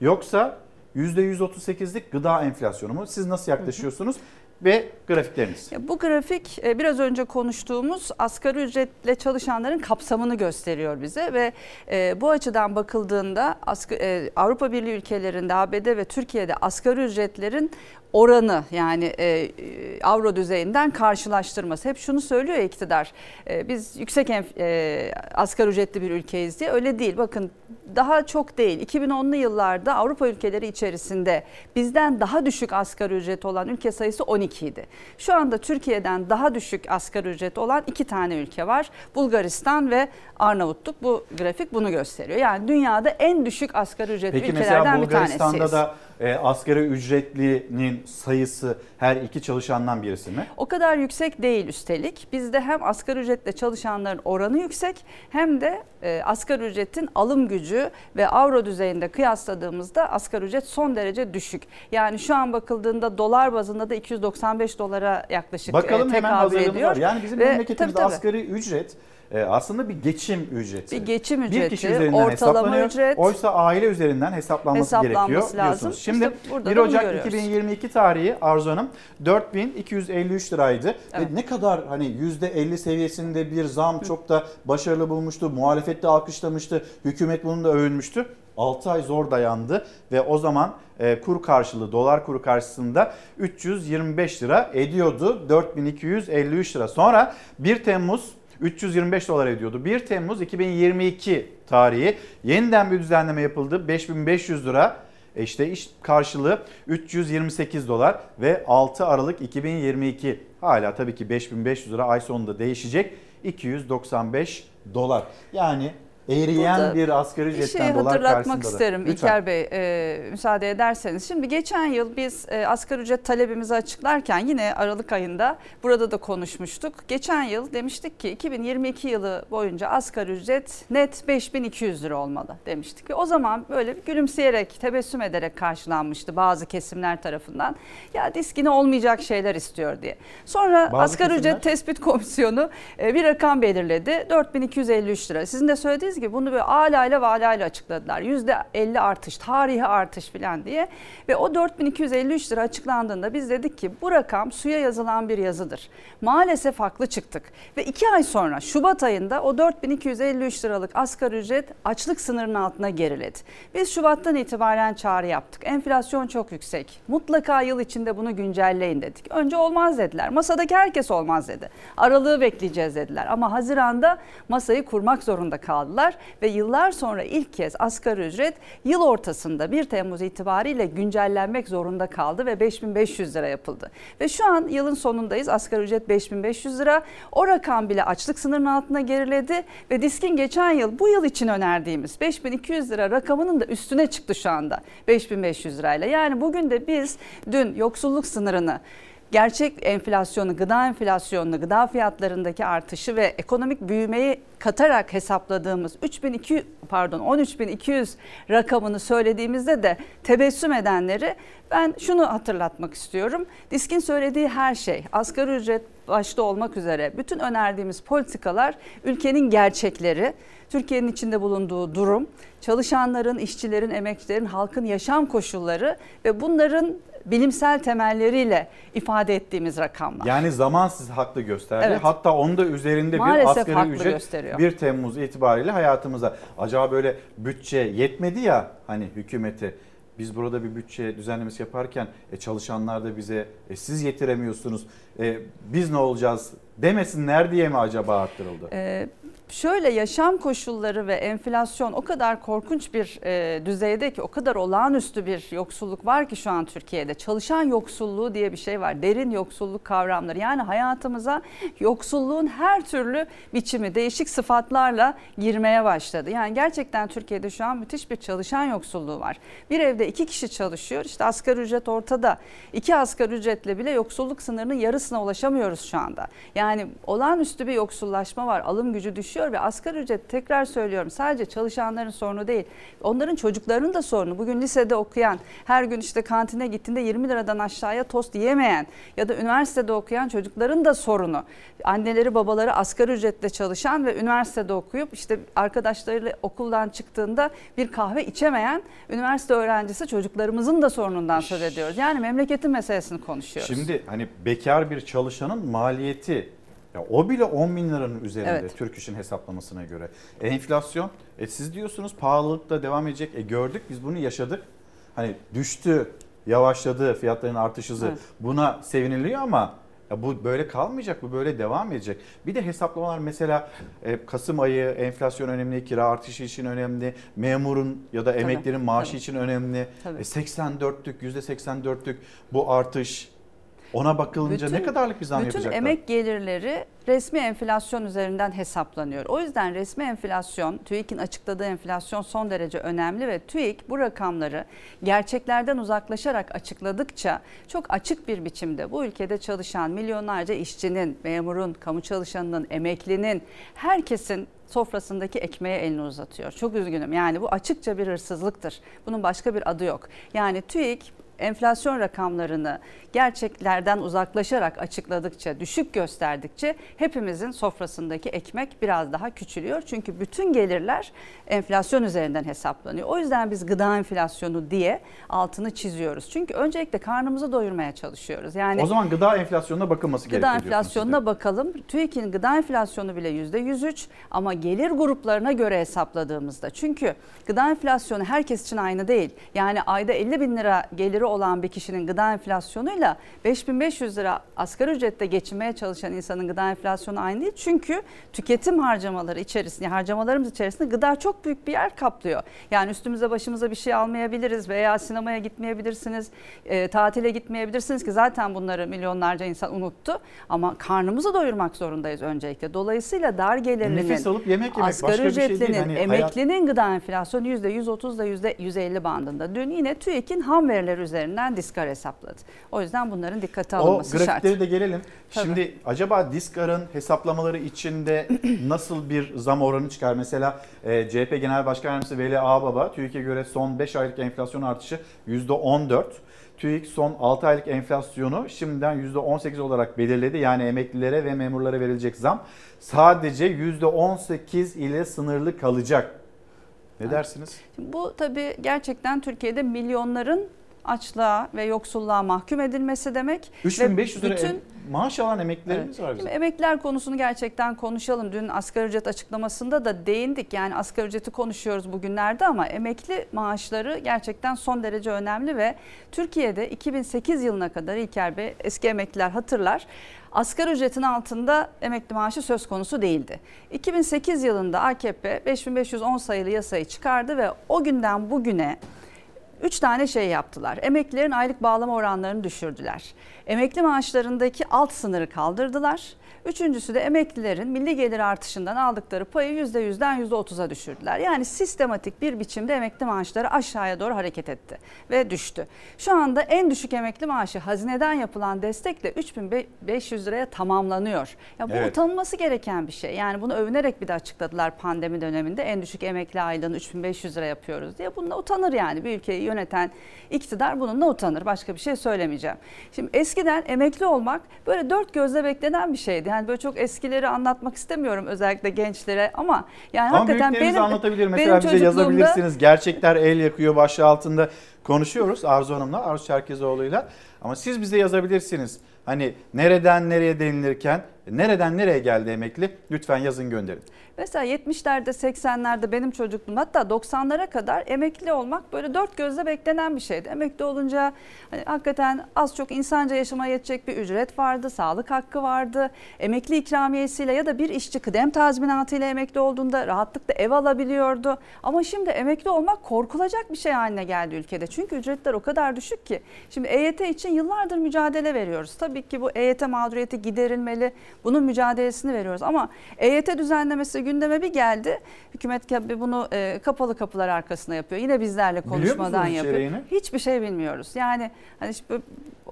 Yoksa %138'lik gıda enflasyonu mu? Siz nasıl yaklaşıyorsunuz? Ve grafikleriniz. Ya bu grafik e, biraz önce konuştuğumuz asgari ücretle çalışanların kapsamını gösteriyor bize ve e, bu açıdan bakıldığında e, Avrupa Birliği ülkelerinde ABD ve Türkiye'de asgari ücretlerin oranı yani e, e, avro düzeyinden karşılaştırması. Hep şunu söylüyor ya iktidar e, biz yüksek enf- e, asgari ücretli bir ülkeyiz diye öyle değil. Bakın daha çok değil 2010'lu yıllarda Avrupa ülkeleri içerisinde bizden daha düşük asgari ücret olan ülke sayısı 12 idi. Şu anda Türkiye'den daha düşük asgari ücret olan iki tane ülke var. Bulgaristan ve Arnavutluk bu grafik bunu gösteriyor. Yani dünyada en düşük asgari ücretli Peki ülkelerden mesela bir Bulgaristan'da tanesiyiz. da e, asgari ücretlinin sayısı her iki çalışandan birisi mi? O kadar yüksek değil üstelik. Bizde hem asgari ücretle çalışanların oranı yüksek hem de e, asgari ücretin alım gücü ve avro düzeyinde kıyasladığımızda asgari ücret son derece düşük. Yani şu an bakıldığında dolar bazında da 295 dolara yaklaşık Bakalım e, hemen tekabül ediyor. var. Yani bizim memleketimizde asgari ücret e, aslında bir geçim ücreti. Bir geçim Bir ücreti, kişi üzerinden ortalama ücret. Oysa aile üzerinden hesaplanması, Hesaplanması gerekiyor lazım. diyorsunuz. Şimdi İşte burada 1 da bunu Ocak görüyoruz. 2022 tarihi Arzu Hanım 4253 liraydı. Evet. Ve ne kadar hani %50 seviyesinde bir zam çok da başarılı bulmuştu. Muhalefet de alkışlamıştı. Hükümet bunun da övünmüştü. 6 ay zor dayandı ve o zaman e, kur karşılığı dolar kuru karşısında 325 lira ediyordu. 4253 lira. Sonra 1 Temmuz 325 dolar ediyordu. 1 Temmuz 2022 tarihi yeniden bir düzenleme yapıldı. 5500 lira e işte iş karşılığı 328 dolar ve 6 Aralık 2022 hala tabii ki 5500 lira ay sonunda değişecek 295 dolar. Yani eriyen Burada bir asgari Bir ücretten şey dolar hatırlatmak isterim Lütfen. İlker Bey e, müsaade ederseniz. Şimdi geçen yıl biz e, asgari ücret talebimizi açıklarken yine Aralık ayında burada da konuşmuştuk. Geçen yıl demiştik ki 2022 yılı boyunca asgari ücret net 5200 lira olmalı demiştik. Ve o zaman böyle bir gülümseyerek, tebessüm ederek karşılanmıştı bazı kesimler tarafından. Ya diskine olmayacak şeyler istiyor diye. Sonra Bazı asgari kesimler? ücret tespit komisyonu e, bir rakam belirledi. 4253 lira. Sizin de söylediğiniz gibi bunu böyle alayla ve alayla açıkladılar. %50 artış, tarihi artış falan diye. Ve o 4253 lira açıklandığında biz dedik ki bu rakam suya yazılan bir yazıdır. Maalesef haklı çıktık. Ve iki ay sonra Şubat ayında o 4253 liralık asgari ücret açlık sınırının altına geriledi. Biz Şubat'tan itibaren çağrı yaptık. Enflasyon çok yüksek. Mutlaka yıl içinde bunu güncelleyin dedik. Önce olmaz dediler. Masadaki herkes olmaz dedi. Aralığı bekleyeceğiz dediler. Ama Haziran'da masayı kurmak zorunda kaldılar ve yıllar sonra ilk kez asgari ücret yıl ortasında 1 Temmuz itibariyle güncellenmek zorunda kaldı ve 5500 lira yapıldı. Ve şu an yılın sonundayız. Asgari ücret 5500 lira. O rakam bile açlık sınırının altına geriledi ve Disk'in geçen yıl bu yıl için önerdiğimiz 5200 lira rakamının da üstüne çıktı şu anda 5500 lirayla. Yani bugün de biz dün yoksulluk sınırını gerçek enflasyonu, gıda enflasyonunu, gıda fiyatlarındaki artışı ve ekonomik büyümeyi katarak hesapladığımız 3200 pardon 13200 rakamını söylediğimizde de tebessüm edenleri ben şunu hatırlatmak istiyorum. Disk'in söylediği her şey asgari ücret başta olmak üzere bütün önerdiğimiz politikalar ülkenin gerçekleri, Türkiye'nin içinde bulunduğu durum, çalışanların, işçilerin, emekçilerin, halkın yaşam koşulları ve bunların bilimsel temelleriyle ifade ettiğimiz rakamlar. Yani zaman sizi haklı gösterdi. Evet. Hatta onda üzerinde Maalesef bir asgari ücret gösteriyor. 1 Temmuz itibariyle hayatımıza. Acaba böyle bütçe yetmedi ya hani hükümete. Biz burada bir bütçe düzenlemesi yaparken e, çalışanlar da bize e, siz yetiremiyorsunuz. E, biz ne olacağız demesinler diye mi acaba arttırıldı? Ee, şöyle yaşam koşulları ve enflasyon o kadar korkunç bir e, düzeyde ki o kadar olağanüstü bir yoksulluk var ki şu an Türkiye'de. Çalışan yoksulluğu diye bir şey var. Derin yoksulluk kavramları. Yani hayatımıza yoksulluğun her türlü biçimi değişik sıfatlarla girmeye başladı. Yani gerçekten Türkiye'de şu an müthiş bir çalışan yoksulluğu var. Bir evde iki kişi çalışıyor. İşte asgari ücret ortada. İki asgari ücretle bile yoksulluk sınırının yarısına ulaşamıyoruz şu anda. Yani olağanüstü bir yoksullaşma var. Alım gücü düşüyor ve asgari ücret tekrar söylüyorum sadece çalışanların sorunu değil. Onların çocuklarının da sorunu. Bugün lisede okuyan, her gün işte kantine gittiğinde 20 liradan aşağıya tost yiyemeyen ya da üniversitede okuyan çocukların da sorunu. Anneleri babaları asgari ücretle çalışan ve üniversitede okuyup işte arkadaşlarıyla okuldan çıktığında bir kahve içemeyen üniversite öğrencisi çocuklarımızın da sorunundan söz ediyoruz. Yani memleketin meselesini konuşuyoruz. Şimdi hani bekar bir çalışanın maliyeti ya o bile 10 bin liranın üzerinde Evet. Türk İş'in hesaplamasına göre. Enflasyon e siz diyorsunuz pahalılık da devam edecek. E gördük biz bunu yaşadık. Hani düştü, yavaşladı fiyatların artış hızı. Evet. Buna seviniliyor ama ya bu böyle kalmayacak, bu böyle devam edecek. Bir de hesaplamalar mesela e, Kasım ayı enflasyon önemli, kira artışı için önemli, memurun ya da emeklerin maaşı tabii. için önemli. Tabii. E, 84'lük, %84'lük bu artış ona bakılınca ne kadarlık bir zam bütün yapacaklar? emek gelirleri resmi enflasyon üzerinden hesaplanıyor. O yüzden resmi enflasyon, TÜİK'in açıkladığı enflasyon son derece önemli ve TÜİK bu rakamları gerçeklerden uzaklaşarak açıkladıkça çok açık bir biçimde bu ülkede çalışan milyonlarca işçinin, memurun, kamu çalışanının, emeklinin, herkesin sofrasındaki ekmeğe elini uzatıyor. Çok üzgünüm. Yani bu açıkça bir hırsızlıktır. Bunun başka bir adı yok. Yani TÜİK enflasyon rakamlarını gerçeklerden uzaklaşarak açıkladıkça, düşük gösterdikçe hepimizin sofrasındaki ekmek biraz daha küçülüyor. Çünkü bütün gelirler enflasyon üzerinden hesaplanıyor. O yüzden biz gıda enflasyonu diye altını çiziyoruz. Çünkü öncelikle karnımızı doyurmaya çalışıyoruz. Yani o zaman gıda enflasyonuna bakılması Gıda gerekiyor diyorsunuz enflasyonuna bakalım. TÜİK'in gıda enflasyonu bile %103 ama gelir gruplarına göre hesapladığımızda. Çünkü gıda enflasyonu herkes için aynı değil. Yani ayda 50 bin lira geliri olan bir kişinin gıda enflasyonuyla 5500 lira asgari ücrette geçinmeye çalışan insanın gıda enflasyonu aynı değil. Çünkü tüketim harcamaları içerisinde, harcamalarımız içerisinde gıda çok büyük bir yer kaplıyor. Yani üstümüze başımıza bir şey almayabiliriz veya sinemaya gitmeyebilirsiniz, e, tatile gitmeyebilirsiniz ki zaten bunları milyonlarca insan unuttu. Ama karnımızı doyurmak zorundayız öncelikle. Dolayısıyla dar gelirlinin, Nefes alıp yemek yemek, asgari başka bir şey değil. ücretlinin, Hani hayat- emeklinin gıda enflasyonu %130 ile %150 bandında. Dün yine TÜİK'in ham veriler üzerinden diskar hesapladı. O yüzden bunların dikkate O alınması şart. grafikleri de gelelim. Tabii. Şimdi acaba Diskar'ın hesaplamaları içinde nasıl bir zam oranı çıkar? Mesela e, CHP Genel Başkan Yardımcısı Veli Ağbaba TÜİK'e göre son 5 aylık enflasyon artışı %14. TÜİK son 6 aylık enflasyonu şimdiden %18 olarak belirledi. Yani emeklilere ve memurlara verilecek zam sadece %18 ile sınırlı kalacak. Ne dersiniz? Şimdi bu tabii gerçekten Türkiye'de milyonların açlığa ve yoksulluğa mahkum edilmesi demek. 3500 Ve lira bütün maaş alan emeklilerimiz Evet. var bizim. Emekliler konusunu gerçekten konuşalım. Dün asgari ücret açıklamasında da değindik. Yani asgari ücreti konuşuyoruz bugünlerde ama emekli maaşları gerçekten son derece önemli ve Türkiye'de 2008 yılına kadar İlker Bey eski emekliler hatırlar. Asgari ücretin altında emekli maaşı söz konusu değildi. 2008 yılında AKP 5510 sayılı yasayı çıkardı ve o günden bugüne Üç tane şey yaptılar. Emeklilerin aylık bağlama oranlarını düşürdüler. Emekli maaşlarındaki alt sınırı kaldırdılar. Üçüncüsü de emeklilerin milli gelir artışından aldıkları payı %100'den %30'a düşürdüler. Yani sistematik bir biçimde emekli maaşları aşağıya doğru hareket etti ve düştü. Şu anda en düşük emekli maaşı hazineden yapılan destekle 3500 liraya tamamlanıyor. Ya bu Evet. utanılması gereken bir şey. Yani bunu övünerek bir de açıkladılar pandemi döneminde en düşük emekli aylığını 3500 lira yapıyoruz diye. Bununla utanır yani bir ülkeyi yöneten iktidar bununla utanır. Başka bir şey söylemeyeceğim. Şimdi eskiden emekli olmak böyle dört gözle beklenen bir şeydi. Yani böyle çok eskileri anlatmak istemiyorum özellikle gençlere ama yani Ama hakikaten benim anlatabilir. benim Mesela bize çocukluğumda- yazabilirsiniz. Gerçekler el yakıyor başlığı altında konuşuyoruz Arzu Hanım'la, Arzu Çerkezoğlu'yla. Ama siz bize yazabilirsiniz. Hani nereden nereye denilirken nereden nereye geldi emekli? Lütfen yazın gönderin. Mesela 70'lerde 80'lerde benim çocukluğum hatta 90'lara kadar emekli olmak böyle dört gözle beklenen bir şeydi. Emekli olunca hani hakikaten az çok insanca yaşamaya yetecek bir ücret vardı, sağlık hakkı vardı. Emekli ikramiyesiyle ya da bir işçi kıdem tazminatıyla emekli olduğunda rahatlıkla ev alabiliyordu. Ama şimdi emekli olmak korkulacak bir şey haline geldi ülkede. Çünkü ücretler o kadar düşük ki. Şimdi EYT için yıllardır mücadele veriyoruz. Tabii ki bu EYT mağduriyeti giderilmeli. Bunun mücadelesini veriyoruz ama EYT düzenlemesi gündeme bir geldi. Hükümet bunu e, kapalı kapılar arkasına yapıyor. Yine bizlerle konuşmadan yapıyor. içeriğini? Hiçbir şey bilmiyoruz. Yani hani şimdi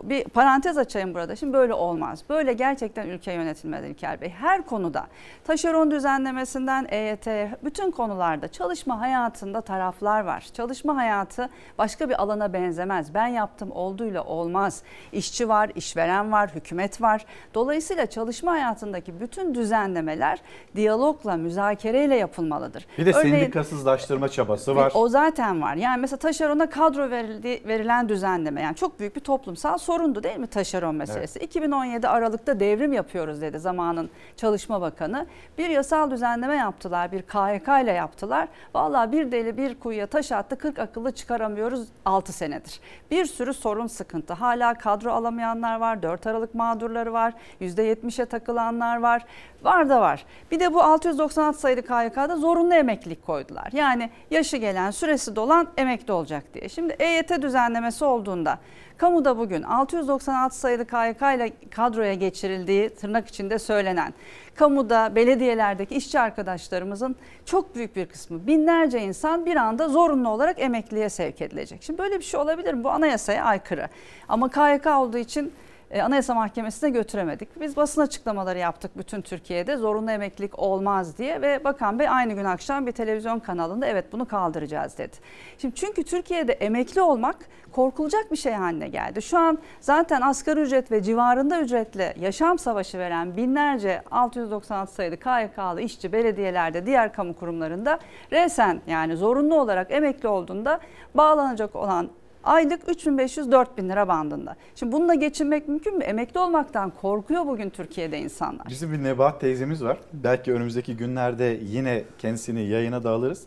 bir parantez açayım burada. Şimdi böyle olmaz. Böyle gerçekten ülke yönetilmez İlker Bey. Her konuda taşeron düzenlemesinden EYT bütün konularda çalışma hayatında taraflar var. Çalışma hayatı başka bir alana benzemez. Ben yaptım olduğuyla olmaz. İşçi var, işveren var, hükümet var. Dolayısıyla çalışma hayatındaki bütün düzenlemeler diyalogla, müzakereyle yapılmalıdır. Bir de Örneğin- sendikasızlaştırma çabası var. o zaten var. Yani mesela taşerona kadro verildi, verilen düzenleme yani çok büyük bir toplumsal sorundu değil mi taşeron meselesi? 2017 Aralık'ta devrim yapıyoruz dedi zamanın Çalışma Bakanı. Bir yasal düzenleme yaptılar, bir KYK ile yaptılar. Vallahi bir deli bir kuyuya taş attı 40 akıllı çıkaramıyoruz 6 senedir. Bir sürü sorun sıkıntı. Hala kadro alamayanlar var, 4 Aralık mağdurları var, %70'e takılanlar var. Var da var. Bir de bu 696 sayılı KYK'da zorunlu emeklilik koydular. Yani yaşı gelen, süresi dolan emekli olacak diye. Şimdi EYT düzenlemesi olduğunda kamuda bugün 696 sayılı KYK ile kadroya geçirildiği tırnak içinde söylenen kamuda belediyelerdeki işçi arkadaşlarımızın çok büyük bir kısmı binlerce insan bir anda zorunlu olarak emekliye sevk edilecek. Şimdi böyle bir şey olabilir mi? Bu anayasaya aykırı. Ama KYK olduğu için e, Anayasa Mahkemesi'ne götüremedik. Biz basın açıklamaları yaptık bütün Türkiye'de zorunlu emeklilik olmaz diye ve Bakan Bey aynı gün akşam bir televizyon kanalında evet bunu kaldıracağız dedi. Şimdi çünkü Türkiye'de emekli olmak korkulacak bir şey haline geldi. Şu an zaten asgari ücret ve civarında ücretle yaşam savaşı veren binlerce 696 sayılı KYK'lı işçi belediyelerde diğer kamu kurumlarında resen yani zorunlu olarak emekli olduğunda bağlanacak olan Aylık 3500-4000 lira bandında. Şimdi bununla geçinmek mümkün mü? Emekli olmaktan korkuyor bugün Türkiye'de insanlar. Bizim bir Nebahat teyzemiz var. Belki önümüzdeki günlerde yine kendisini yayına da alırız.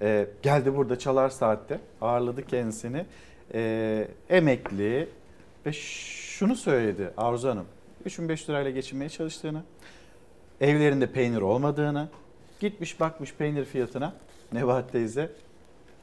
Ee, geldi burada çalar saatte ağırladı kendisini. e, emekli ve şunu söyledi Arzu Hanım. 3500 lirayla geçinmeye çalıştığını, evlerinde peynir olmadığını, gitmiş bakmış peynir fiyatına Nebahat teyze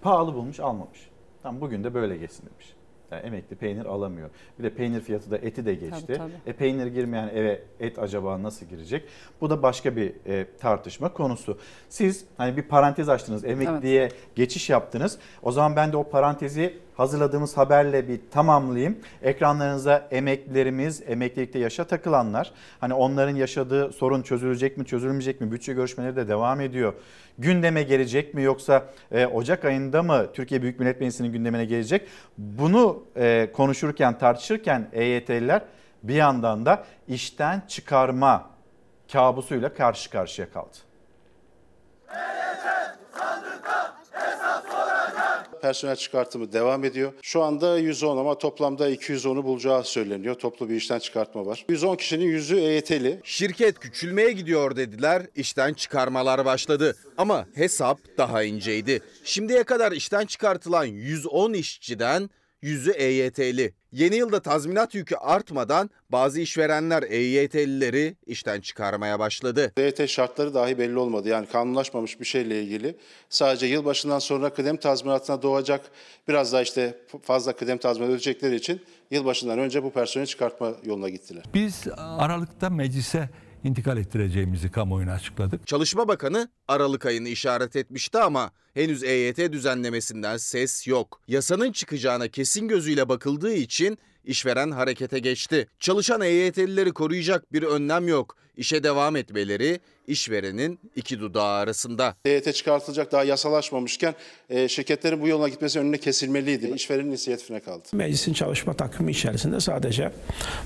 pahalı bulmuş almamış. Tam bugün de böyle geçsin demiş. Yani emekli peynir alamıyor. Bir de peynir fiyatı da eti de geçti. Tabii, tabii. E peynir girmeyen eve et acaba nasıl girecek? Bu da başka bir e, tartışma konusu. Siz hani bir parantez açtınız, emekliye geçiş yaptınız. O zaman ben de o parantezi hazırladığımız haberle bir tamamlayayım. Ekranlarınıza emeklilerimiz, emeklilikte yaşa takılanlar, hani onların yaşadığı sorun çözülecek mi, çözülmeyecek mi? Bütçe görüşmeleri de devam ediyor. Gündeme gelecek mi yoksa e, Ocak ayında mı Türkiye Büyük Millet Meclisi'nin gündemine gelecek? Bunu e, konuşurken, tartışırken EYT'liler bir yandan da işten çıkarma kabusuyla karşı karşıya kaldı. Personel çıkartımı devam ediyor. Şu anda 110 ama toplamda 210'u bulacağı söyleniyor. Toplu bir işten çıkartma var. 110 kişinin yüzü EYT'li. Şirket küçülmeye gidiyor dediler, işten çıkarmalar başladı. Ama hesap daha inceydi. Şimdiye kadar işten çıkartılan 110 işçiden yüzü EYT'li. Yeni yılda tazminat yükü artmadan bazı işverenler EYT'lileri işten çıkarmaya başladı. EYT şartları dahi belli olmadı. Yani kanunlaşmamış bir şeyle ilgili. Sadece yılbaşından sonra kıdem tazminatına doğacak biraz daha işte fazla kıdem tazminatı ödeyecekleri için yılbaşından önce bu personeli çıkartma yoluna gittiler. Biz Aralık'ta meclise intikal ettireceğimizi kamuoyuna açıkladık. Çalışma Bakanı Aralık ayını işaret etmişti ama henüz EYT düzenlemesinden ses yok. Yasanın çıkacağına kesin gözüyle bakıldığı için işveren harekete geçti. Çalışan EYT'lileri koruyacak bir önlem yok. İşe devam etmeleri işverenin iki dudağı arasında. EYT çıkartılacak daha yasalaşmamışken e, şirketlerin bu yoluna gitmesi önüne kesilmeliydi. İşverenin inisiyatifine kaldı. Meclisin çalışma takvimi içerisinde sadece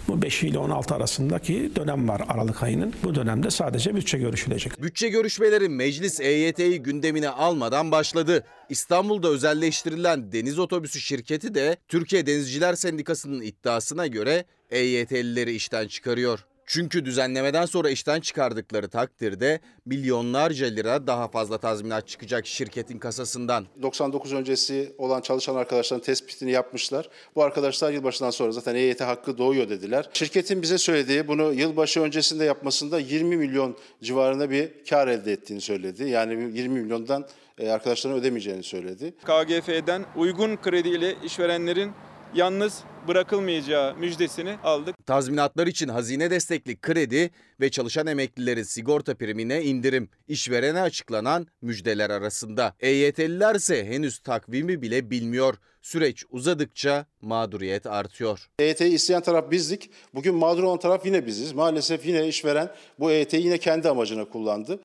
bu 5 ile 16 arasındaki dönem var Aralık ayının. Bu dönemde sadece bütçe görüşülecek. Bütçe görüşmeleri meclis EYT'yi gündemine almadan başladı. İstanbul'da özelleştirilen deniz otobüsü şirketi de Türkiye Denizciler Sendikası'nın iddiasına göre EYT'lileri işten çıkarıyor. Çünkü düzenlemeden sonra işten çıkardıkları takdirde milyonlarca lira daha fazla tazminat çıkacak şirketin kasasından. 99 öncesi olan çalışan arkadaşların tespitini yapmışlar. Bu arkadaşlar yılbaşından sonra zaten EYT hakkı doğuyor dediler. Şirketin bize söylediği bunu yılbaşı öncesinde yapmasında 20 milyon civarında bir kar elde ettiğini söyledi. Yani 20 milyondan e, arkadaşların ödemeyeceğini söyledi. KGF'den uygun krediyle işverenlerin yalnız bırakılmayacağı müjdesini aldık. Tazminatlar için hazine destekli kredi ve çalışan emeklilerin sigorta primine indirim işverene açıklanan müjdeler arasında. EYT'liler ise henüz takvimi bile bilmiyor. Süreç uzadıkça mağduriyet artıyor. EYT'yi isteyen taraf bizdik. Bugün mağdur olan taraf yine biziz. Maalesef yine işveren bu EYT'yi yine kendi amacına kullandı.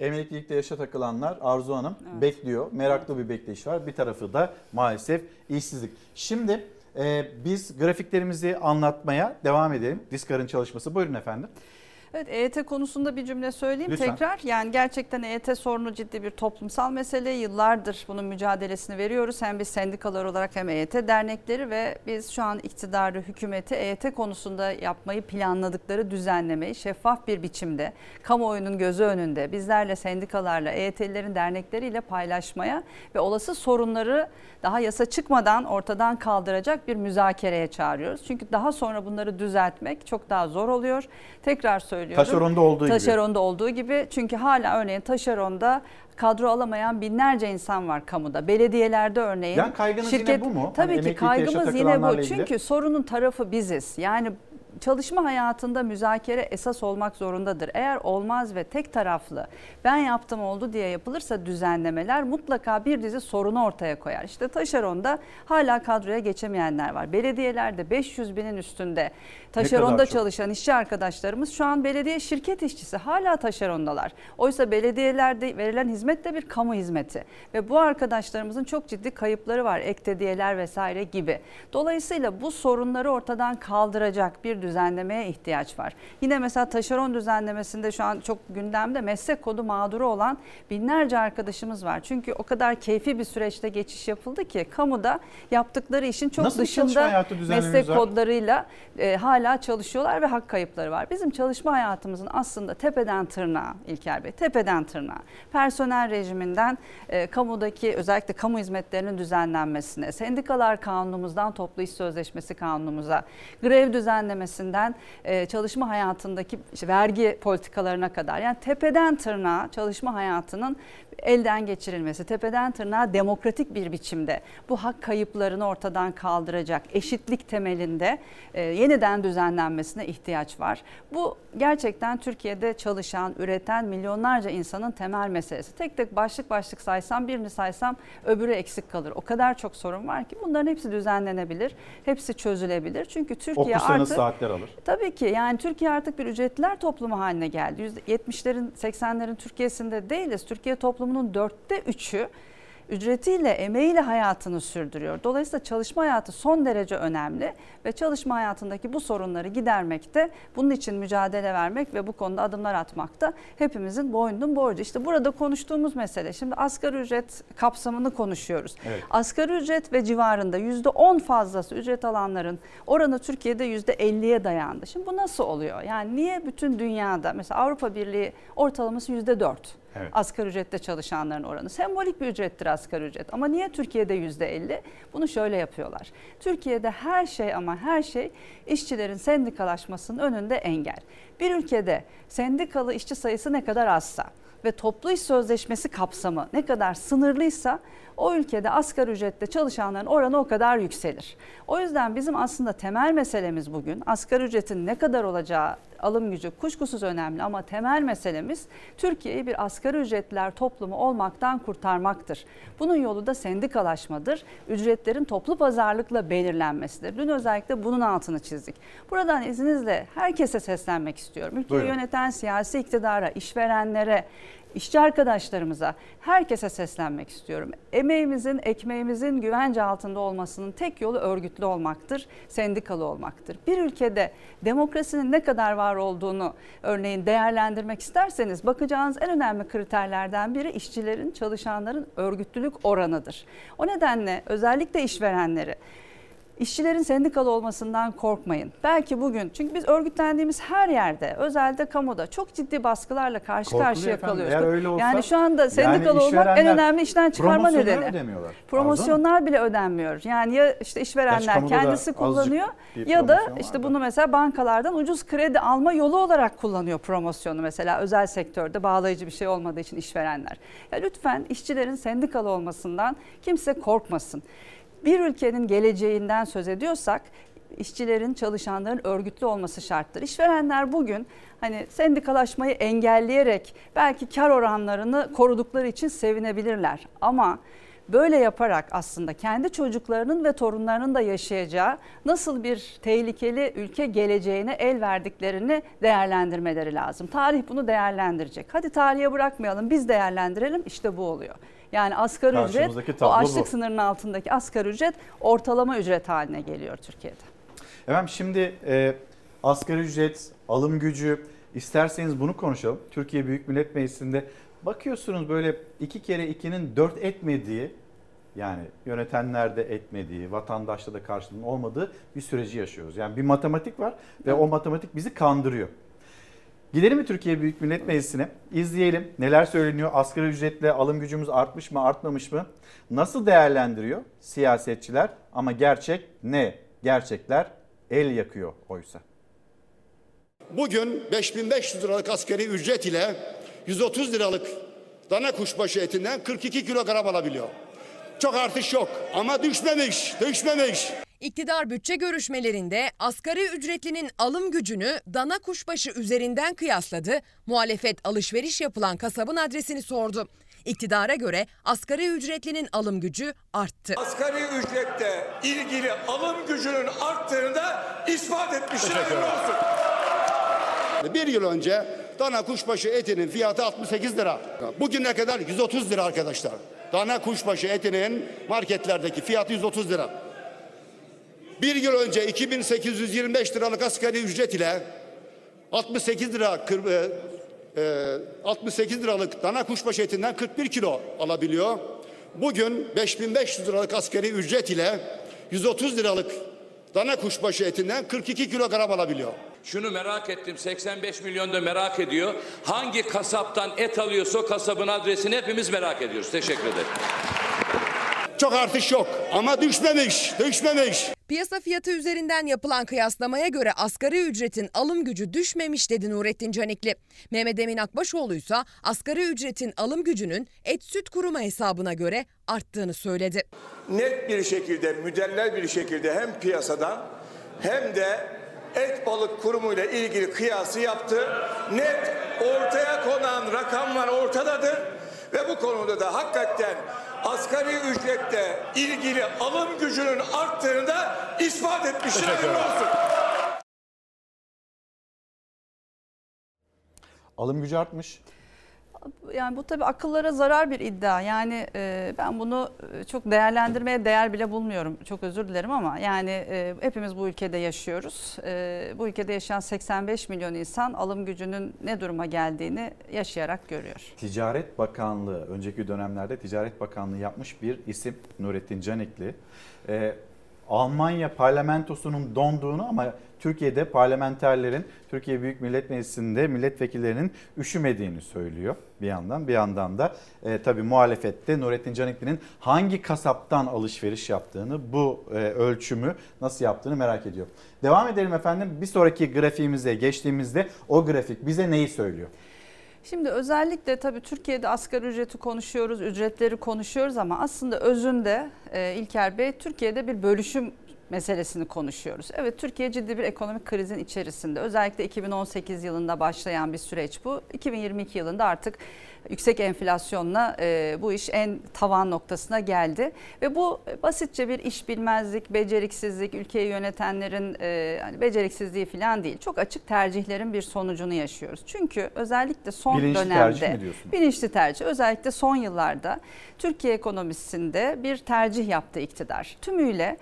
Emeklilikte yaşa takılanlar Arzu Hanım bekliyor. Meraklı bir bekleyiş var. Bir tarafı da maalesef işsizlik. Şimdi e, biz grafiklerimizi anlatmaya devam edelim. Diskar'ın çalışması. Buyurun efendim. Evet EYT konusunda bir cümle söyleyeyim Lütfen. tekrar. Yani gerçekten EYT sorunu ciddi bir toplumsal mesele. Yıllardır bunun mücadelesini veriyoruz. Hem biz sendikalar olarak hem EYT dernekleri ve biz şu an iktidarı, hükümeti EYT konusunda yapmayı planladıkları düzenlemeyi şeffaf bir biçimde kamuoyunun gözü önünde bizlerle sendikalarla, EYT'lilerin dernekleriyle paylaşmaya ve olası sorunları daha yasa çıkmadan ortadan kaldıracak bir müzakereye çağırıyoruz. Çünkü daha sonra bunları düzeltmek çok daha zor oluyor. Tekrar söylüyorum. Taşeronda olduğu gibi. Taşeronda olduğu gibi. Çünkü hala örneğin taşeronda kadro alamayan binlerce insan var kamuda. Belediyelerde örneğin. Yani kaygınız yine bu mu? Tabii Hani ki kaygımız yine bu. Çünkü sorunun tarafı biziz. Yani çalışma hayatında müzakere esas olmak zorundadır. Eğer olmaz ve tek taraflı ben yaptım oldu diye yapılırsa düzenlemeler mutlaka bir dizi sorunu ortaya koyar. İşte taşeronda hala kadroya geçemeyenler var. Belediyelerde 500 binin üstünde taşeronda çalışan işçi arkadaşlarımız şu an belediye şirket işçisi hala taşerondalar. Oysa belediyelerde verilen hizmet de bir kamu hizmeti ve bu arkadaşlarımızın çok ciddi kayıpları var. Ek tediyeler vesaire gibi. Dolayısıyla bu sorunları ortadan kaldıracak bir düzenlemeye ihtiyaç var. Yine mesela taşeron düzenlemesinde şu an çok gündemde meslek kodu mağduru olan binlerce arkadaşımız var. Çünkü o kadar keyfi bir süreçte geçiş yapıldı ki kamuda yaptıkları işin çok Nasıl dışında meslek var? kodlarıyla e, hala çalışıyorlar ve hak kayıpları var. Bizim çalışma hayatımızın aslında tepeden tırnağa İlker Bey, tepeden tırnağa personel rejiminden e, kamudaki özellikle kamu hizmetlerinin düzenlenmesine, sendikalar kanunumuzdan toplu iş sözleşmesi kanunumuza, grev düzenlemesinden e, çalışma hayatındaki vergi politikalarına kadar. Yani tepeden tırnağa çalışma hayatının elden geçirilmesi, tepeden tırnağa demokratik bir biçimde bu hak kayıplarını ortadan kaldıracak eşitlik temelinde e, yeniden düzenlenmesine ihtiyaç var. Bu gerçekten Türkiye'de çalışan, üreten milyonlarca insanın temel meselesi. Tek tek başlık başlık saysam, birini saysam öbürü eksik kalır. O kadar çok sorun var ki bunların hepsi düzenlenebilir, hepsi çözülebilir. Çünkü Türkiye artık saatler alır. Tabii ki yani Türkiye artık bir ücretliler toplumu haline geldi. %70'lerin 80'lerin Türkiye'sinde değiliz. Türkiye toplumunun dörtte üçü ücretiyle, emeğiyle hayatını sürdürüyor. Dolayısıyla çalışma hayatı son derece önemli ve çalışma hayatındaki bu sorunları gidermekte, bunun için mücadele vermek ve bu konuda adımlar atmak da hepimizin boynunun borcu. İşte burada konuştuğumuz mesele, şimdi asgari ücret kapsamını konuşuyoruz. Evet. Asgari ücret ve civarında %10 fazlası ücret alanların oranı Türkiye'de %50'ye dayandı. Şimdi bu nasıl oluyor? Yani niye bütün dünyada mesela Avrupa Birliği ortalaması %4? Evet. Asgari ücrette çalışanların oranı. Sembolik bir ücrettir asgari ücret. Ama niye Türkiye'de yüzde 50? Bunu şöyle yapıyorlar. Türkiye'de her şey ama her şey işçilerin sendikalaşmasının önünde engel. Bir ülkede sendikalı işçi sayısı ne kadar azsa ve toplu iş sözleşmesi kapsamı ne kadar sınırlıysa o ülkede asgari ücrette çalışanların oranı o kadar yükselir. O yüzden bizim aslında temel meselemiz bugün asgari ücretin ne kadar olacağı alım gücü kuşkusuz önemli ama temel meselemiz Türkiye'yi bir asgari ücretliler toplumu olmaktan kurtarmaktır. Bunun yolu da sendikalaşmadır. Ücretlerin toplu pazarlıkla belirlenmesidir. Dün özellikle bunun altını çizdik. Buradan izninizle herkese seslenmek istiyorum. Ülkeyi Buyurun. yöneten siyasi iktidara, işverenlere, işçi arkadaşlarımıza, herkese seslenmek istiyorum. Emeğimizin, ekmeğimizin güvence altında olmasının tek yolu örgütlü olmaktır, sendikalı olmaktır. Bir ülkede demokrasinin ne kadar var olduğunu örneğin değerlendirmek isterseniz bakacağınız en önemli kriterlerden biri işçilerin, çalışanların örgütlülük oranıdır. O nedenle özellikle işverenleri İşçilerin sendikalı olmasından korkmayın. Belki bugün çünkü biz örgütlendiğimiz her yerde özelde kamuda çok ciddi baskılarla karşı Korkuluyor karşıya efendim. kalıyoruz. Eğer öyle olsa- yani şu anda Yani sendikalı olmak en önemli işten çıkarma nedeni. ödemiyorlar. Promosyonlar bile ödenmiyor. Yani ya işte işverenler da kendisi kullanıyor ya da işte bunu mesela bankalardan ucuz kredi alma yolu olarak kullanıyor promosyonu mesela özel sektörde bağlayıcı bir şey olmadığı için işverenler. Ya lütfen işçilerin sendikalı olmasından kimse korkmasın. Bir ülkenin geleceğinden söz ediyorsak işçilerin, çalışanların örgütlü olması şarttır. İşverenler bugün hani sendikalaşmayı engelleyerek belki kar oranlarını korudukları için sevinebilirler. Ama böyle yaparak aslında kendi çocuklarının ve torunlarının da yaşayacağı nasıl bir tehlikeli ülke geleceğine el verdiklerini değerlendirmeleri lazım. Tarih bunu değerlendirecek. Hadi tarihe bırakmayalım biz değerlendirelim işte bu oluyor. Yani asgari ücret o açlık bu. sınırının altındaki asgari ücret ortalama ücret haline geliyor Türkiye'de. Efendim şimdi e, asgari ücret, alım gücü isterseniz bunu konuşalım. Türkiye Büyük Millet Meclisi'nde bakıyorsunuz böyle iki kere ikinin dört etmediği yani yönetenler de etmediği, vatandaşta da karşılığının olmadığı bir süreci yaşıyoruz. Yani bir matematik var ve o matematik bizi kandırıyor. Gidelim mi Türkiye Büyük Millet Meclisi'ne? İzleyelim neler söyleniyor. Asgari ücretle alım gücümüz artmış mı artmamış mı? Nasıl değerlendiriyor siyasetçiler? Ama gerçek ne? Gerçekler el yakıyor oysa. Bugün 5500 liralık askeri ücret ile 130 liralık dana kuşbaşı etinden 42 kilogram alabiliyor. Çok artış yok ama düşmemiş, düşmemiş. İktidar bütçe görüşmelerinde asgari ücretlinin alım gücünü dana kuşbaşı üzerinden kıyasladı. Muhalefet alışveriş yapılan kasabın adresini sordu. İktidara göre asgari ücretlinin alım gücü arttı. Asgari ücrette ilgili alım gücünün arttığını da ispat etmişler. Bir yıl önce dana kuşbaşı etinin fiyatı 68 lira. Bugüne kadar 130 lira arkadaşlar. Dana kuşbaşı etinin marketlerdeki fiyatı 130 lira. Bir yıl önce 2825 liralık asgari ücret ile 68 lira kır- e, e, 68 liralık dana kuşbaşı etinden 41 kilo alabiliyor. Bugün 5500 liralık asgari ücret ile 130 liralık dana kuşbaşı etinden 42 kilogram alabiliyor. Şunu merak ettim 85 milyon da merak ediyor. Hangi kasaptan et alıyorsa o kasabın adresini hepimiz merak ediyoruz. Teşekkür ederim. Çok artış yok ama düşmemiş, düşmemiş. Piyasa fiyatı üzerinden yapılan kıyaslamaya göre asgari ücretin alım gücü düşmemiş dedi Nurettin Canikli. Mehmet Emin Akbaşoğlu ise asgari ücretin alım gücünün et süt kuruma hesabına göre arttığını söyledi. net bir şekilde, müdellel bir şekilde hem piyasada hem de et balık kurumuyla ilgili kıyası yaptı. Net ortaya konan rakamlar ortadadır ve bu konuda da hakikaten asgari ücretle ilgili alım gücünün arttığını da ispat etmiştir. Hayırlı olsun. Alım gücü artmış. Yani bu tabii akıllara zarar bir iddia. Yani e, ben bunu e, çok değerlendirmeye değer bile bulmuyorum. Çok özür dilerim ama yani e, hepimiz bu ülkede yaşıyoruz. E, bu ülkede yaşayan 85 milyon insan alım gücünün ne duruma geldiğini yaşayarak görüyor. Ticaret Bakanlığı, önceki dönemlerde Ticaret Bakanlığı yapmış bir isim Nurettin Canikli. Ee, Almanya parlamentosunun donduğunu ama Türkiye'de parlamenterlerin, Türkiye Büyük Millet Meclisi'nde milletvekillerinin üşümediğini söylüyor bir yandan. Bir yandan da e, tabii muhalefette Nurettin Canikli'nin hangi kasaptan alışveriş yaptığını, bu e, ölçümü nasıl yaptığını merak ediyor. Devam edelim efendim. Bir sonraki grafiğimize geçtiğimizde o grafik bize neyi söylüyor? Şimdi özellikle tabii Türkiye'de asgari ücreti konuşuyoruz, ücretleri konuşuyoruz ama aslında özünde e, İlker Bey Türkiye'de bir bölüşüm meselesini konuşuyoruz. Evet Türkiye ciddi bir ekonomik krizin içerisinde. Özellikle 2018 yılında başlayan bir süreç bu. 2022 yılında artık yüksek enflasyonla e, bu iş en tavan noktasına geldi ve bu basitçe bir iş bilmezlik, beceriksizlik, ülkeyi yönetenlerin e, hani beceriksizliği falan değil. Çok açık tercihlerin bir sonucunu yaşıyoruz. Çünkü özellikle son Bilinçli dönemde tercih mi diyorsun? bilinçli tercih özellikle son yıllarda Türkiye ekonomisinde bir tercih yaptı iktidar. Tümüyle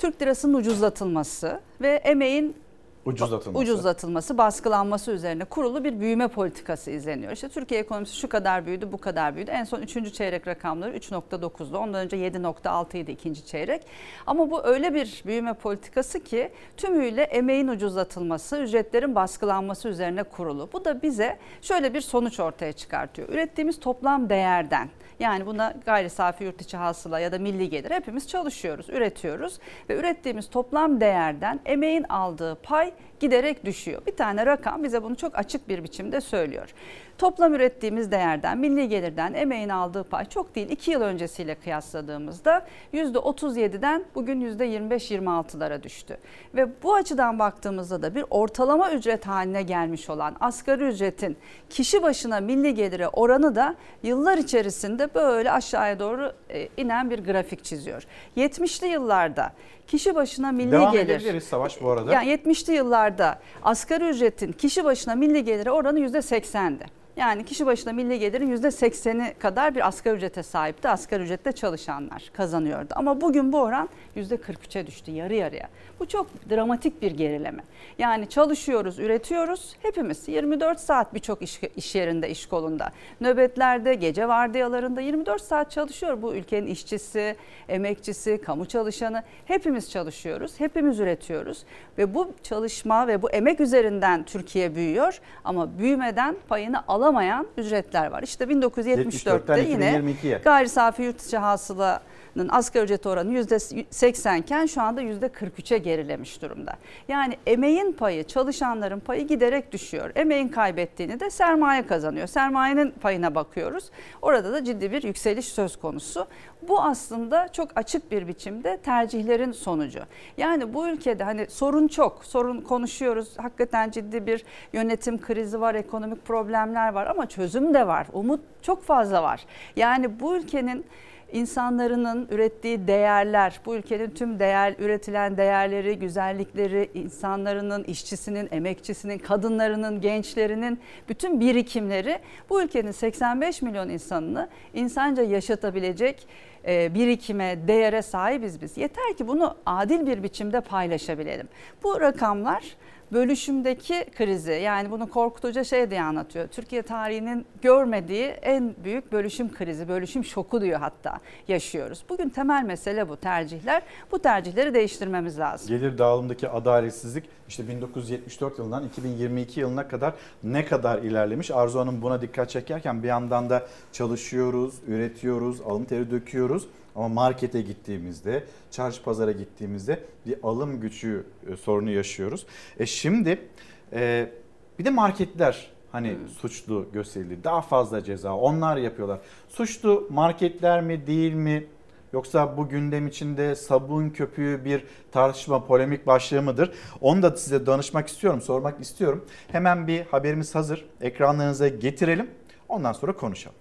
Türk lirasının ucuzlatılması ve emeğin Ucuzlatılması. ucuzlatılması, baskılanması üzerine kurulu bir büyüme politikası izleniyor. İşte Türkiye ekonomisi şu kadar büyüdü, bu kadar büyüdü. En son 3. çeyrek rakamları 3.9'du. Ondan önce 7.6 idi ikinci çeyrek. Ama bu öyle bir büyüme politikası ki tümüyle emeğin ucuzlatılması, ücretlerin baskılanması üzerine kurulu. Bu da bize şöyle bir sonuç ortaya çıkartıyor. Ürettiğimiz toplam değerden yani buna gayri safi yurt içi hasıla ya da milli gelir hepimiz çalışıyoruz, üretiyoruz. Ve ürettiğimiz toplam değerden emeğin aldığı pay giderek düşüyor. Bir tane rakam bize bunu çok açık bir biçimde söylüyor. Toplam ürettiğimiz değerden, milli gelirden emeğin aldığı pay çok değil. 2 yıl öncesiyle kıyasladığımızda %37'den bugün %25-26'lara düştü. Ve bu açıdan baktığımızda da bir ortalama ücret haline gelmiş olan asgari ücretin kişi başına milli gelire oranı da yıllar içerisinde böyle aşağıya doğru e, inen bir grafik çiziyor. 70'li yıllarda kişi başına milli Devam gelir. edebiliriz Savaş bu arada. Yani 70'li yıllarda asgari ücretin kişi başına milli geliri oranı %80'di. Yani kişi başına milli gelirin %80'i kadar bir asgari ücrete sahipti. Asgari ücrette çalışanlar kazanıyordu. Ama bugün bu oran %43'e düştü yarı yarıya. Bu çok dramatik bir gerileme. Yani çalışıyoruz, üretiyoruz. Hepimiz 24 saat birçok iş, iş yerinde, iş kolunda. Nöbetlerde, gece vardiyalarında 24 saat çalışıyor bu ülkenin işçisi, emekçisi, kamu çalışanı. Hepimiz çalışıyoruz, hepimiz üretiyoruz. Ve bu çalışma ve bu emek üzerinden Türkiye büyüyor. Ama büyümeden payını alamayan ücretler var. İşte 1974'te 74'ten yine 2022'ye. gayri safi yurt içi hasılanın asgari ücret oranı %80 iken şu anda %43'e gerilemiş durumda. Yani emeğin payı, çalışanların payı giderek düşüyor. Emeğin kaybettiğini de sermaye kazanıyor. Sermayenin payına bakıyoruz. Orada da ciddi bir yükseliş söz konusu. Bu aslında çok açık bir biçimde tercihlerin sonucu. Yani bu ülkede hani sorun çok, sorun konuşuyoruz. Hakikaten ciddi bir yönetim krizi var, ekonomik problemler var ama çözüm de var. Umut çok fazla var. Yani bu ülkenin insanların ürettiği değerler, bu ülkenin tüm değer üretilen değerleri, güzellikleri, insanların, işçisinin, emekçisinin, kadınlarının, gençlerinin bütün birikimleri bu ülkenin 85 milyon insanını insanca yaşatabilecek e, birikime, değere sahibiz biz. Yeter ki bunu adil bir biçimde paylaşabilelim. Bu rakamlar bölüşümdeki krizi yani bunu Korkut Hoca şey diye anlatıyor. Türkiye tarihinin görmediği en büyük bölüşüm krizi, bölüşüm şoku diyor hatta yaşıyoruz. Bugün temel mesele bu tercihler. Bu tercihleri değiştirmemiz lazım. Gelir dağılımındaki adaletsizlik işte 1974 yılından 2022 yılına kadar ne kadar ilerlemiş? Arzu Hanım buna dikkat çekerken bir yandan da çalışıyoruz, üretiyoruz, alın teri döküyoruz. Ama markete gittiğimizde, çarşı pazara gittiğimizde bir alım gücü e, sorunu yaşıyoruz. E şimdi e, bir de marketler hani suçlu gösterildi. Daha fazla ceza onlar yapıyorlar. Suçlu marketler mi değil mi? Yoksa bu gündem içinde sabun köpüğü bir tartışma, polemik başlığı mıdır? Onu da size danışmak istiyorum, sormak istiyorum. Hemen bir haberimiz hazır. Ekranlarınıza getirelim. Ondan sonra konuşalım.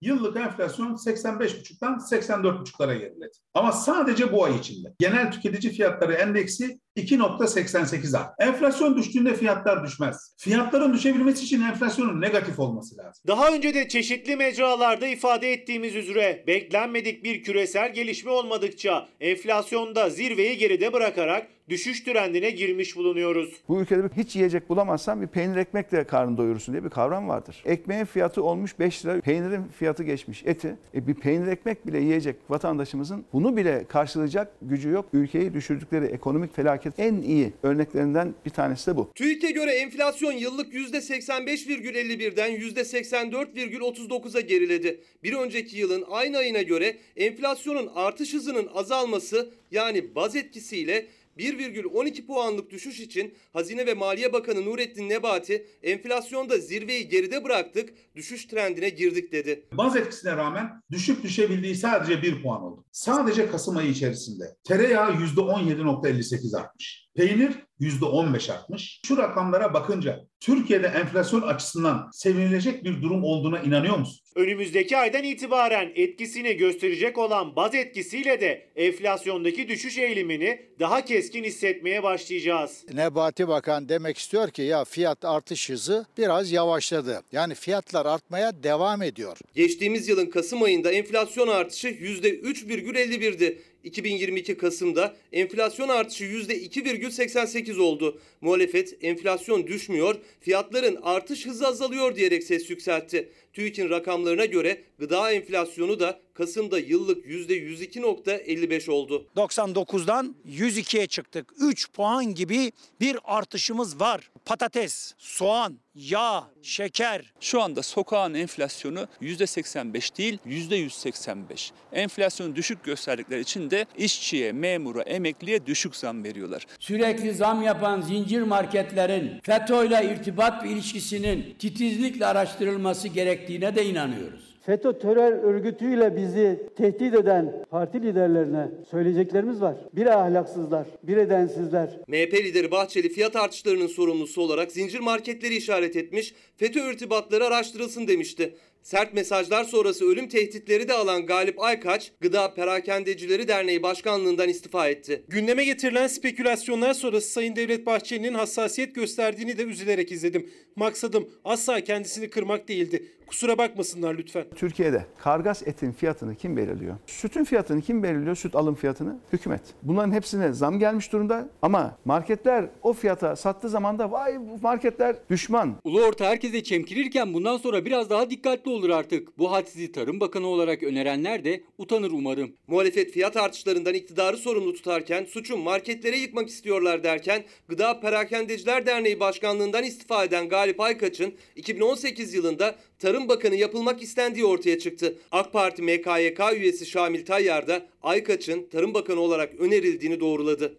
Yıllık enflasyon 85,5'tan 84,5'lara geriledi. Ama sadece bu ay içinde. Genel tüketici fiyatları endeksi 2.88 arttı. Enflasyon düştüğünde fiyatlar düşmez. Fiyatların düşebilmesi için enflasyonun negatif olması lazım. Daha önce de çeşitli mecralarda ifade ettiğimiz üzere beklenmedik bir küresel gelişme olmadıkça enflasyonda zirveyi geride bırakarak düşüş trendine girmiş bulunuyoruz. Bu ülkede hiç yiyecek bulamazsan bir peynir ekmekle karnını doyurursun diye bir kavram vardır. Ekmeğin fiyatı olmuş 5 lira, peynirin fiyatı geçmiş eti. E bir peynir ekmek bile yiyecek vatandaşımızın bunu bile karşılayacak gücü yok. Ülkeyi düşürdükleri ekonomik felaket en iyi örneklerinden bir tanesi de bu. TÜİK'e göre enflasyon yıllık %85,51'den %84,39'a geriledi. Bir önceki yılın aynı ayına göre enflasyonun artış hızının azalması yani baz etkisiyle 1,12 puanlık düşüş için Hazine ve Maliye Bakanı Nurettin Nebati enflasyonda zirveyi geride bıraktık, düşüş trendine girdik dedi. Baz etkisine rağmen düşük düşebildiği sadece 1 puan oldu. Sadece Kasım ayı içerisinde tereyağı %17.58 artmış. Peynir %15 artmış. Şu rakamlara bakınca Türkiye'de enflasyon açısından sevinilecek bir durum olduğuna inanıyor musun? Önümüzdeki aydan itibaren etkisini gösterecek olan baz etkisiyle de enflasyondaki düşüş eğilimini daha keskin hissetmeye başlayacağız. Nebati Bakan demek istiyor ki ya fiyat artış hızı biraz yavaşladı. Yani fiyatlar artmaya devam ediyor. Geçtiğimiz yılın Kasım ayında enflasyon artışı %3,51'di. 2022 Kasım'da enflasyon artışı %2,88 oldu. Muhalefet enflasyon düşmüyor, fiyatların artış hızı azalıyor diyerek ses yükseltti. TÜİK'in rakamlarına göre gıda enflasyonu da Kasım'da yıllık %102.55 oldu. 99'dan 102'ye çıktık. 3 puan gibi bir artışımız var. Patates, soğan, yağ, şeker. Şu anda sokağın enflasyonu %85 değil %185. Enflasyonu düşük gösterdikleri için de işçiye, memura, emekliye düşük zam veriyorlar. Sürekli zam yapan zincir marketlerin FETÖ ile irtibat ilişkisinin titizlikle araştırılması gerektiğine de inanıyoruz. FETÖ terör örgütüyle bizi tehdit eden parti liderlerine söyleyeceklerimiz var. Bir ahlaksızlar, bir edensizler. MHP lideri Bahçeli fiyat artışlarının sorumlusu olarak zincir marketleri işaret etmiş, FETÖ irtibatları araştırılsın demişti. Sert mesajlar sonrası ölüm tehditleri de alan Galip Aykaç, Gıda Perakendecileri Derneği Başkanlığından istifa etti. Gündeme getirilen spekülasyonlar sonrası Sayın Devlet Bahçeli'nin hassasiyet gösterdiğini de üzülerek izledim. Maksadım asla kendisini kırmak değildi. Kusura bakmasınlar lütfen. Türkiye'de kargas etin fiyatını kim belirliyor? Sütün fiyatını kim belirliyor? Süt alım fiyatını? Hükümet. Bunların hepsine zam gelmiş durumda ama marketler o fiyata sattığı zaman da vay bu marketler düşman. Ulu orta herkese çemkirirken bundan sonra biraz daha dikkatli olur artık. Bu hadsizi Tarım Bakanı olarak önerenler de utanır umarım. Muhalefet fiyat artışlarından iktidarı sorumlu tutarken suçun marketlere yıkmak istiyorlar derken Gıda Perakendeciler Derneği Başkanlığından istifa eden Galip Aykaç'ın 2018 yılında Tarım Bakanı yapılmak istendiği ortaya çıktı. AK Parti MKYK üyesi Şamil Tayyar da Aykaç'ın Tarım Bakanı olarak önerildiğini doğruladı.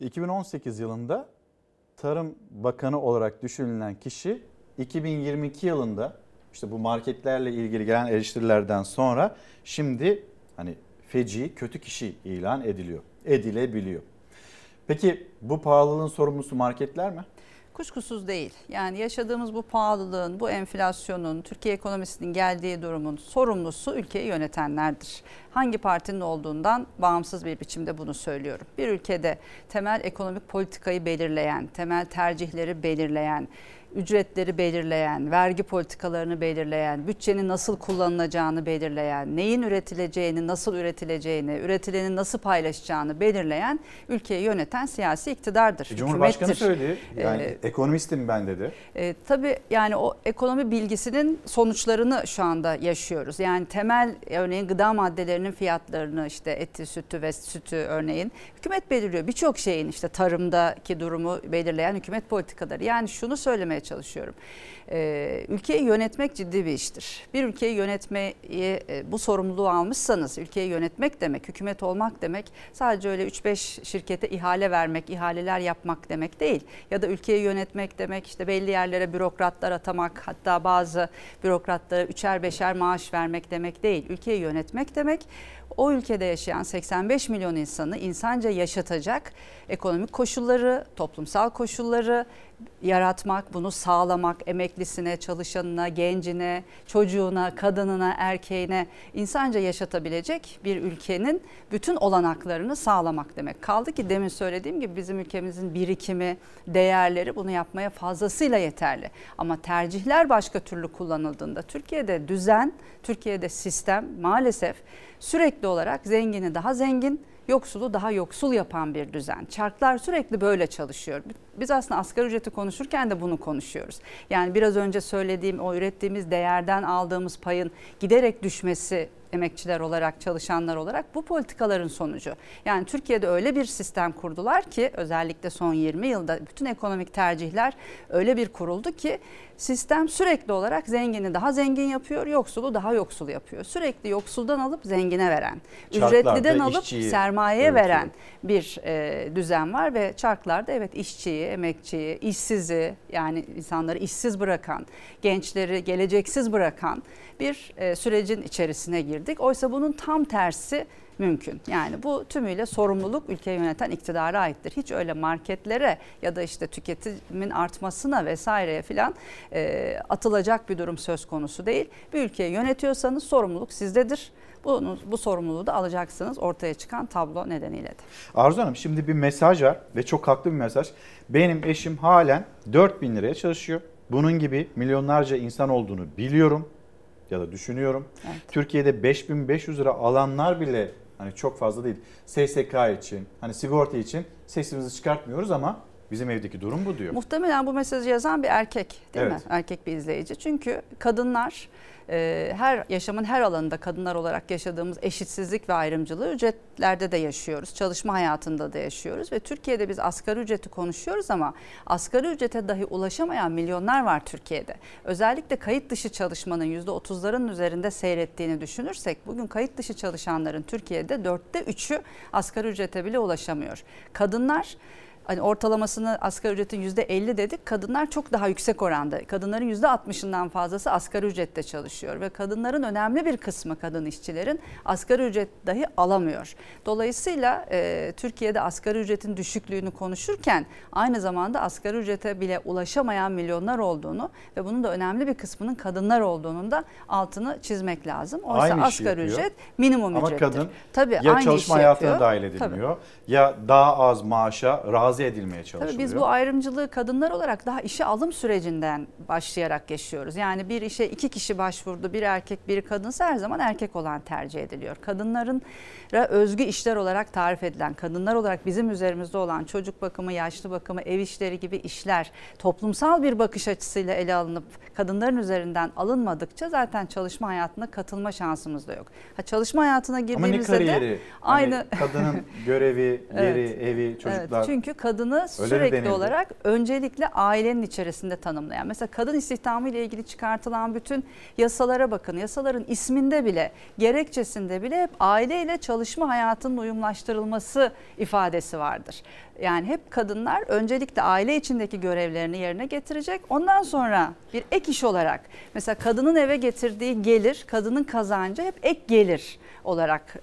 2018 yılında Tarım Bakanı olarak düşünülen kişi 2022 yılında işte bu marketlerle ilgili gelen eleştirilerden sonra şimdi hani feci kötü kişi ilan ediliyor. Edilebiliyor. Peki bu pahalılığın sorumlusu marketler mi? Kuşkusuz değil. Yani yaşadığımız bu pahalılığın, bu enflasyonun, Türkiye ekonomisinin geldiği durumun sorumlusu ülkeyi yönetenlerdir. Hangi partinin olduğundan bağımsız bir biçimde bunu söylüyorum. Bir ülkede temel ekonomik politikayı belirleyen, temel tercihleri belirleyen, ücretleri belirleyen, vergi politikalarını belirleyen, bütçenin nasıl kullanılacağını belirleyen, neyin üretileceğini, nasıl üretileceğini, üretilenin nasıl paylaşacağını belirleyen ülkeyi yöneten siyasi iktidardır. E, Cumhurbaşkanı hükümettir. söyledi. Yani Ee, ekonomistim ben dedi. e, tabii yani o ekonomi bilgisinin sonuçlarını şu anda yaşıyoruz. Yani temel örneğin gıda maddelerinin fiyatlarını işte eti, sütü ve sütü örneğin hükümet belirliyor. Birçok şeyin işte tarımdaki durumu belirleyen hükümet politikaları. Yani şunu söylemeye çalışıyorum. Ee, ülkeyi yönetmek ciddi bir iştir. Bir ülkeyi yönetmeyi e, bu sorumluluğu almışsanız ülkeyi yönetmek demek, hükümet olmak demek sadece öyle 3-5 şirkete ihale vermek, ihaleler yapmak demek değil. Ya da ülkeyi yönetmek demek işte belli yerlere bürokratlar atamak hatta bazı bürokratlara üçer beşer maaş vermek demek değil. Ülkeyi yönetmek demek o ülkede yaşayan 85 milyon insanı insanca yaşatacak ekonomik koşulları, toplumsal koşulları yaratmak, bunu sağlamak, emeklisine, çalışanına, gencine, çocuğuna, kadınına, erkeğine insanca yaşatabilecek bir ülkenin bütün olanaklarını sağlamak demek. Kaldı ki demin söylediğim gibi bizim ülkemizin birikimi, değerleri bunu yapmaya fazlasıyla yeterli. Ama tercihler başka türlü kullanıldığında Türkiye'de düzen, Türkiye'de sistem maalesef sürekli olarak zengini daha zengin, yoksulu daha yoksul yapan bir düzen. Çarklar sürekli böyle çalışıyor. Biz aslında asgari ücreti konuşurken de bunu konuşuyoruz. Yani biraz önce söylediğim o ürettiğimiz değerden aldığımız payın giderek düşmesi emekçiler olarak, çalışanlar olarak bu politikaların sonucu. Yani Türkiye'de öyle bir sistem kurdular ki özellikle son 20 yılda bütün ekonomik tercihler öyle bir kuruldu ki sistem sürekli olarak zengini daha zengin yapıyor, yoksulu daha yoksul yapıyor. Sürekli yoksuldan alıp zengine veren, Çarklarda ücretliden alıp işçiyi sermaye öğretiyor. veren bir e, düzen var ve çarklarda evet işçiyi, emekçiyi, işsizi yani insanları işsiz bırakan, gençleri geleceksiz bırakan bir e, sürecin içerisine girdik. Oysa bunun tam tersi mümkün. Yani bu tümüyle sorumluluk ülkeyi yöneten iktidara aittir. Hiç öyle marketlere ya da işte tüketimin artmasına vesaireye filan e, atılacak bir durum söz konusu değil. Bir ülkeyi yönetiyorsanız sorumluluk sizdedir. Bunu, bu sorumluluğu da alacaksınız ortaya çıkan tablo nedeniyle de. Arzu Hanım şimdi bir mesaj var ve çok haklı bir mesaj. Benim eşim halen 4000 liraya çalışıyor. Bunun gibi milyonlarca insan olduğunu biliyorum ya da düşünüyorum. Evet. Türkiye'de 5500 lira alanlar bile hani çok fazla değil. SSK için, hani sigorta için sesimizi çıkartmıyoruz ama bizim evdeki durum bu diyor. Muhtemelen bu mesajı yazan bir erkek değil Evet. mi? Erkek bir izleyici. Çünkü kadınlar e, her yaşamın her alanında kadınlar olarak yaşadığımız eşitsizlik ve ayrımcılığı ücretlerde de yaşıyoruz. Çalışma hayatında da yaşıyoruz ve Türkiye'de biz asgari ücreti konuşuyoruz ama asgari ücrete dahi ulaşamayan milyonlar var Türkiye'de. Özellikle kayıt dışı çalışmanın %30'ların üzerinde seyrettiğini düşünürsek bugün kayıt dışı çalışanların Türkiye'de dörtte üçü asgari ücrete bile ulaşamıyor. Kadınlar hani ortalamasını asgari ücretin %50 dedik. Kadınlar çok daha yüksek oranda. Kadınların %60'ından fazlası asgari ücrette çalışıyor ve kadınların önemli bir kısmı kadın işçilerin asgari ücret dahi alamıyor. Dolayısıyla e, Türkiye'de asgari ücretin düşüklüğünü konuşurken aynı zamanda asgari ücrete bile ulaşamayan milyonlar olduğunu ve bunun da önemli bir kısmının kadınlar olduğunun da altını çizmek lazım. Oysa Aynı asgari ücret minimum Ama ücrettir. kadın Tabii, ya aynı çalışma hayatına yapıyor. dahil Tabii. edilmiyor ya daha az maaşa razı edilmeye çalışılıyor. Tabii biz bu ayrımcılığı kadınlar olarak daha işe alım sürecinden başlayarak yaşıyoruz. Yani bir işe iki kişi başvurdu, bir erkek, bir kadınsa her zaman erkek olan tercih ediliyor. Kadınların özgü işler olarak tarif edilen, kadınlar olarak bizim üzerimizde olan çocuk bakımı, yaşlı bakımı, ev işleri gibi işler toplumsal bir bakış açısıyla ele alınıp kadınların üzerinden alınmadıkça zaten çalışma hayatına katılma şansımız da yok. Ha, çalışma hayatına Ama ne girdiğimizde kariyeri? de Hani aynı kadının görevi, yeri, Evet. evi, çocuklar. Evet, çünkü kadını sürekli denildi? olarak öncelikle ailenin içerisinde tanımlayan. Mesela kadın istihdamı ile ilgili çıkartılan bütün yasalara bakın. Yasaların isminde bile, gerekçesinde bile hep aileyle çalışma hayatının uyumlaştırılması ifadesi vardır. Yani hep kadınlar öncelikle aile içindeki görevlerini yerine getirecek. Ondan sonra bir ek iş olarak mesela kadının eve getirdiği gelir, kadının kazancı hep ek gelir olarak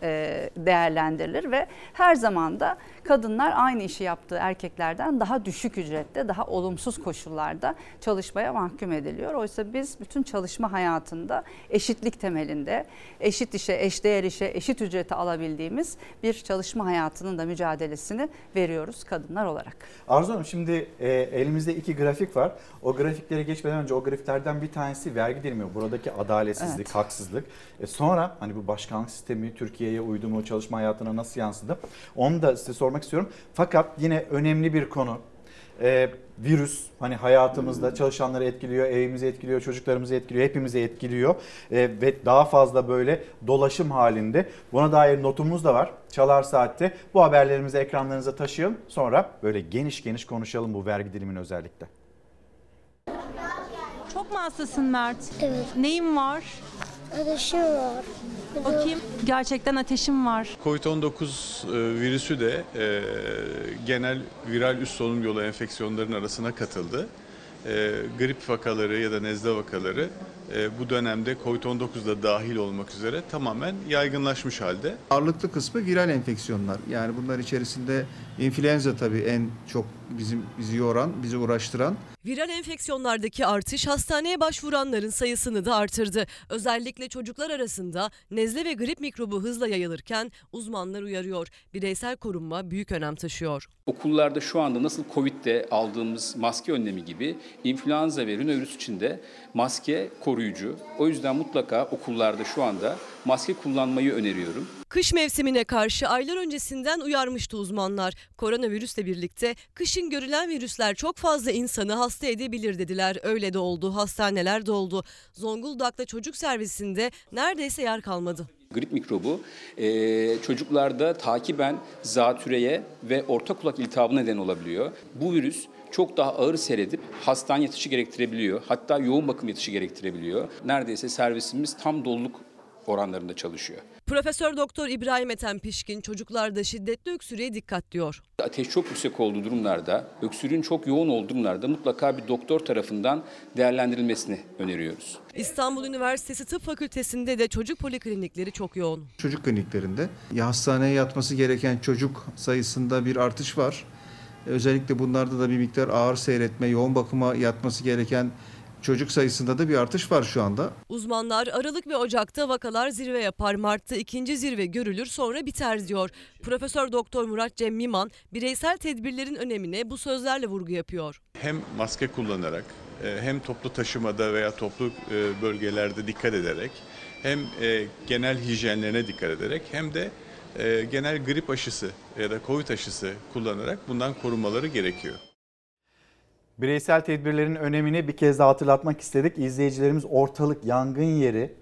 değerlendirilir ve her zaman da kadınlar aynı işi yaptığı erkeklerden daha düşük ücrette, daha olumsuz koşullarda çalışmaya mahkum ediliyor. Oysa biz bütün çalışma hayatında eşitlik temelinde eşit işe, eşdeğer işe, eşit ücreti alabildiğimiz bir çalışma hayatının da mücadelesini veriyoruz kadınlar olarak. Arzu Hanım şimdi e, elimizde iki grafik var. O grafiklere geçmeden önce o grafiklerden bir tanesi vergi dilimi. Buradaki adaletsizlik, Evet. haksızlık. E, sonra hani bu başkanlık sistemi Türkiye'ye uydu mu, çalışma hayatına nasıl yansıdı? Onu da size sormak istiyorum. Fakat yine önemli bir konu. E, virüs hani hayatımızda çalışanları etkiliyor, evimizi etkiliyor, çocuklarımızı etkiliyor, hepimizi etkiliyor E, ve daha fazla böyle dolaşım halinde. Buna dair notumuz da var. Çalar Saat'te bu haberlerimizi ekranlarınıza taşıyalım. Sonra böyle geniş geniş konuşalım bu vergi dilimini özellikle. Çok mu hastasın Mert? Evet. Neyin var? Ateşim var. Bakayım. Gerçekten ateşim var. Covid-19 e, virüsü de e, genel viral üst solunum yolu enfeksiyonlarının arasına katıldı. E, grip vakaları ya da nezle vakaları e, bu dönemde Covid-19'da dahil olmak üzere tamamen yaygınlaşmış halde. Ağırlıklı kısmı viral enfeksiyonlar. Yani bunlar içerisinde influenza tabii en çok bizim bizi yoran, bizi uğraştıran. Viral enfeksiyonlardaki artış hastaneye başvuranların sayısını da artırdı. Özellikle çocuklar arasında nezle ve grip mikrobu hızla yayılırken uzmanlar uyarıyor. Bireysel korunma büyük önem taşıyor. Okullarda şu anda nasıl Covid'de aldığımız maske önlemi gibi influenza ve rinovirüs için de maske koruyucu. O yüzden mutlaka okullarda şu anda maske kullanmayı öneriyorum. Kış mevsimine karşı aylar öncesinden uyarmıştı uzmanlar. Koronavirüsle birlikte kışın görülen virüsler çok fazla insanı hasta edebilir dediler. Öyle de oldu. Hastaneler doldu. Zonguldak'ta çocuk servisinde neredeyse yer kalmadı. Grip mikrobu e, çocuklarda takiben zatürreye ve orta kulak iltihabı neden olabiliyor. Bu virüs çok daha ağır seyredip hastane yatışı gerektirebiliyor. Hatta yoğun bakım yatışı gerektirebiliyor. Neredeyse servisimiz tam doluluk oranlarında çalışıyor. Profesör Doktor İbrahim Ethem Pişkin çocuklarda şiddetli öksürüğe dikkat diyor. Ateş çok yüksek olduğu durumlarda, öksürüğün çok yoğun olduğu durumlarda mutlaka bir doktor tarafından değerlendirilmesini öneriyoruz. İstanbul Üniversitesi Tıp Fakültesi'nde de çocuk poliklinikleri çok yoğun. Çocuk kliniklerinde ya hastaneye yatması gereken çocuk sayısında bir artış var. Özellikle bunlarda da bir miktar ağır seyretme, yoğun bakıma yatması gereken çocuk sayısında da bir artış var şu anda. Uzmanlar Aralık ve Ocak'ta vakalar zirve yapar. Mart'ta ikinci zirve görülür sonra biter diyor. Profesör Doktor Murat Cem Miman bireysel tedbirlerin önemine bu sözlerle vurgu yapıyor. Hem maske kullanarak e, hem toplu taşımada veya toplu e, bölgelerde dikkat ederek hem e, genel hijyenlerine dikkat ederek hem de genel grip aşısı ya da Covid aşısı kullanarak bundan korunmaları gerekiyor. Bireysel tedbirlerin önemini bir kez daha hatırlatmak istedik. İzleyicilerimiz ortalık yangın yeri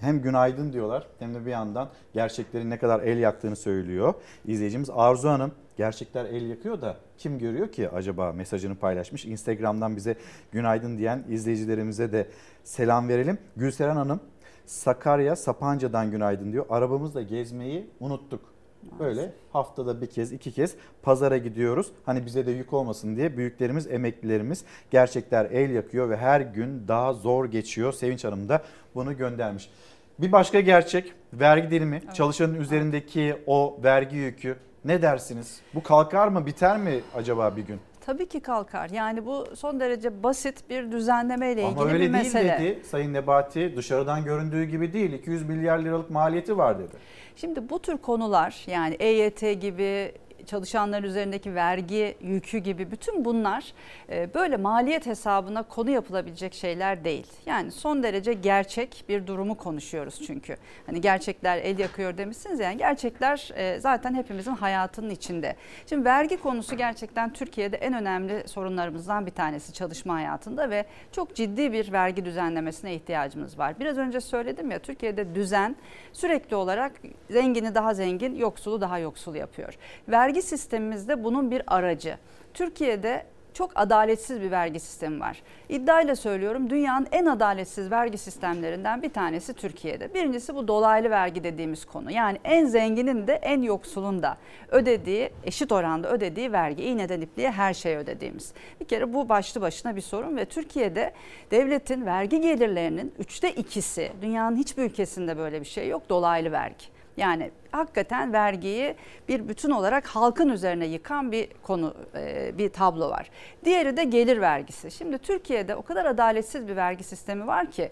hem günaydın diyorlar hem de bir yandan gerçeklerin ne kadar el yaktığını söylüyor. İzleyicimiz Arzu Hanım gerçekler el yakıyor da kim görüyor ki acaba mesajını paylaşmış. Instagram'dan bize günaydın diyen izleyicilerimize de selam verelim. Gülseren Hanım Sakarya Sapanca'dan günaydın diyor. Arabamızla gezmeyi unuttuk. Böyle haftada bir kez iki kez pazara gidiyoruz. Hani bize de yük olmasın diye büyüklerimiz, emeklilerimiz gerçekler el yakıyor ve her gün daha zor geçiyor. Sevinç Hanım da bunu göndermiş. Bir başka gerçek vergi dilimi, çalışanın üzerindeki o vergi yükü ne dersiniz? Bu kalkar mı, biter mi acaba bir gün? Tabii ki kalkar. Yani bu son derece basit bir düzenleme ile ilgili Ama öyle bir değil mesele. dedi Sayın Nebati. Dışarıdan göründüğü gibi değil. 200 milyar liralık maliyeti var dedi. Şimdi bu tür konular yani EYT gibi çalışanların üzerindeki vergi yükü gibi bütün bunlar e, böyle maliyet hesabına konu yapılabilecek şeyler değil. Yani son derece gerçek bir durumu konuşuyoruz çünkü. Hani gerçekler el yakıyor demişsiniz yani gerçekler e, zaten hepimizin hayatının içinde. Şimdi vergi konusu gerçekten Türkiye'de en önemli sorunlarımızdan bir tanesi çalışma hayatında ve çok ciddi bir vergi düzenlemesine ihtiyacımız var. Biraz önce söyledim ya Türkiye'de düzen sürekli olarak zengini daha zengin, yoksulu daha yoksul yapıyor. Vergi sistemimizde bunun bir aracı. Türkiye'de çok adaletsiz bir vergi sistemi var. İddiayla söylüyorum dünyanın en adaletsiz vergi sistemlerinden bir tanesi Türkiye'de. Birincisi bu dolaylı vergi dediğimiz konu. Yani en zenginin de en yoksulun da ödediği, eşit oranda ödediği vergi. İğneden ipliğe her şey ödediğimiz. Bir kere bu başlı başına bir sorun ve Türkiye'de devletin vergi gelirlerinin üçte ikisi, dünyanın hiçbir ülkesinde böyle bir şey yok, dolaylı vergi. Yani hakikaten vergiyi bir bütün olarak halkın üzerine yıkan bir konu, e, bir tablo var. Diğeri de gelir vergisi. Şimdi Türkiye'de o kadar adaletsiz bir vergi sistemi var ki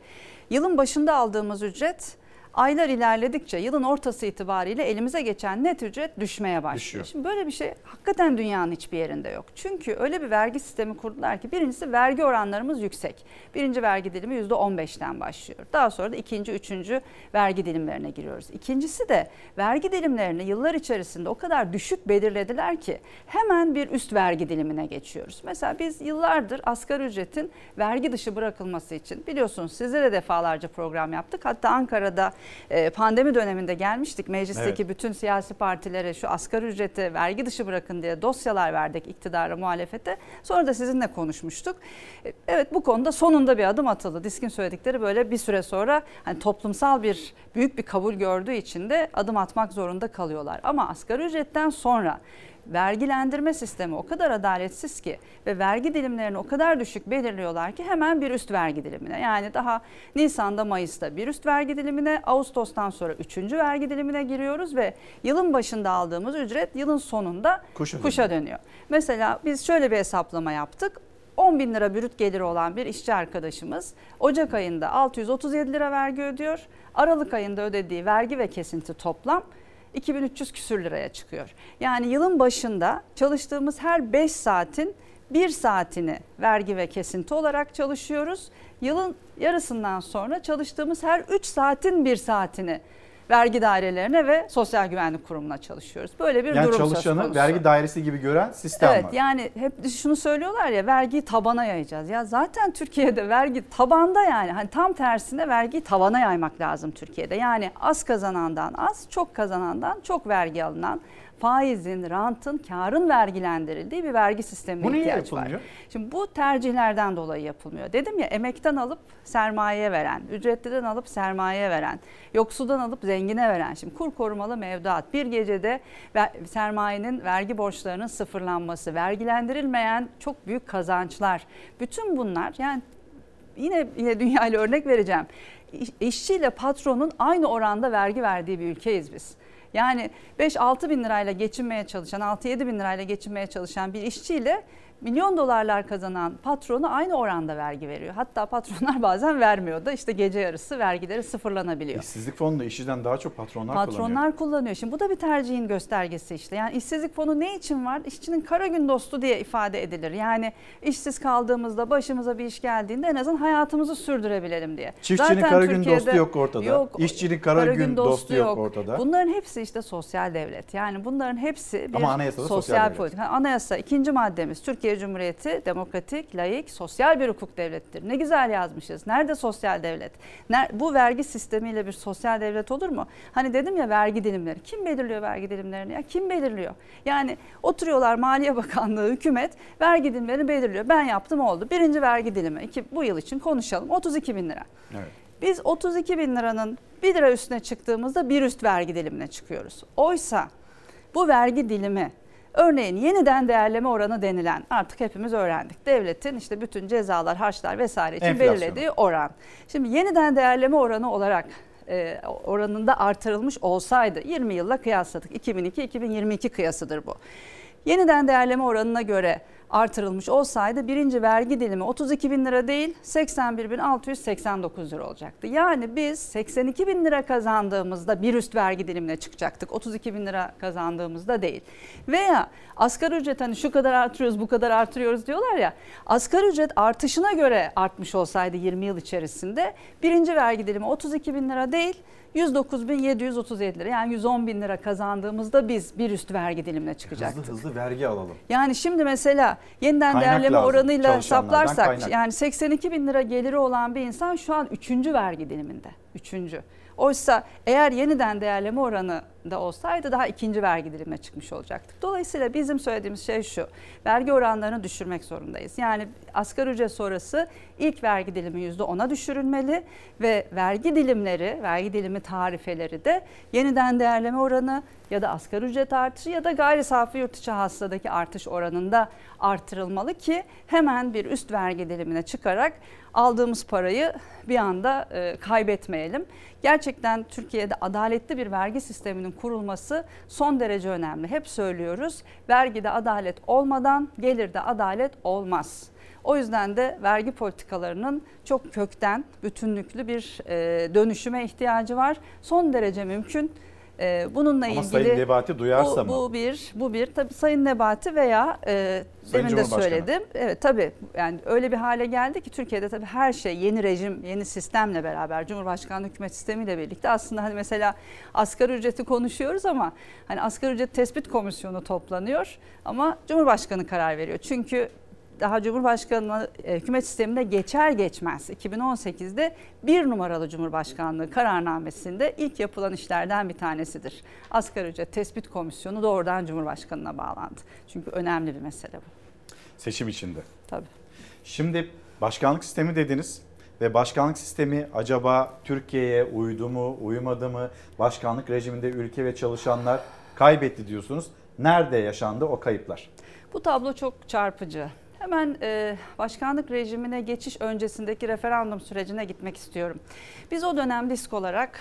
yılın başında aldığımız ücret aylar ilerledikçe yılın ortası itibariyle elimize geçen net ücret düşmeye başlıyor. Düşüyor. Şimdi böyle bir şey hakikaten dünyanın hiçbir yerinde yok. Çünkü öyle bir vergi sistemi kurdular ki birincisi vergi oranlarımız yüksek. Birinci vergi dilimi %15'ten başlıyor. Daha sonra da ikinci, üçüncü vergi dilimlerine giriyoruz. İkincisi de vergi dilimlerini yıllar içerisinde o kadar düşük belirlediler ki hemen bir üst vergi dilimine geçiyoruz. Mesela biz yıllardır asgari ücretin vergi dışı bırakılması için biliyorsunuz size de defalarca program yaptık. Hatta Ankara'da e, pandemi döneminde gelmiştik. Meclisteki Evet. bütün siyasi partilere şu asgari ücreti vergi dışı bırakın diye dosyalar verdik iktidara muhalefete. Sonra da sizinle konuşmuştuk. E, Evet bu konuda sonunda bir adım atıldı. Diskin söyledikleri böyle bir süre sonra hani toplumsal bir büyük bir kabul gördüğü için de adım atmak zorunda kalıyorlar. Ama asgari ücretten sonra vergilendirme sistemi o kadar adaletsiz ki ve vergi dilimlerini o kadar düşük belirliyorlar ki hemen bir üst vergi dilimine. Yani daha Nisan'da Mayıs'ta bir üst vergi dilimine, Ağustos'tan sonra üçüncü vergi dilimine giriyoruz ve yılın başında aldığımız ücret yılın sonunda Kuşa kuşa, dönüyor. Mesela biz şöyle bir hesaplama yaptık. 10 bin lira brüt geliri olan bir işçi arkadaşımız Ocak ayında 637 lira vergi ödüyor. Aralık ayında ödediği vergi ve kesinti toplam 2300 küsür liraya çıkıyor. Yani yılın başında çalıştığımız her 5 saatin 1 saatini vergi ve kesinti olarak çalışıyoruz. Yılın yarısından sonra çalıştığımız her 3 saatin 1 saatini vergi dairelerine ve sosyal güvenlik kurumuna çalışıyoruz. Böyle bir Yani durum söz çalışanı konusu. vergi dairesi gibi gören sistem Evet var. yani hep şunu söylüyorlar ya vergiyi tabana yayacağız. Ya zaten Türkiye'de vergi tabanda yani hani tam tersine vergiyi tavana yaymak lazım Türkiye'de. Yani az kazanandan az, çok kazanandan çok vergi alınan faizin, rantın, karın vergilendirildiği bir vergi sistemine Bu ihtiyaç var. Şimdi bu tercihlerden dolayı yapılmıyor. Dedim ya emekten alıp sermayeye veren, ücretliden alıp sermayeye veren, yoksuldan alıp zengine veren. Şimdi kur korumalı mevduat bir gecede sermayenin vergi borçlarının sıfırlanması, vergilendirilmeyen çok büyük kazançlar. Bütün bunlar yani yine yine dünya ile örnek vereceğim. İş- İşçiyle patronun aynı oranda vergi verdiği bir ülkeyiz biz. Yani 5-6 bin lirayla geçinmeye çalışan, 6-7 bin lirayla geçinmeye çalışan bir işçiyle milyon dolarlar kazanan patronu aynı oranda vergi veriyor. Hatta patronlar bazen vermiyor da işte gece yarısı vergileri sıfırlanabiliyor. İşsizlik fonunu işçiden daha çok patronlar, kullanıyor. Patronlar kullanıyor. Şimdi bu da bir tercihin göstergesi işte. Yani işsizlik fonu ne için var? İşçinin kara gün dostu diye ifade edilir. Yani işsiz kaldığımızda başımıza bir iş geldiğinde en azından hayatımızı sürdürebilelim diye. Çiftçinin Zaten kara gün dostu yok ortada. İşçinin kara gün dostu yok ortada. Bunların hepsi işte sosyal devlet. Yani bunların hepsi bir Ama sosyal sosyal politika. Anayasa ikinci maddemiz Türkiye Cumhuriyeti demokratik, layık, sosyal bir hukuk devlettir. Ne güzel yazmışız. Nerede sosyal devlet? Bu vergi sistemiyle bir sosyal devlet olur mu? Hani dedim ya vergi dilimleri. Kim belirliyor vergi dilimlerini? Ya kim belirliyor? Yani oturuyorlar Maliye Bakanlığı, hükümet vergi dilimlerini belirliyor. Ben yaptım oldu. Birinci vergi dilimi. iki, bu yıl için konuşalım. 32 bin lira. Evet. Biz 32 bin liranın 1 lira üstüne çıktığımızda bir üst vergi dilimine çıkıyoruz. Oysa bu vergi dilimi örneğin yeniden değerleme oranı denilen artık hepimiz öğrendik. Devletin işte bütün cezalar, harçlar vesaire için Enflasyon. belirlediği oran. Şimdi yeniden değerleme oranı olarak e, oranında artırılmış olsaydı 20 yılla kıyasladık. 2002-2022 kıyasıdır bu. Yeniden değerleme oranına göre artırılmış olsaydı birinci vergi dilimi 32 bin lira değil 81.689 lira olacaktı. Yani biz 82 bin lira kazandığımızda bir üst vergi dilimine çıkacaktık. 32 bin lira kazandığımızda değil. Veya asgari ücret hani şu kadar artırıyoruz bu kadar artırıyoruz diyorlar ya. Asgari ücret artışına göre artmış olsaydı 20 yıl içerisinde birinci vergi dilimi 32 bin lira değil 109.737 lira yani 110 bin lira kazandığımızda biz bir üst vergi dilimine çıkacaktık. Hızlı hızlı vergi alalım. Yani şimdi mesela yeniden Kaynak değerleme lazım, oranıyla hesaplarsak kaynak. yani 82 bin lira geliri olan bir insan şu an 3. vergi diliminde. 3. Oysa eğer yeniden değerleme oranı da olsaydı daha ikinci vergi dilimine çıkmış olacaktık. Dolayısıyla bizim söylediğimiz şey şu. Vergi oranlarını düşürmek zorundayız. Yani asgari ücret sonrası ilk vergi dilimi %10'a düşürülmeli ve vergi dilimleri, vergi dilimi tarifeleri de yeniden değerleme oranı ya da asgari ücret artışı ya da gayri safi yurt içi hasıladaki artış oranında artırılmalı ki hemen bir üst vergi dilimine çıkarak aldığımız parayı bir anda e, kaybetmeyelim. Gerçekten Türkiye'de adaletli bir vergi sisteminin kurulması son derece önemli. Hep söylüyoruz vergide adalet olmadan gelirde adalet olmaz. O yüzden de vergi politikalarının çok kökten, bütünlüklü bir e, dönüşüme ihtiyacı var. Son derece mümkün. E, bununla Ama ilgili Sayın Nebati duyarsa bu, mı? bu bir, bu bir. Tabii Sayın Nebati veya e, Sayın demin de söyledim. Evet tabii yani öyle bir hale geldi ki Türkiye'de tabii her şey yeni rejim, yeni sistemle beraber Cumhurbaşkanlığı hükümet sistemiyle birlikte aslında hani mesela asgari ücreti konuşuyoruz ama hani asgari ücret tespit komisyonu toplanıyor ama Cumhurbaşkanı karar veriyor. Çünkü daha Cumhurbaşkanlığı e, hükümet sistemine geçer geçmez 2018'de bir numaralı Cumhurbaşkanlığı kararnamesinde ilk yapılan işlerden bir tanesidir. Asgari ücret tespit komisyonu doğrudan Cumhurbaşkanına bağlandı. Çünkü önemli bir mesele bu. Seçim içinde. Tabii. Şimdi başkanlık sistemi dediniz ve başkanlık sistemi acaba Türkiye'ye uydu mu, uymadı mı? Başkanlık rejiminde ülke ve çalışanlar kaybetti diyorsunuz. Nerede yaşandı o kayıplar? Bu tablo çok çarpıcı. Hemen e, başkanlık rejimine geçiş öncesindeki referandum sürecine gitmek istiyorum. Biz o dönem disk olarak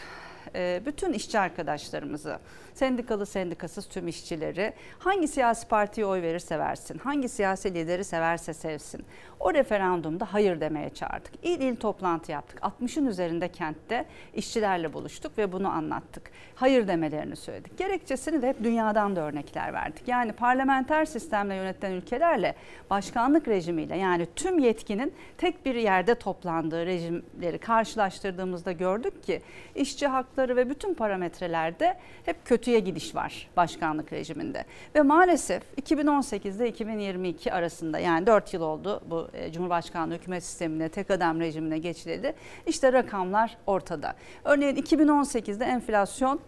e, bütün işçi arkadaşlarımızı, sendikalı sendikasız tüm işçileri hangi siyasi partiye oy verirse versin, hangi siyasi lideri severse sevsin o referandumda hayır demeye çağırdık. İl il toplantı yaptık. 60'ın üzerinde kentte işçilerle buluştuk ve bunu anlattık. Hayır demelerini söyledik. Gerekçesini de hep dünyadan da örnekler verdik. Yani parlamenter sistemle yönetilen ülkelerle başkanlık rejimiyle yani tüm yetkinin tek bir yerde toplandığı rejimleri karşılaştırdığımızda gördük ki işçi hakları ve bütün parametrelerde hep kötüye gidiş var başkanlık rejiminde. Ve maalesef 2018'de 2022 arasında yani 4 yıl oldu bu e, Cumhurbaşkanlığı hükümet sistemine tek adam rejimine geçildi. İşte rakamlar ortada. Örneğin 2018'de enflasyon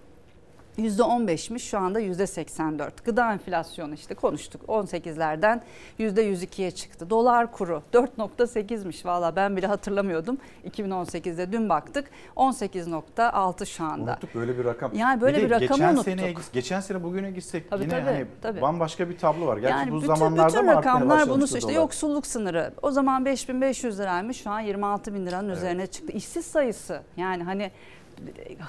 %15'miş şu anda %84. Gıda enflasyonu işte konuştuk 18'lerden %102'ye çıktı. Dolar kuru 4.8'miş valla ben bile hatırlamıyordum. 2018'de dün baktık 18.6 şu anda. Unuttuk böyle bir rakam. Yani böyle de bir rakamı geçen unuttuk. Seneye, geçen sene bugüne gitsek Tabii, yine tabii, hani tabii. bambaşka bir tablo var. Gerçi yani bu bütün, zamanlarda bütün rakamlar bunu işte dolar? yoksulluk sınırı o zaman 5500 liraymış şu an 26 bin liranın üzerine çıktı. İşsiz sayısı yani hani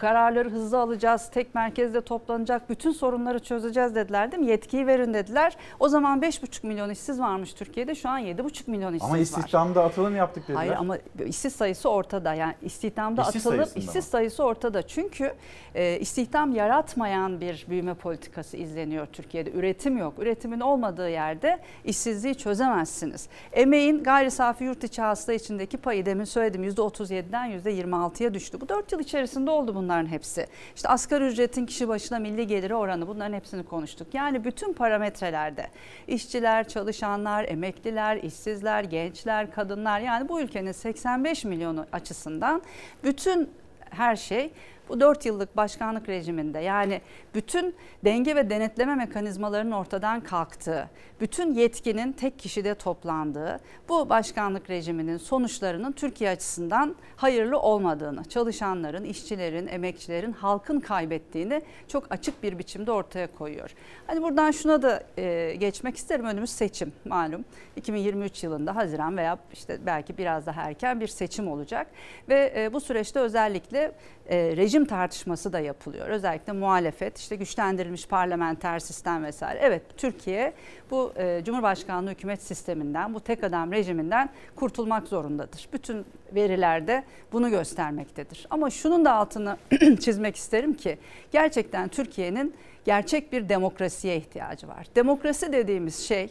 kararları hızlı alacağız, tek merkezde toplanacak, bütün sorunları çözeceğiz dediler değil mi? Yetkiyi verin dediler. O zaman 5,5 milyon işsiz varmış Türkiye'de şu an 7,5 milyon işsiz Ama var. istihdamda atılım yaptık dediler. Hayır ama işsiz sayısı ortada. Yani istihdamda İşsiz atılıp işsiz mı? sayısı ortada. Çünkü e, istihdam yaratmayan bir büyüme politikası izleniyor Türkiye'de. Üretim yok. Üretimin olmadığı yerde işsizliği çözemezsiniz. Emeğin gayri safi yurt içi hasta içindeki payı demin söyledim %37'den %26'ya düştü. Bu 4 yıl içerisinde oldu bunların hepsi. İşte asgari ücretin kişi başına milli geliri oranı bunların hepsini konuştuk. Yani bütün parametrelerde işçiler, çalışanlar, emekliler, işsizler, gençler, kadınlar yani bu ülkenin 85 milyonu açısından bütün her şey bu 4 yıllık başkanlık rejiminde yani bütün denge ve denetleme mekanizmalarının ortadan kalktığı, bütün yetkinin tek kişide toplandığı bu başkanlık rejiminin sonuçlarının Türkiye açısından hayırlı olmadığını, çalışanların, işçilerin, emekçilerin, halkın kaybettiğini çok açık bir biçimde ortaya koyuyor. Hani buradan şuna da e, geçmek isterim. Önümüz seçim malum. 2023 yılında Haziran veya işte belki biraz daha erken bir seçim olacak ve e, bu süreçte özellikle e, rejim tartışması da yapılıyor. Özellikle muhalefet, işte güçlendirilmiş parlamenter sistem vesaire. Evet Türkiye bu e, Cumhurbaşkanlığı hükümet sisteminden, bu tek adam rejiminden kurtulmak zorundadır. Bütün verilerde bunu göstermektedir. Ama şunun da altını çizmek isterim ki gerçekten Türkiye'nin gerçek bir demokrasiye ihtiyacı var. Demokrasi dediğimiz şey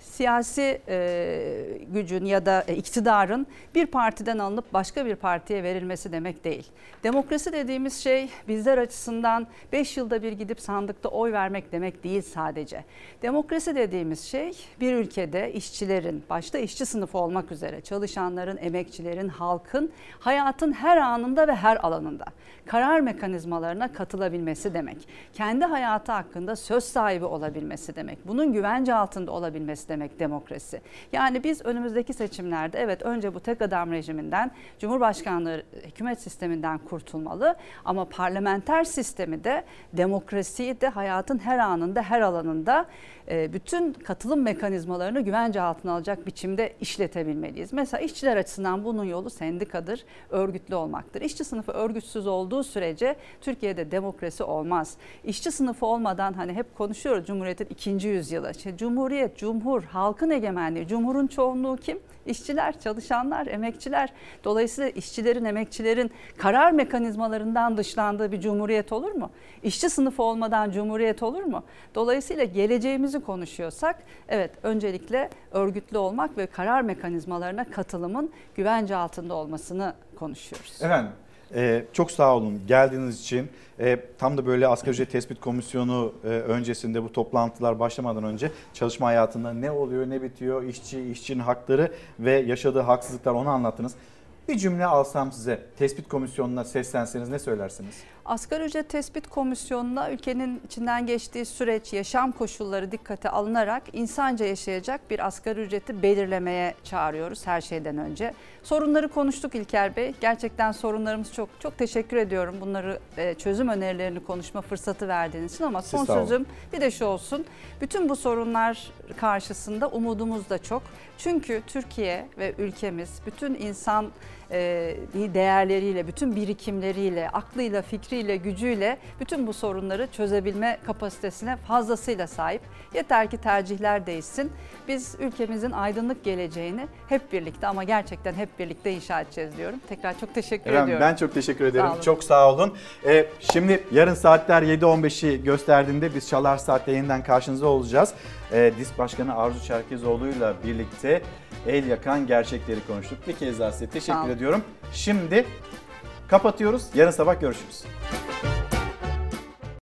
siyasi e, gücün ya da e, iktidarın bir partiden alınıp başka bir partiye verilmesi demek değil. Demokrasi dediğimiz şey bizler açısından 5 yılda bir gidip sandıkta oy vermek demek değil sadece. Demokrasi dediğimiz şey bir ülkede işçilerin, başta işçi sınıfı olmak üzere çalışanların, emekçilerin, halkın hayatın her anında ve her alanında karar mekanizmalarına katılabilmesi demek. Kendi hayatı hakkında söz sahibi olabilmesi demek. Bunun güvence altında olabilmesi demek demokrasi. Yani biz önümüzdeki seçimlerde evet önce bu tek adam rejiminden, Cumhurbaşkanlığı hükümet sisteminden kurtulmalı ama parlamenter sistemi de demokrasiyi de hayatın her anında, her alanında bütün katılım mekanizmalarını güvence altına alacak biçimde işletebilmeliyiz. Mesela işçiler açısından bunun yolu sendikadır, örgütlü olmaktır. İşçi sınıfı örgütsüz olduğu sürece Türkiye'de demokrasi olmaz. İşçi sınıfı olmadan hani hep konuşuyoruz Cumhuriyet'in ikinci yüzyılı. İşte Cumhuriyet, Cumhur, halkın egemenliği, Cumhur'un çoğunluğu kim? İşçiler, çalışanlar, emekçiler. Dolayısıyla işçilerin, emekçilerin karar mekanizmalarından dışlandığı bir cumhuriyet olur mu? İşçi sınıfı olmadan cumhuriyet olur mu? Dolayısıyla geleceğimizi konuşuyorsak evet öncelikle örgütlü olmak ve karar mekanizmalarına katılımın güvence altında olmasını konuşuyoruz. Efendim e, çok sağ olun geldiğiniz için. E, tam da böyle asgari ücret tespit komisyonu e, öncesinde bu toplantılar başlamadan önce çalışma hayatında ne oluyor ne bitiyor işçi işçinin hakları ve yaşadığı haksızlıklar onu anlattınız. Bir cümle alsam size tespit komisyonuna seslenseniz ne söylersiniz? Asgari ücret tespit komisyonuna ülkenin içinden geçtiği süreç, yaşam koşulları dikkate alınarak insanca yaşayacak bir asgari ücreti belirlemeye çağırıyoruz her şeyden önce. Sorunları konuştuk İlker Bey. Gerçekten sorunlarımız çok. Çok teşekkür ediyorum bunları e, çözüm önerilerini konuşma fırsatı verdiğiniz için ama son sözüm bir de şu olsun. Bütün bu sorunlar karşısında umudumuz da çok. Çünkü Türkiye ve ülkemiz bütün insan değerleriyle, bütün birikimleriyle, aklıyla, fikriyle, gücüyle bütün bu sorunları çözebilme kapasitesine fazlasıyla sahip. Yeter ki tercihler değişsin. Biz ülkemizin aydınlık geleceğini hep birlikte ama gerçekten hep birlikte inşa edeceğiz diyorum. Tekrar çok teşekkür Efendim, ediyorum. ben çok teşekkür ederim. Sağ olun. çok sağ olun. Ee, şimdi yarın saatler 7.15'i gösterdiğinde biz Çalar Saat'te yeniden karşınızda olacağız. Ee, DİSK Başkanı Arzu Çerkezoğlu'yla birlikte el yakan gerçekleri konuştuk. Bir kez daha size teşekkür olun. ediyorum. Şimdi kapatıyoruz. Yarın sabah görüşürüz.